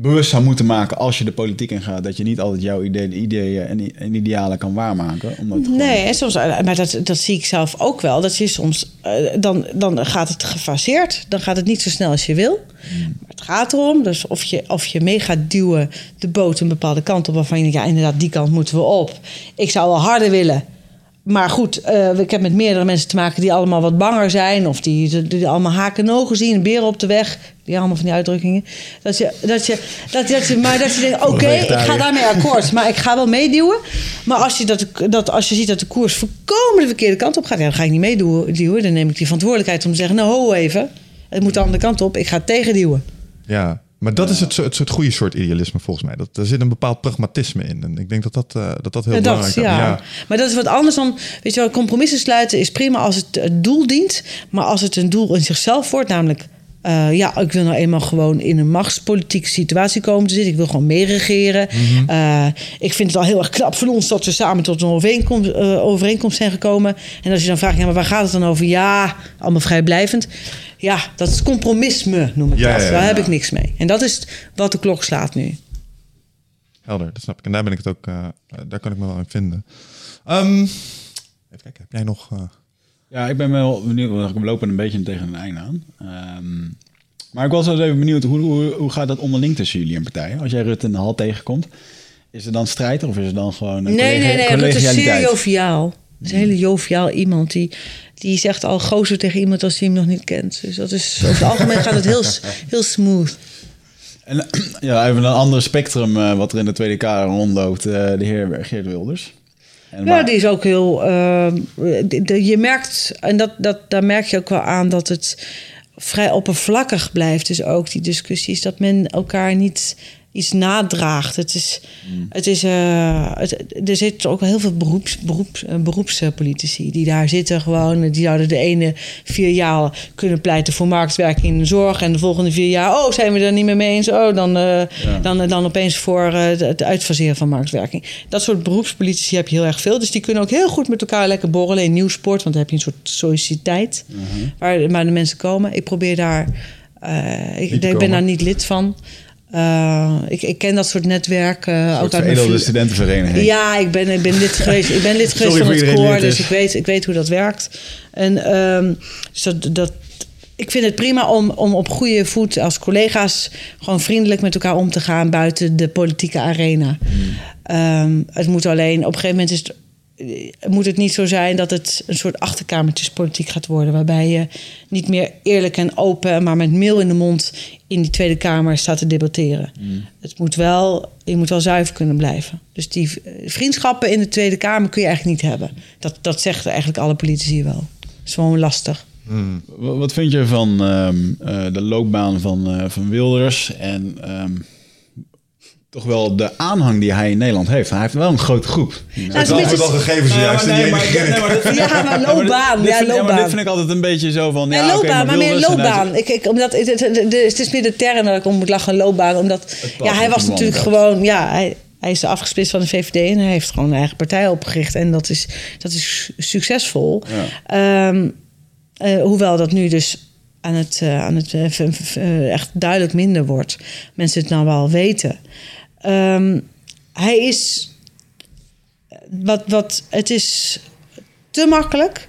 bewust zou moeten maken als je de politiek ingaat. Dat je niet altijd jouw ideeën, ideeën en, idealen kan waarmaken. Omdat gewoon- Nee, en soms, eh, maar dat, dat zie ik zelf ook wel. Dat je soms, eh, dan, dan gaat het gefaseerd. Dan gaat het niet zo snel als je wil. Maar het gaat erom, dus of je, of je mee gaat duwen de boot een bepaalde kant op... waarvan je denkt, ja, inderdaad, die kant moeten we op. Ik zou wel harder willen. Maar goed, eh, ik heb met meerdere mensen te maken die allemaal wat banger zijn... of die, die, die allemaal haken en ogen zien, beren op de weg. Die allemaal van die uitdrukkingen. Dat je, dat je, dat, dat je, maar dat je denkt, oké, ik ga daarmee akkoord. Maar ik ga wel meeduwen. Maar als je, dat, dat, als je ziet dat de koers volkomen de verkeerde kant op gaat... Ja, dan ga ik niet meeduwen. Dan neem ik die verantwoordelijkheid om te zeggen... nou, ho even, het moet de andere kant op. Ik ga tegenduwen. Ja. Maar dat is het, soort- het goede soort idealisme volgens mij. Dat, er zit een bepaald pragmatisme in. En ik denk dat dat, eh, dat, dat heel Ja, belangrijk is. ja. Maar dat is wat anders dan, weet je wel, compromissen sluiten is prima als het het doel dient. Maar als het een doel in zichzelf wordt, namelijk, eh, ja, ik wil nou eenmaal gewoon in een machtspolitieke situatie komen te zitten. Ik wil gewoon meeregeren. Eh, ik vind het al heel erg knap van ons dat we samen tot een overeenkomst, eh, overeenkomst zijn gekomen. En als je dan vraagt, ja, maar waar gaat het dan over? Ja, allemaal vrijblijvend. Ja, dat is compromisme, noem ik Ja, dat. ja, ja. Daar heb ik niks mee. En dat is wat de klok slaat nu. Helder, dat snap ik. En daar ben ik het ook, eh, daar kan ik me wel in vinden. Ehm, even kijken, heb jij nog... eh, Ja, ik ben wel benieuwd, want we lopen een beetje tegen een einde aan. Ehm, maar ik was wel eens even benieuwd, hoe, hoe, hoe gaat dat onderling tussen jullie en partijen? Als jij Rutte in de hal tegenkomt, is er dan strijd of is er dan gewoon een Nee, collega- nee, nee. Rutte is zeer Het is een hele joviaal iemand. Die, die zegt al gozer tegen iemand als hij hem nog niet kent. Dus dat is, over het algemeen gaat het heel, heel smooth. En ja, even een ander spectrum eh, wat er in de Tweede Kamer rondloopt, eh, de heer Geert Wilders. En Ja, maar- die is ook heel... eh, de- de- je merkt, en dat, dat, daar merk je ook wel aan... dat het vrij oppervlakkig blijft. Dus ook die discussies. Dat men elkaar niet iets nadraagt. Het is... Het is eh, het, er zitten ook wel heel veel beroeps, beroeps, eh, beroepspolitici die daar zitten gewoon. Die zouden de ene vier jaar kunnen pleiten voor marktwerking in de zorg. En de volgende vier jaar, oh, zijn we er niet meer mee eens? Oh, dan, eh, dan, dan opeens voor het- uitfaseren van marktwerking. Dat soort beroepspolitici heb je heel erg veel. Dus die kunnen ook heel goed met elkaar lekker borrelen in nieuwsport. Want dan heb je een soort solliciteit waar, waar de mensen komen. Ik probeer daar... ik, ben daar niet lid van. Eh, ik, ik ken dat soort netwerken. Ook uit mijn studentenvereniging. ja, ik ben, ik ben lid geweest, ik ben lid geweest van het koor, dus ik weet, ik weet hoe dat werkt. En ehm, dus dat, dat, ik vind het prima om, om op goede voet als collega's gewoon vriendelijk met elkaar om te gaan buiten de politieke arena. Ehm, het moet alleen, op een gegeven moment is het, moet het niet zo zijn dat het een soort achterkamertjespolitiek gaat worden. Waarbij je niet meer eerlijk en open, maar met meel in de mond in die Tweede Kamer staat te debatteren. Het moet wel, je moet wel zuiver kunnen blijven. Dus die eh, vriendschappen in de Tweede Kamer kun je eigenlijk niet hebben. Dat, dat zeggen eigenlijk alle politici wel. Dat is gewoon lastig. Wa- Wat vind je van ehm, eh, de loopbaan van, eh, van Wilders en ehm, toch wel de aanhang die hij in Nederland heeft? Hij heeft wel een grote groep. Ja, het gegeven Nou, maar nee, maar- nee, maar dat- Ja, maar loopbaan. Ja, vind- maar loopbaan. dit vind ik altijd een beetje zo van... Ja, Ja, loopbaan, maar meer loopbaan. Ik, ik, omdat, het, het, het- het is meer de term dat ik om moet lachen, loopbaan. Omdat ja, hij was natuurlijk gewoon... Ja, hij, hij is afgesplitst van de VVD en hij heeft gewoon een eigen partij opgericht. En dat is, dat is su- succesvol. Ehm, eh, hoewel dat nu dus aan het, eh, aan het eh, echt duidelijk minder wordt. Mensen het nou wel weten. Ehm, hij is... Wat, wat, het is te makkelijk.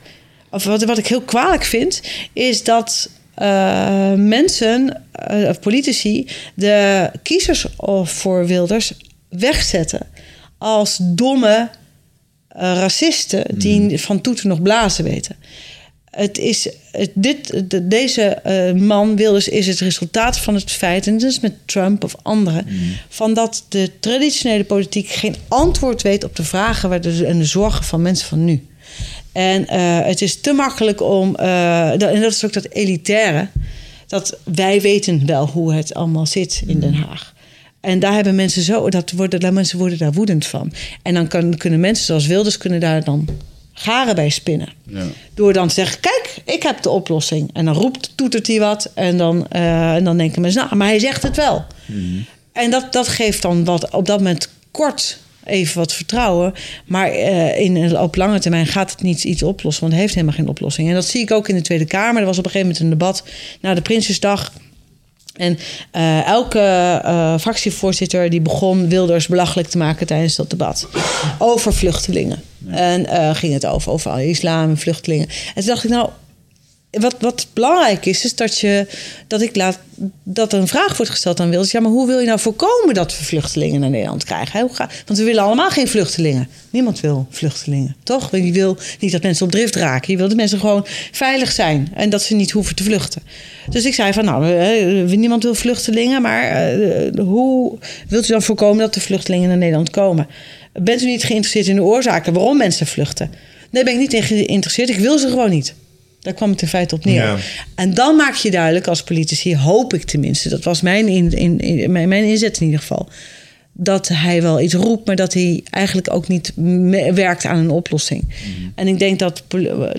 Of wat, wat ik heel kwalijk vind, is dat eh, mensen, eh, of politici, de kiezers of voor Wilders wegzetten als domme eh, racisten die van toeten nog blazen weten. Het is, het, dit, de- deze eh, man, Wilders, is het resultaat van het feit, en dat is met Trump of anderen, van dat de traditionele politiek geen antwoord weet op de vragen waar de- en de zorgen van mensen van nu. En eh, het is te makkelijk om, eh, dat- en dat is ook dat elitaire, dat wij weten wel hoe het allemaal zit in Den Haag. En daar hebben mensen zo, dat worden, daar mensen worden daar woedend van. En dan kan, kunnen mensen zoals Wilders kunnen daar dan garen bij spinnen. Ja. Door dan te zeggen, kijk, ik heb de oplossing. En dan roept, toetert hij wat. En dan, eh, en dan denken mensen, nou, maar hij zegt het wel. En dat, dat geeft dan wat, op dat moment kort even wat vertrouwen. Maar eh, in, op lange termijn gaat het niet iets oplossen. Want hij heeft helemaal geen oplossing. En dat zie ik ook in de Tweede Kamer. Er was op een gegeven moment een debat na de Prinsjesdag. En eh, elke fractievoorzitter die begon Wilders belachelijk te maken tijdens dat debat. Over vluchtelingen. En eh, ging het over, over islam en vluchtelingen. En toen dacht ik, nou, wat, wat belangrijk is, is dat, je, dat ik laat dat er een vraag wordt gesteld aan Wilders. Ja, maar hoe wil je nou voorkomen dat we vluchtelingen naar Nederland krijgen? Want we willen allemaal geen vluchtelingen. Niemand wil vluchtelingen, toch? Je wil niet dat mensen op drift raken. Je wil dat mensen gewoon veilig zijn en dat ze niet hoeven te vluchten. Dus ik zei van, nou, niemand wil vluchtelingen, maar eh, hoe wilt u dan voorkomen dat de vluchtelingen naar Nederland komen? Bent u niet geïnteresseerd in de oorzaken waarom mensen vluchten? Nee, ben ik niet in geïnteresseerd. Ik wil ze gewoon niet. Daar kwam het in feite op neer. Ja. En dan maak je duidelijk als politici, hoop ik tenminste, dat was mijn, in, in, in- mijn, mijn inzet in ieder geval, dat hij wel iets roept, maar dat hij eigenlijk ook niet werkt aan een oplossing. En ik denk dat,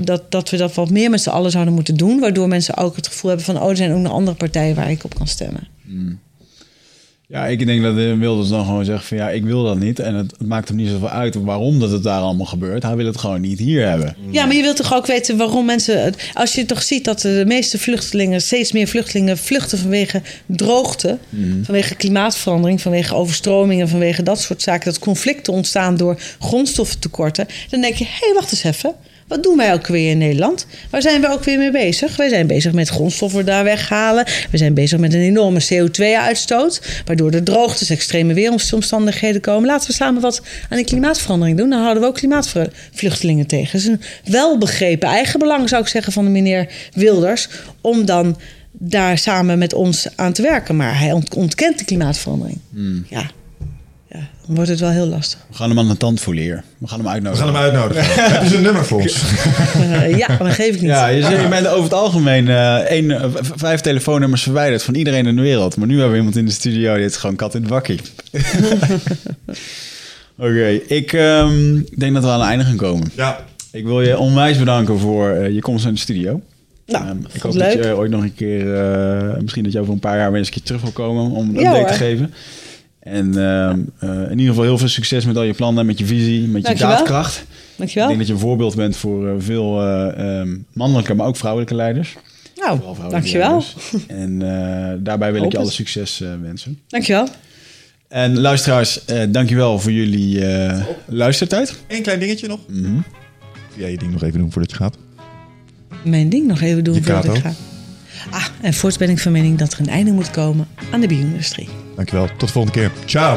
dat, dat we dat wat meer met z'n allen zouden moeten doen, waardoor mensen ook het gevoel hebben van, oh, er zijn ook nog andere partijen waar ik op kan stemmen. Ja, ik denk dat de Wilders dan gewoon zegt van ja, ik wil dat niet. En het, maakt hem niet zoveel uit waarom dat het daar allemaal gebeurt. Hij wil het gewoon niet hier hebben. Ja, maar je wilt toch ook weten waarom mensen. Als je toch ziet dat de meeste vluchtelingen, steeds meer vluchtelingen vluchten vanwege droogte, vanwege klimaatverandering, vanwege overstromingen, vanwege dat soort zaken, dat conflicten ontstaan door grondstoffentekorten, dan denk je: hé, hey, wacht eens even. Wat doen wij ook weer in Nederland? Waar zijn we ook weer mee bezig? Wij zijn bezig met grondstoffen daar weghalen. We zijn bezig met een enorme CO2-uitstoot. Waardoor er droogtes, extreme weeromstandigheden komen. Laten we samen wat aan die klimaatverandering doen. Dan houden we ook klimaatvluchtelingen tegen. Het is een welbegrepen eigenbelang, zou ik zeggen, van de meneer Wilders. Om dan daar samen met ons aan te werken. Maar hij ont- ontkent de klimaatverandering. Ja. ja, wordt het wel heel lastig. We gaan hem aan de tand voelen hier. We gaan hem We uitnodigen. gaan hem uitnodigen. Hebben ze een nummer voor ons? Eh, ja, maar dat geef ik niet. Ja, je, zegt, je bent over het algemeen één, v- vijf telefoonnummers verwijderd van iedereen in de wereld. Maar nu hebben we iemand in de studio die is gewoon kat in het bakkie. Oké, ik ehm, denk dat we aan het einde gaan komen. Ja. Ik wil je onwijs bedanken voor eh, je komst in de studio. Nou, Ehm, ik hoop dat je ooit nog een keer, eh, misschien dat je over een paar jaar weer eens een keer terug wil komen om een Ja, update te geven. En ehm, eh, in ieder geval heel veel succes met al je plannen, met je visie, met je Dankjewel. daadkracht. Ik Dankjewel. denk dat je een voorbeeld bent voor eh, veel eh, ehm, mannelijke, maar ook vrouwelijke leiders. Nou, Vooral vrouwelijke dankjewel. leiders. En eh, daarbij wil ik je alle succes eh, wensen. Dankjewel. En luisteraars, eh dankjewel voor jullie eh, luistertijd. Eén klein dingetje nog. Mhm. Wil jij je ding nog even doen voordat je gaat? Mijn ding nog even doen Je voordat ik ga. Ah, en voorts ben ik van mening dat er een einde moet komen aan de bio-industrie. Dankjewel. Tot de volgende keer. Ciao.